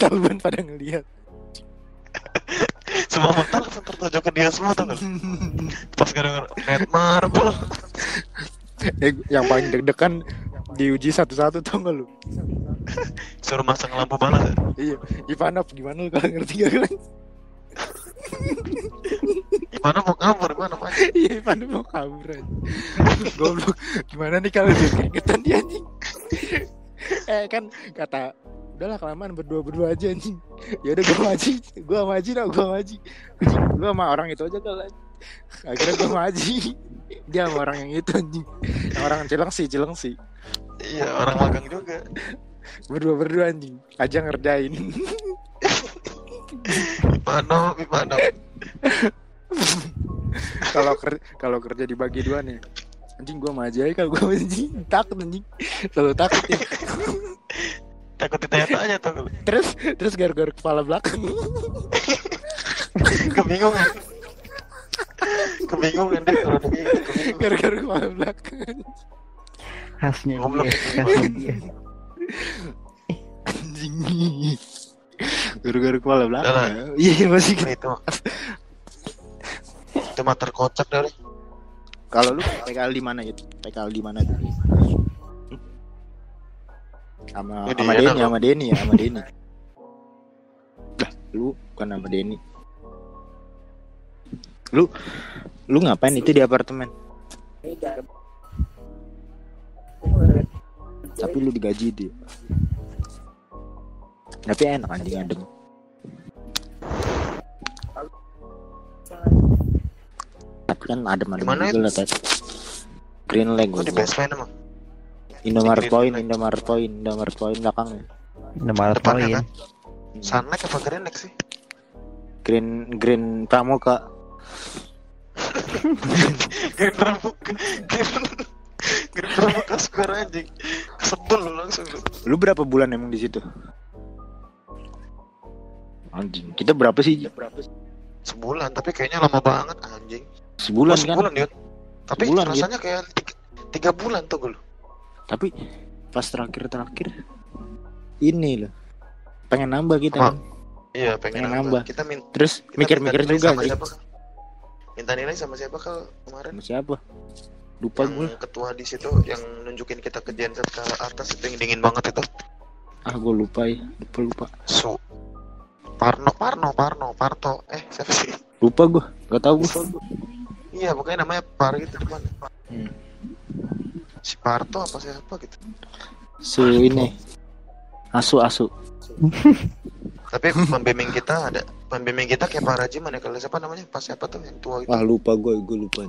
Speaker 2: Taliban pada ngeliat.
Speaker 3: Semua mata langsung tertuju ke dia semua tuh pas gak denger net marble
Speaker 2: eh, yang paling deg-degan diuji satu-satu tau gak lu?
Speaker 3: Suruh masang lampu balas ya.
Speaker 2: iya. Ivanov gimana lu kalau ngerti gak kan
Speaker 3: gimana mau kabur? Gimana pak
Speaker 2: iya mau kabur aja goblok gimana nih kalau dia keringetan dia anjing? Eh kan kata udahlah kelamaan berdua berdua aja anjing. Ya udah gue maji gue maji dah gue maji gue sama orang itu aja kali akhirnya gue maji dia sama orang yang itu anjing. Yang orang cilengsi cilengsi.
Speaker 3: Iya, orang magang juga.
Speaker 2: berdua berdua anjing. Aja ngerjain
Speaker 3: Pipano, Pipano.
Speaker 2: kalau ker kalau kerja dibagi dua nih. Anjing gue maju aja kalau gue anjing takut anjing. Selalu takut ya.
Speaker 3: Takut ditanya-tanya tuh.
Speaker 2: terus terus gara-gara kepala belakang.
Speaker 3: Kebingungan. Kebingungan deh kalau
Speaker 2: gara-gara kepala belakang.
Speaker 4: Khasnya dia khasnya dia.
Speaker 2: Anjing gara-gara kepala belakang iya masih
Speaker 3: Nah, itu. Itu mah terkocak dari.
Speaker 2: kalau lu PKL di mana itu PKL di mana tuh sama
Speaker 3: Ini
Speaker 2: sama
Speaker 3: loh.
Speaker 2: sama Denny ya sama Denny. Lah lu bukan sama Denny. Lu lu ngapain itu di apartemen? Tapi lu digaji dia tapi enak anjing adem tapi kan adem adem
Speaker 3: Gimana
Speaker 2: juga lah tadi Green Lake
Speaker 3: Kok di
Speaker 2: gua.
Speaker 3: basement emang?
Speaker 2: Indomaret
Speaker 3: Green
Speaker 2: Point. Indomaret Point Indomaret Point belakangnya
Speaker 4: nomor
Speaker 3: Depannya
Speaker 4: poin
Speaker 3: kan? Sunlight apa Greenlight sih?
Speaker 2: Green Green Pramuka
Speaker 3: Green Pramuka. Green Green Pramuka Square anjing. Kesebel lu langsung lu.
Speaker 2: lu berapa bulan emang di situ anjing kita berapa sih
Speaker 3: Sebulan, tapi kayaknya lama banget anjing.
Speaker 2: sebulan
Speaker 3: Oh,
Speaker 2: kan
Speaker 3: sebulan yuk. Tapi
Speaker 2: Sebulan,
Speaker 3: rasanya kayak tiga, tiga bulan tuh gue.
Speaker 2: tapi pas terakhir terakhir ini loh pengen nambah kita kan.
Speaker 3: Iya, pengen
Speaker 2: Pengen
Speaker 3: nambah.
Speaker 2: nambah.
Speaker 3: Kita min
Speaker 2: terus mikir-mikir juga
Speaker 3: sama
Speaker 2: anjing.
Speaker 3: siapa? Minta nilai sama siapa kal kemarin?
Speaker 2: sama siapa lupa
Speaker 3: yang
Speaker 2: gue
Speaker 3: ketua di situ yang nunjukin kita ke genset ke atas itu yang dingin banget itu.
Speaker 2: ah gue lupa ya lupa lupa
Speaker 3: Su Parno, Parno, Parno, Parto. Eh, siapa sih?
Speaker 2: lupa gue gak tau gue
Speaker 3: Iya, pokoknya namanya Par gitu depan.
Speaker 2: Hmm.
Speaker 3: Si Parto apa siapa gitu.
Speaker 2: su ini asu asu
Speaker 3: Tapi pembimbing kita ada pembimbing kita kayak Pak Raji mana kalau siapa namanya? Pas siapa tuh yang tua itu?
Speaker 2: ah lupa gue gue lupa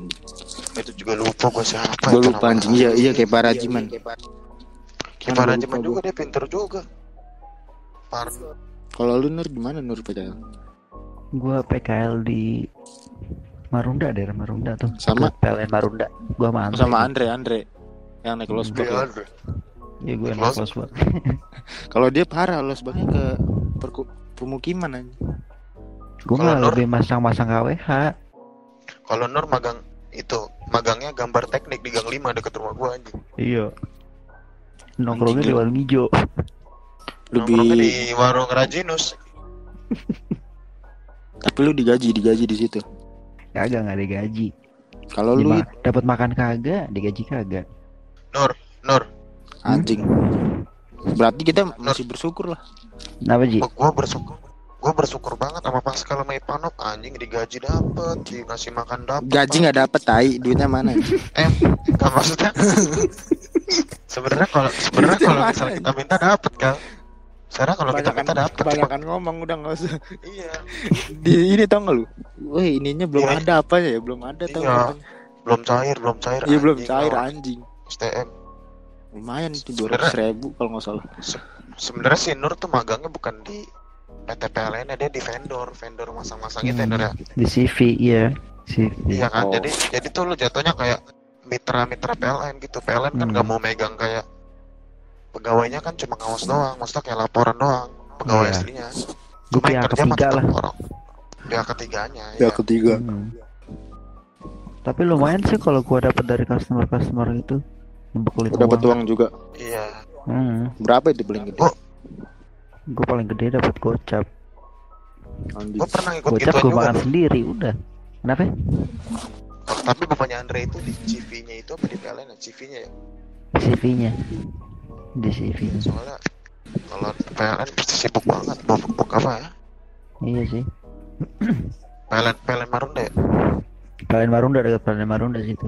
Speaker 3: Itu juga lupa gua siapa
Speaker 2: gue lupa anjing iya iya kayak para Jiman
Speaker 3: Kayak Pak
Speaker 2: Gua
Speaker 3: Raji
Speaker 2: lupa
Speaker 3: juga
Speaker 2: gua.
Speaker 3: dia pinter juga. Par
Speaker 2: kalau lu nur di mana nur PKL
Speaker 4: gua PKL di Marunda daerah Marunda tuh.
Speaker 2: Sama?
Speaker 4: PLN Marunda. Gua sama Andre.
Speaker 2: Sama Andre Andre. Yang naik los
Speaker 3: Iya,
Speaker 2: ya.
Speaker 3: Andre.
Speaker 4: ya gue
Speaker 3: Los-
Speaker 4: enak los banget.
Speaker 2: Kalau dia parah los baknya ke perku- pemukiman anjing.
Speaker 4: Gue malah
Speaker 3: Nur-
Speaker 4: lebih masang-masang KWH
Speaker 3: Kalau Nur magang itu magangnya gambar teknik di Gang 5 deket rumah gua anjing.
Speaker 4: iya. Nongkrongnya di warung hijau
Speaker 3: Nongkrongnya di
Speaker 2: lebih
Speaker 3: warung Rajinus.
Speaker 2: tapi lu digaji digaji di situ.
Speaker 4: Kagak nggak digaji.
Speaker 2: Kalau lu
Speaker 4: dapat makan kagak digaji kagak.
Speaker 3: Nur, Nur,
Speaker 2: anjing. Berarti kita masih bersyukur lah.
Speaker 4: Kenapa Ji?
Speaker 3: gua, gua bersyukur. Gua bersyukur banget sama Pascal sama Ipanov anjing digaji dapet, dikasih makan dapet.
Speaker 2: gaji nggak dapet tai. Duitnya mana?
Speaker 3: Eh, nggak maksudnya. sebenarnya kalau sebenarnya kalau kita minta dapet kan. Sekarang kalau kita minta dapet. cuma
Speaker 2: kebanyakan ngomong udah nggak usah.
Speaker 3: Iya.
Speaker 2: Di ini tau nggak lu? Wah ininya belum
Speaker 3: Iya.
Speaker 2: ada apa ya? Belum ada tau
Speaker 3: Iya. belum cair belum cair
Speaker 2: iya belum cair anjing.
Speaker 3: STM
Speaker 2: lumayan itu dua ratus ribu kalau nggak salah.
Speaker 3: sebenarnya si Nur tuh magangnya bukan di PT PLN ya dia di vendor vendor masang-masang itu ya,
Speaker 4: Hmm.
Speaker 3: Nur ya
Speaker 4: di CV iya. CV
Speaker 3: iya kan?
Speaker 2: Oh.
Speaker 3: jadi jadi tuh lu jatuhnya kayak mitra-mitra PLN gitu. PLN kan
Speaker 4: Hmm.
Speaker 3: nggak mau megang kayak pegawainya kan cuma ngawas doang maksudnya kayak laporan doang pegawai
Speaker 4: Iya.
Speaker 3: aslinya.
Speaker 4: Gue pihak ketiga lah.
Speaker 3: orang. Pihak ketiganya
Speaker 2: ya
Speaker 3: ya.
Speaker 2: ketiga.
Speaker 4: Hmm. tapi lumayan sih kalau gua dapat dari customer customer itu untuk kulit
Speaker 2: dapat uang. juga.
Speaker 3: Iya.
Speaker 4: Hmm.
Speaker 2: berapa itu paling gede?
Speaker 3: Oh.
Speaker 4: gue paling gede dapat gocap.
Speaker 3: Gue pernah ikut
Speaker 4: gocap gue
Speaker 3: juga
Speaker 4: makan sendiri udah. Kenapa?
Speaker 3: Oh, tapi bapaknya Andre itu di CV-nya itu apa di PLN ya? CV-nya ya?
Speaker 4: CV-nya di CV
Speaker 3: soalnya kalau PLN pasti sibuk banget bok, bok apa ya?
Speaker 4: Iya sih.
Speaker 3: PLN PLN Marunda ya?
Speaker 4: Kalian Marunda dekat kalian Marunda situ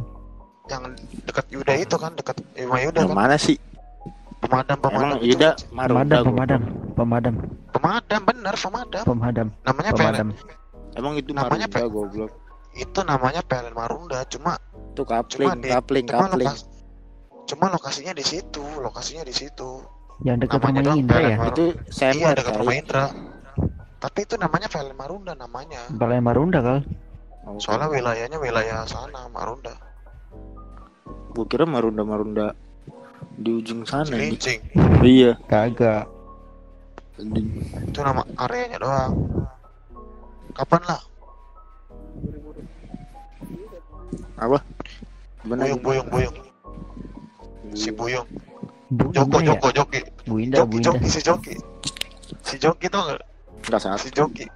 Speaker 3: yang dekat Yuda itu kan dekat Ima Yuda
Speaker 2: yang
Speaker 3: kan
Speaker 2: mana sih?
Speaker 3: Pemadam pemadam
Speaker 2: Emang Yuda Marunda
Speaker 4: pemadam pemadam pemadam.
Speaker 3: Pemadam bener pemadam.
Speaker 4: Pemadam
Speaker 3: namanya PLN
Speaker 4: pemadam.
Speaker 2: Emang itu
Speaker 3: Namanya
Speaker 2: Marunda goblok.
Speaker 3: itu namanya PLN Marunda cuma
Speaker 2: Itu kapling,
Speaker 3: Cuma di-
Speaker 2: kapling,
Speaker 3: cuma
Speaker 2: kapling.
Speaker 3: Cuma lokasinya di situ lokasinya di situ.
Speaker 4: Yang dekat
Speaker 3: Namanya
Speaker 4: rumah Indra ya.
Speaker 2: Itu
Speaker 3: iya
Speaker 2: senter
Speaker 3: dekat rumah Indra. Tapi itu namanya PLN Marunda namanya.
Speaker 4: Balai Marunda kal.
Speaker 2: Oh,
Speaker 3: soalnya wilayahnya wilayah sana Marunda.
Speaker 2: Gua kira Marunda Marunda di ujung sana.
Speaker 3: Cilincing.
Speaker 2: Iya.
Speaker 4: kagak.
Speaker 3: Itu nama areanya doang. Kapan lah?
Speaker 2: Bener.
Speaker 3: Buyung Buyung Buyung si Buyung
Speaker 4: Bu
Speaker 3: Joko
Speaker 4: ya?
Speaker 3: Joko Joki.
Speaker 4: Bu Indah Bu
Speaker 3: Joki
Speaker 4: Indah.
Speaker 3: Joki si Joki. Si Joki tuh nggak?
Speaker 2: Enggak salah.
Speaker 3: si Joki.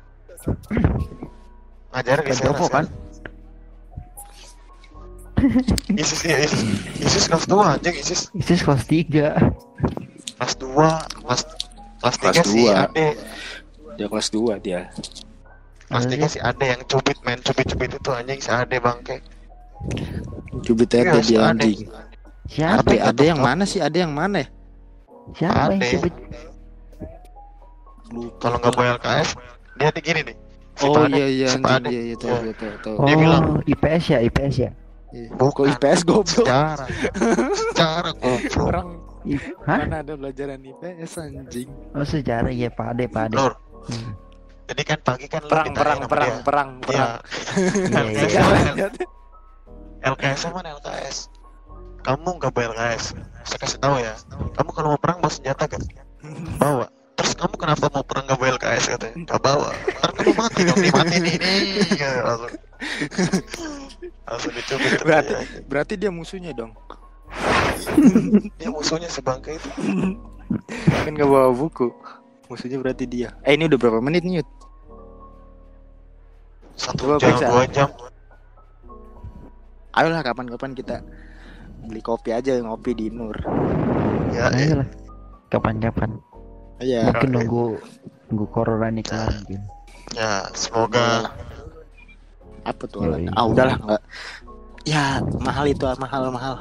Speaker 3: Ngajarin di
Speaker 4: Kan Joko kan?
Speaker 3: Isis iya Isis. Isis kelas 2 anjing Isis.
Speaker 4: Isis kelas 3
Speaker 3: kelas 2 kelas kelas 3 si
Speaker 2: dua.
Speaker 3: Ade.
Speaker 2: Dia kelas 2 dia.
Speaker 3: kelas
Speaker 4: Ada.
Speaker 3: 3
Speaker 4: sih.
Speaker 3: si Ade yang cubit main cubit-cubit itu anjing si Ade bangke.
Speaker 2: Cubit
Speaker 3: Iya,
Speaker 2: ada
Speaker 3: si
Speaker 2: dia
Speaker 3: Ade.
Speaker 2: anjing.
Speaker 4: Siapa
Speaker 2: Ada ada yang mana sih? Ada yang mana ya?
Speaker 4: siapa yang
Speaker 3: Ade.
Speaker 4: cubit
Speaker 2: Lupa.
Speaker 3: kalau nggak bawa LKS dia di gini nih si
Speaker 2: Oh
Speaker 3: Pade,
Speaker 2: iya iya
Speaker 3: si Pade.
Speaker 2: iya iya tahu
Speaker 3: Iya.
Speaker 2: tahu tahu,
Speaker 4: oh
Speaker 3: Dia bilang.
Speaker 4: IPS ya IPS ya
Speaker 2: Iya.
Speaker 3: Bukan.
Speaker 2: Kok IPS goblok?
Speaker 3: sejarah sejarah goblok
Speaker 2: Orang
Speaker 4: Hah?
Speaker 2: mana ada pelajaran IPS anjing.
Speaker 4: Oh sejarah ya Pak Ade Pak Ade
Speaker 3: Lur
Speaker 4: Hmm.
Speaker 3: jadi kan pagi kan
Speaker 2: Perang perang perang
Speaker 3: dia.
Speaker 2: perang
Speaker 3: Iya.
Speaker 2: perang.
Speaker 4: Iya, iya, iya.
Speaker 3: mana? LKS mana LKS kamu nggak bawa LKS saya kasih tahu ya kamu kalau mau perang bawa senjata kan bawa terus kamu kenapa mau perang nggak bawa LKS katanya nggak bawa ntar kamu mati dong dimatiin ini ya, langsung langsung dicubit
Speaker 2: Berarti
Speaker 3: dia.
Speaker 2: berarti dia musuhnya dong.
Speaker 3: dia musuhnya sebangke itu
Speaker 2: Kan gak bawa buku. Musuhnya berarti dia. Eh ini udah berapa menit nih?
Speaker 3: Satu
Speaker 2: Coba
Speaker 3: jam
Speaker 2: periksa.
Speaker 3: dua jam
Speaker 2: Ayolah kapan-kapan kita beli kopi aja ngopi di Nur.
Speaker 3: ya, ya.
Speaker 4: Ayolah kapan-kapan
Speaker 2: Iya.
Speaker 4: mungkin
Speaker 3: Oke.
Speaker 4: nunggu nunggu corona ini kelar mungkin
Speaker 3: ya semoga
Speaker 2: Apa tuh?
Speaker 4: Yoi.
Speaker 2: Ah udahlah nggak. Ya mahal itu mahal mahal.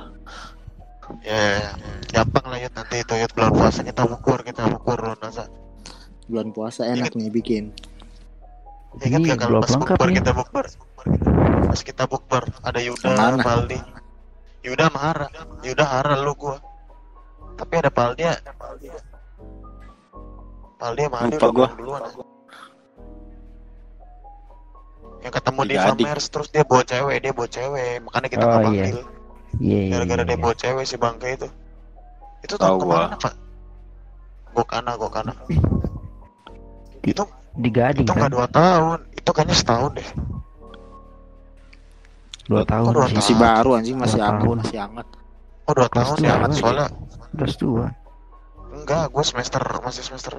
Speaker 3: ya, ya, ya. gampang lah ya nanti itu ya bulan puasa kita bukur kita bukur lu nasa
Speaker 2: Bulan puasa enak nih bikin.
Speaker 3: Ingat
Speaker 4: Ini
Speaker 3: gak kalau pas bukber
Speaker 4: nih.
Speaker 3: kita bukber? Pas kita bukber ada Yuda,
Speaker 2: Mana?
Speaker 3: Yuda sama Hara. Yuda Hara lu gua. Tapi ada Paldi ya. Paldi sama Ade udah
Speaker 2: gua.
Speaker 3: duluan. ya. Yang ketemu di. Famers terus dia bawa cewek, dia bawa cewek. Makanya kita
Speaker 4: Oh,
Speaker 3: nggak
Speaker 4: iya.
Speaker 3: panggil.
Speaker 4: iya iya
Speaker 3: Gara-gara dia
Speaker 4: iya.
Speaker 3: bawa cewek si bangke itu. Itu
Speaker 2: Tahu
Speaker 3: tahun
Speaker 2: gua.
Speaker 3: kemarin apa? Gokana, Gokana. Itu
Speaker 4: di Gading
Speaker 3: itu
Speaker 4: kan
Speaker 3: nggak dua tahun, itu kayaknya setahun deh.
Speaker 4: Dua tahun
Speaker 3: dua
Speaker 4: sih
Speaker 2: Masih
Speaker 3: tahun.
Speaker 2: baru anjing masih hangat
Speaker 4: tahun.
Speaker 2: masih hangat.
Speaker 3: Oh dua
Speaker 4: Kelas
Speaker 3: tahun ya,
Speaker 4: kan?
Speaker 3: soalnya
Speaker 4: terus dua
Speaker 3: Enggak, gue semester masih semester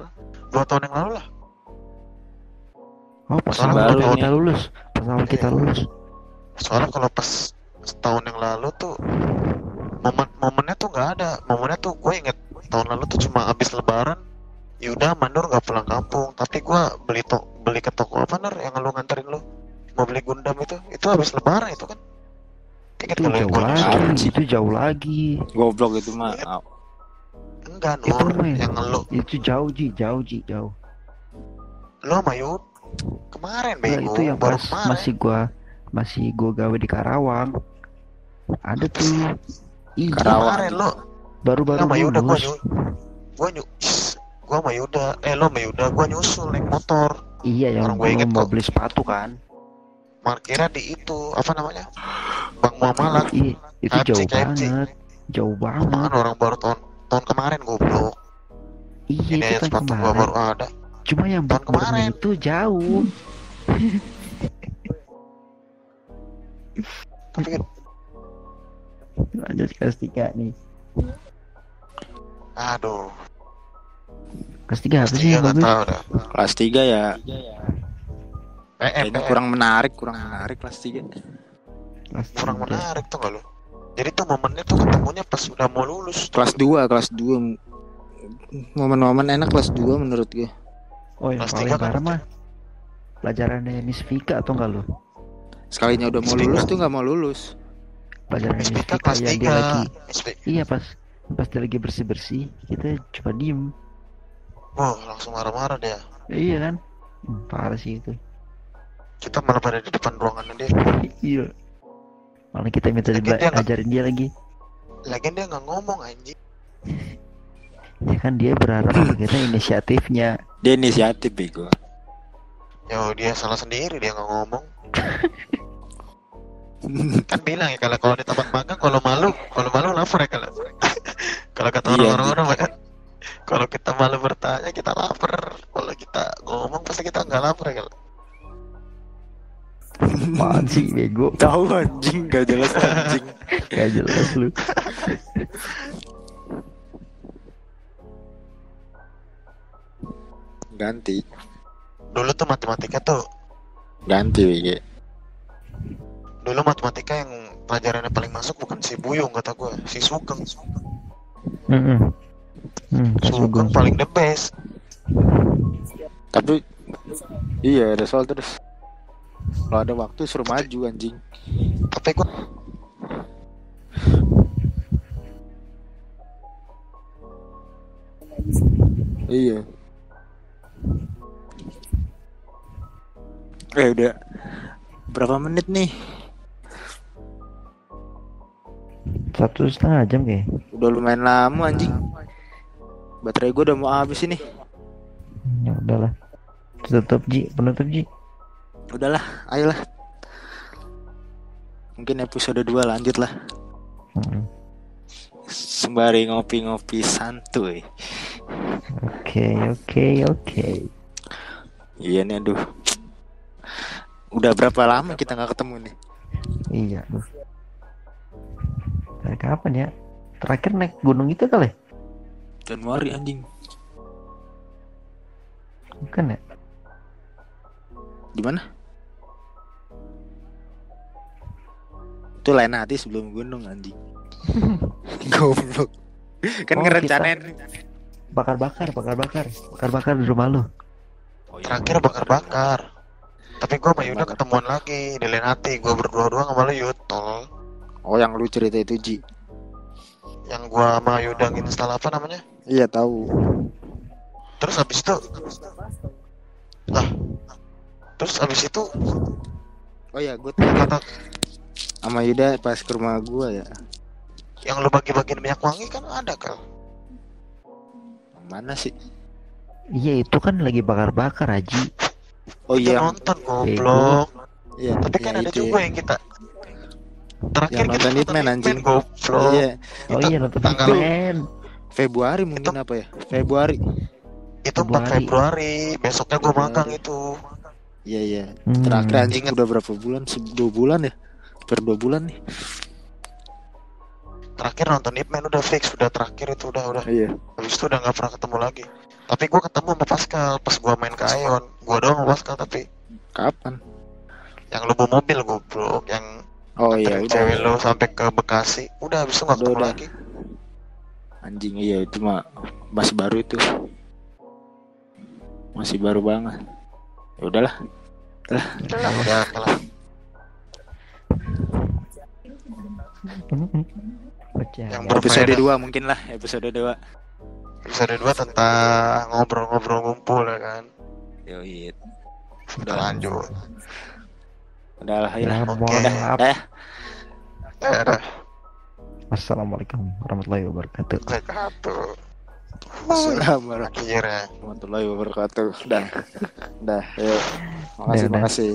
Speaker 3: dua tahun yang lalu lah.
Speaker 4: oh pas
Speaker 3: Soalnya
Speaker 2: baru
Speaker 4: kita
Speaker 2: nih.
Speaker 4: lulus pas awal kita
Speaker 3: Iya.
Speaker 4: lulus
Speaker 3: Soalnya kalau pas setahun yang lalu tuh momen momennya tuh nggak ada. Momennya tuh gue inget tahun lalu tuh cuma habis lebaran. Yaudah Mandur nggak pulang kampung, tapi gue beli to beli ke toko apa ner yang lu nganterin lu mau beli Gundam itu itu habis lebaran itu kan. Ingat
Speaker 4: itu
Speaker 3: yang
Speaker 4: jauh lagi itu jauh lagi.
Speaker 2: Goblok itu mah.
Speaker 3: Iya. Enggak
Speaker 4: itu
Speaker 3: Nur,
Speaker 4: mah
Speaker 3: yang lu
Speaker 4: itu jauh ji jauh ji jauh.
Speaker 3: Lu sama Yud kemarin
Speaker 4: Nah,
Speaker 3: bego
Speaker 4: itu yang
Speaker 3: baru
Speaker 4: pas
Speaker 3: kemarin.
Speaker 4: masih gua masih gua gawe di Karawang. Ada tuh. Iya
Speaker 2: Karawang.
Speaker 3: kemarin lu
Speaker 4: baru-baru
Speaker 3: sama Yuda gua nyu gua nyu gua sama Yuda. Eh lo sama Yuda gua nyusul naik motor.
Speaker 4: Iya yang
Speaker 3: Orang gua
Speaker 4: belum
Speaker 3: inget
Speaker 4: mau
Speaker 3: kok.
Speaker 4: beli sepatu kan
Speaker 3: parkirnya di itu apa namanya? Bang Muamalat.
Speaker 4: Iya itu
Speaker 3: KFC,
Speaker 4: jauh
Speaker 3: KFC.
Speaker 4: banget jauh banget.
Speaker 3: kan orang baru tahun tahun kemarin goblok.
Speaker 4: Iya
Speaker 3: ini
Speaker 4: itu kan
Speaker 3: gua
Speaker 4: kemarin.
Speaker 3: baru ada.
Speaker 4: Cuma yang
Speaker 3: Tahun kemarin.
Speaker 4: itu jauh.
Speaker 3: Tapi kan
Speaker 4: lanjut kelas tiga nih.
Speaker 3: Aduh.
Speaker 4: Kelas tiga apa sih
Speaker 3: tiga
Speaker 2: Kelas 3 ya
Speaker 3: PM
Speaker 2: kayaknya
Speaker 3: PM.
Speaker 2: kurang menarik, kurang menarik kelas 3.
Speaker 4: kelas
Speaker 3: kurang menarik tuh lo jadi tuh momennya tuh ketemunya pas udah mau lulus
Speaker 2: Kelas 2, kelas 2. Momen-momen enak kelas 2 menurut gue.
Speaker 4: oh yang
Speaker 3: Kelas
Speaker 4: paling
Speaker 3: tiga kan
Speaker 4: parah mah pelajarannya Miss Vika atau enggak lo
Speaker 2: Sekalinya udah mau lulus tuh nggak mau lulus.
Speaker 4: pelajaran
Speaker 3: Miss
Speaker 4: Miss
Speaker 3: Vika kelas
Speaker 4: yang dia
Speaker 3: tiga
Speaker 4: lagi iya pas pas dia lagi bersih bersih kita coba diem
Speaker 3: Wah, langsung marah-marah dia.
Speaker 4: iya kan Hmm, parah sih itu
Speaker 3: Kita malah pada di depan ruangannya dia.
Speaker 4: iya malah kita minta
Speaker 3: dia nggak-
Speaker 4: ajarin dia lagi
Speaker 3: Lagian dia nggak ngomong anjing.
Speaker 4: ya kan dia berharap kita inisiatifnya
Speaker 2: Dia inisiatif bego.
Speaker 3: Yo, dia salah sendiri dia nggak ngomong. kan bilang ya kalau kalau di tempat magang kalau malu kalau malu lapor ya kalau kalau kata
Speaker 2: Iya,
Speaker 3: orang-orang orang kan kalau kita malu bertanya kita lapor kalau kita ngomong pasti kita nggak lapor ya kalau
Speaker 4: sih bego
Speaker 2: Tahu anjing gak jelas anjing.
Speaker 4: gak jelas lu
Speaker 2: Ganti.
Speaker 3: dulu tuh matematika tuh
Speaker 2: Ganti BG.
Speaker 3: dulu matematika yang pelajarannya paling masuk bukan si Buyung kata gue si Sugeng
Speaker 4: Mm-mm. Hmm,
Speaker 3: Sugeng paling the best
Speaker 2: Tapi iya ada soal terus. Kalau ada waktu suruh maju anjing.
Speaker 3: tapi gue
Speaker 2: Iya. Eh udah berapa menit nih?
Speaker 4: satu setengah jam kayak
Speaker 2: Udah lumayan lama anjing. Baterai gue udah mau habis ini.
Speaker 4: ya udahlah tutup ji penutup ji
Speaker 2: Udahlah, ayolah. Mungkin episode 2 lanjut lah. Sembari ngopi-ngopi santuy.
Speaker 4: oke oke oke
Speaker 2: Iya nih aduh. Udah berapa lama kita nggak ketemu nih?
Speaker 4: iya tuh dari kapan ya terakhir naik gunung itu kali
Speaker 2: Januari anjing.
Speaker 4: bukan ya
Speaker 2: Di mana? Itu lain hati sebelum gunung anjing. Goblok. Kan
Speaker 4: Oh,
Speaker 2: ngerencanain.
Speaker 4: bakar-bakar bakar-bakar bakar-bakar di rumah lu
Speaker 2: Oh, iya.
Speaker 3: terakhir bakar-bakar tapi gue sama Yuda ketemuan lagi di lain hati gue berdua-dua sama lu Yud tol
Speaker 2: Oh yang lu cerita itu Ji.
Speaker 3: yang gue sama Yuda install apa namanya
Speaker 2: Iya tahu.
Speaker 3: terus habis itu lah terus habis itu
Speaker 2: Oh ya gue
Speaker 3: kata
Speaker 2: sama Yuda pas ke rumah gua ya.
Speaker 3: yang lu bagi-bagiin minyak wangi kan ada kal
Speaker 2: Mana sih?
Speaker 4: iya itu kan lagi bakar-bakar Haji
Speaker 2: Oh
Speaker 3: Kita
Speaker 2: iya.
Speaker 3: nonton goblok
Speaker 2: Iya.
Speaker 3: tapi
Speaker 2: iya,
Speaker 3: kan ada
Speaker 2: itu
Speaker 3: juga
Speaker 2: ya.
Speaker 3: yang kita terakhir
Speaker 2: Yang
Speaker 3: kita
Speaker 2: nonton Hitman, anjing.
Speaker 3: goblok
Speaker 2: Iya.
Speaker 4: oh iya nonton
Speaker 3: tanggal-
Speaker 4: Hitman
Speaker 2: Februari mungkin apa ya? Februari.
Speaker 3: itu 4
Speaker 4: Februari.
Speaker 3: Februari besoknya gue magang itu
Speaker 2: Iya iya.
Speaker 4: Hmm.
Speaker 2: Terakhir anjing udah berapa bulan? Dua bulan ya? Per dua bulan nih.
Speaker 3: terakhir nonton Hitman udah fix udah terakhir itu udah udah
Speaker 2: Iya.
Speaker 3: habis itu udah nggak pernah ketemu lagi tapi gue ketemu sama Pascal pas gue main ke Aeon gue doang sama Pascal tapi
Speaker 2: Kapan?
Speaker 3: yang lu bawa mobil goblok yang
Speaker 2: Oh iya udah.
Speaker 3: cewek lu sampai ke Bekasi udah habis itu nggak ketemu
Speaker 2: udah.
Speaker 3: lagi
Speaker 2: Anjing iya itu mah masih baru itu. Masih baru banget. Ya udahlah.
Speaker 3: udah lah udah kalah. Yang
Speaker 4: ya.
Speaker 2: Episode
Speaker 3: Berbeda.
Speaker 2: 2 mungkin lah, episode 2.
Speaker 3: episode 2 tentang ngobrol-ngobrol ngumpul ya kan
Speaker 2: Yoi.
Speaker 3: udah lanjut
Speaker 2: Udah lah,
Speaker 4: Ya.
Speaker 3: Oke.
Speaker 4: mohon maaf.
Speaker 2: Eh,
Speaker 3: udah
Speaker 4: Assalamualaikum warahmatullahi wabarakatuh.
Speaker 3: Wabarakatuh.
Speaker 2: Assalamualaikum warahmatullahi wabarakatuh. Dah. Dah, yuk. Makasih, makasih.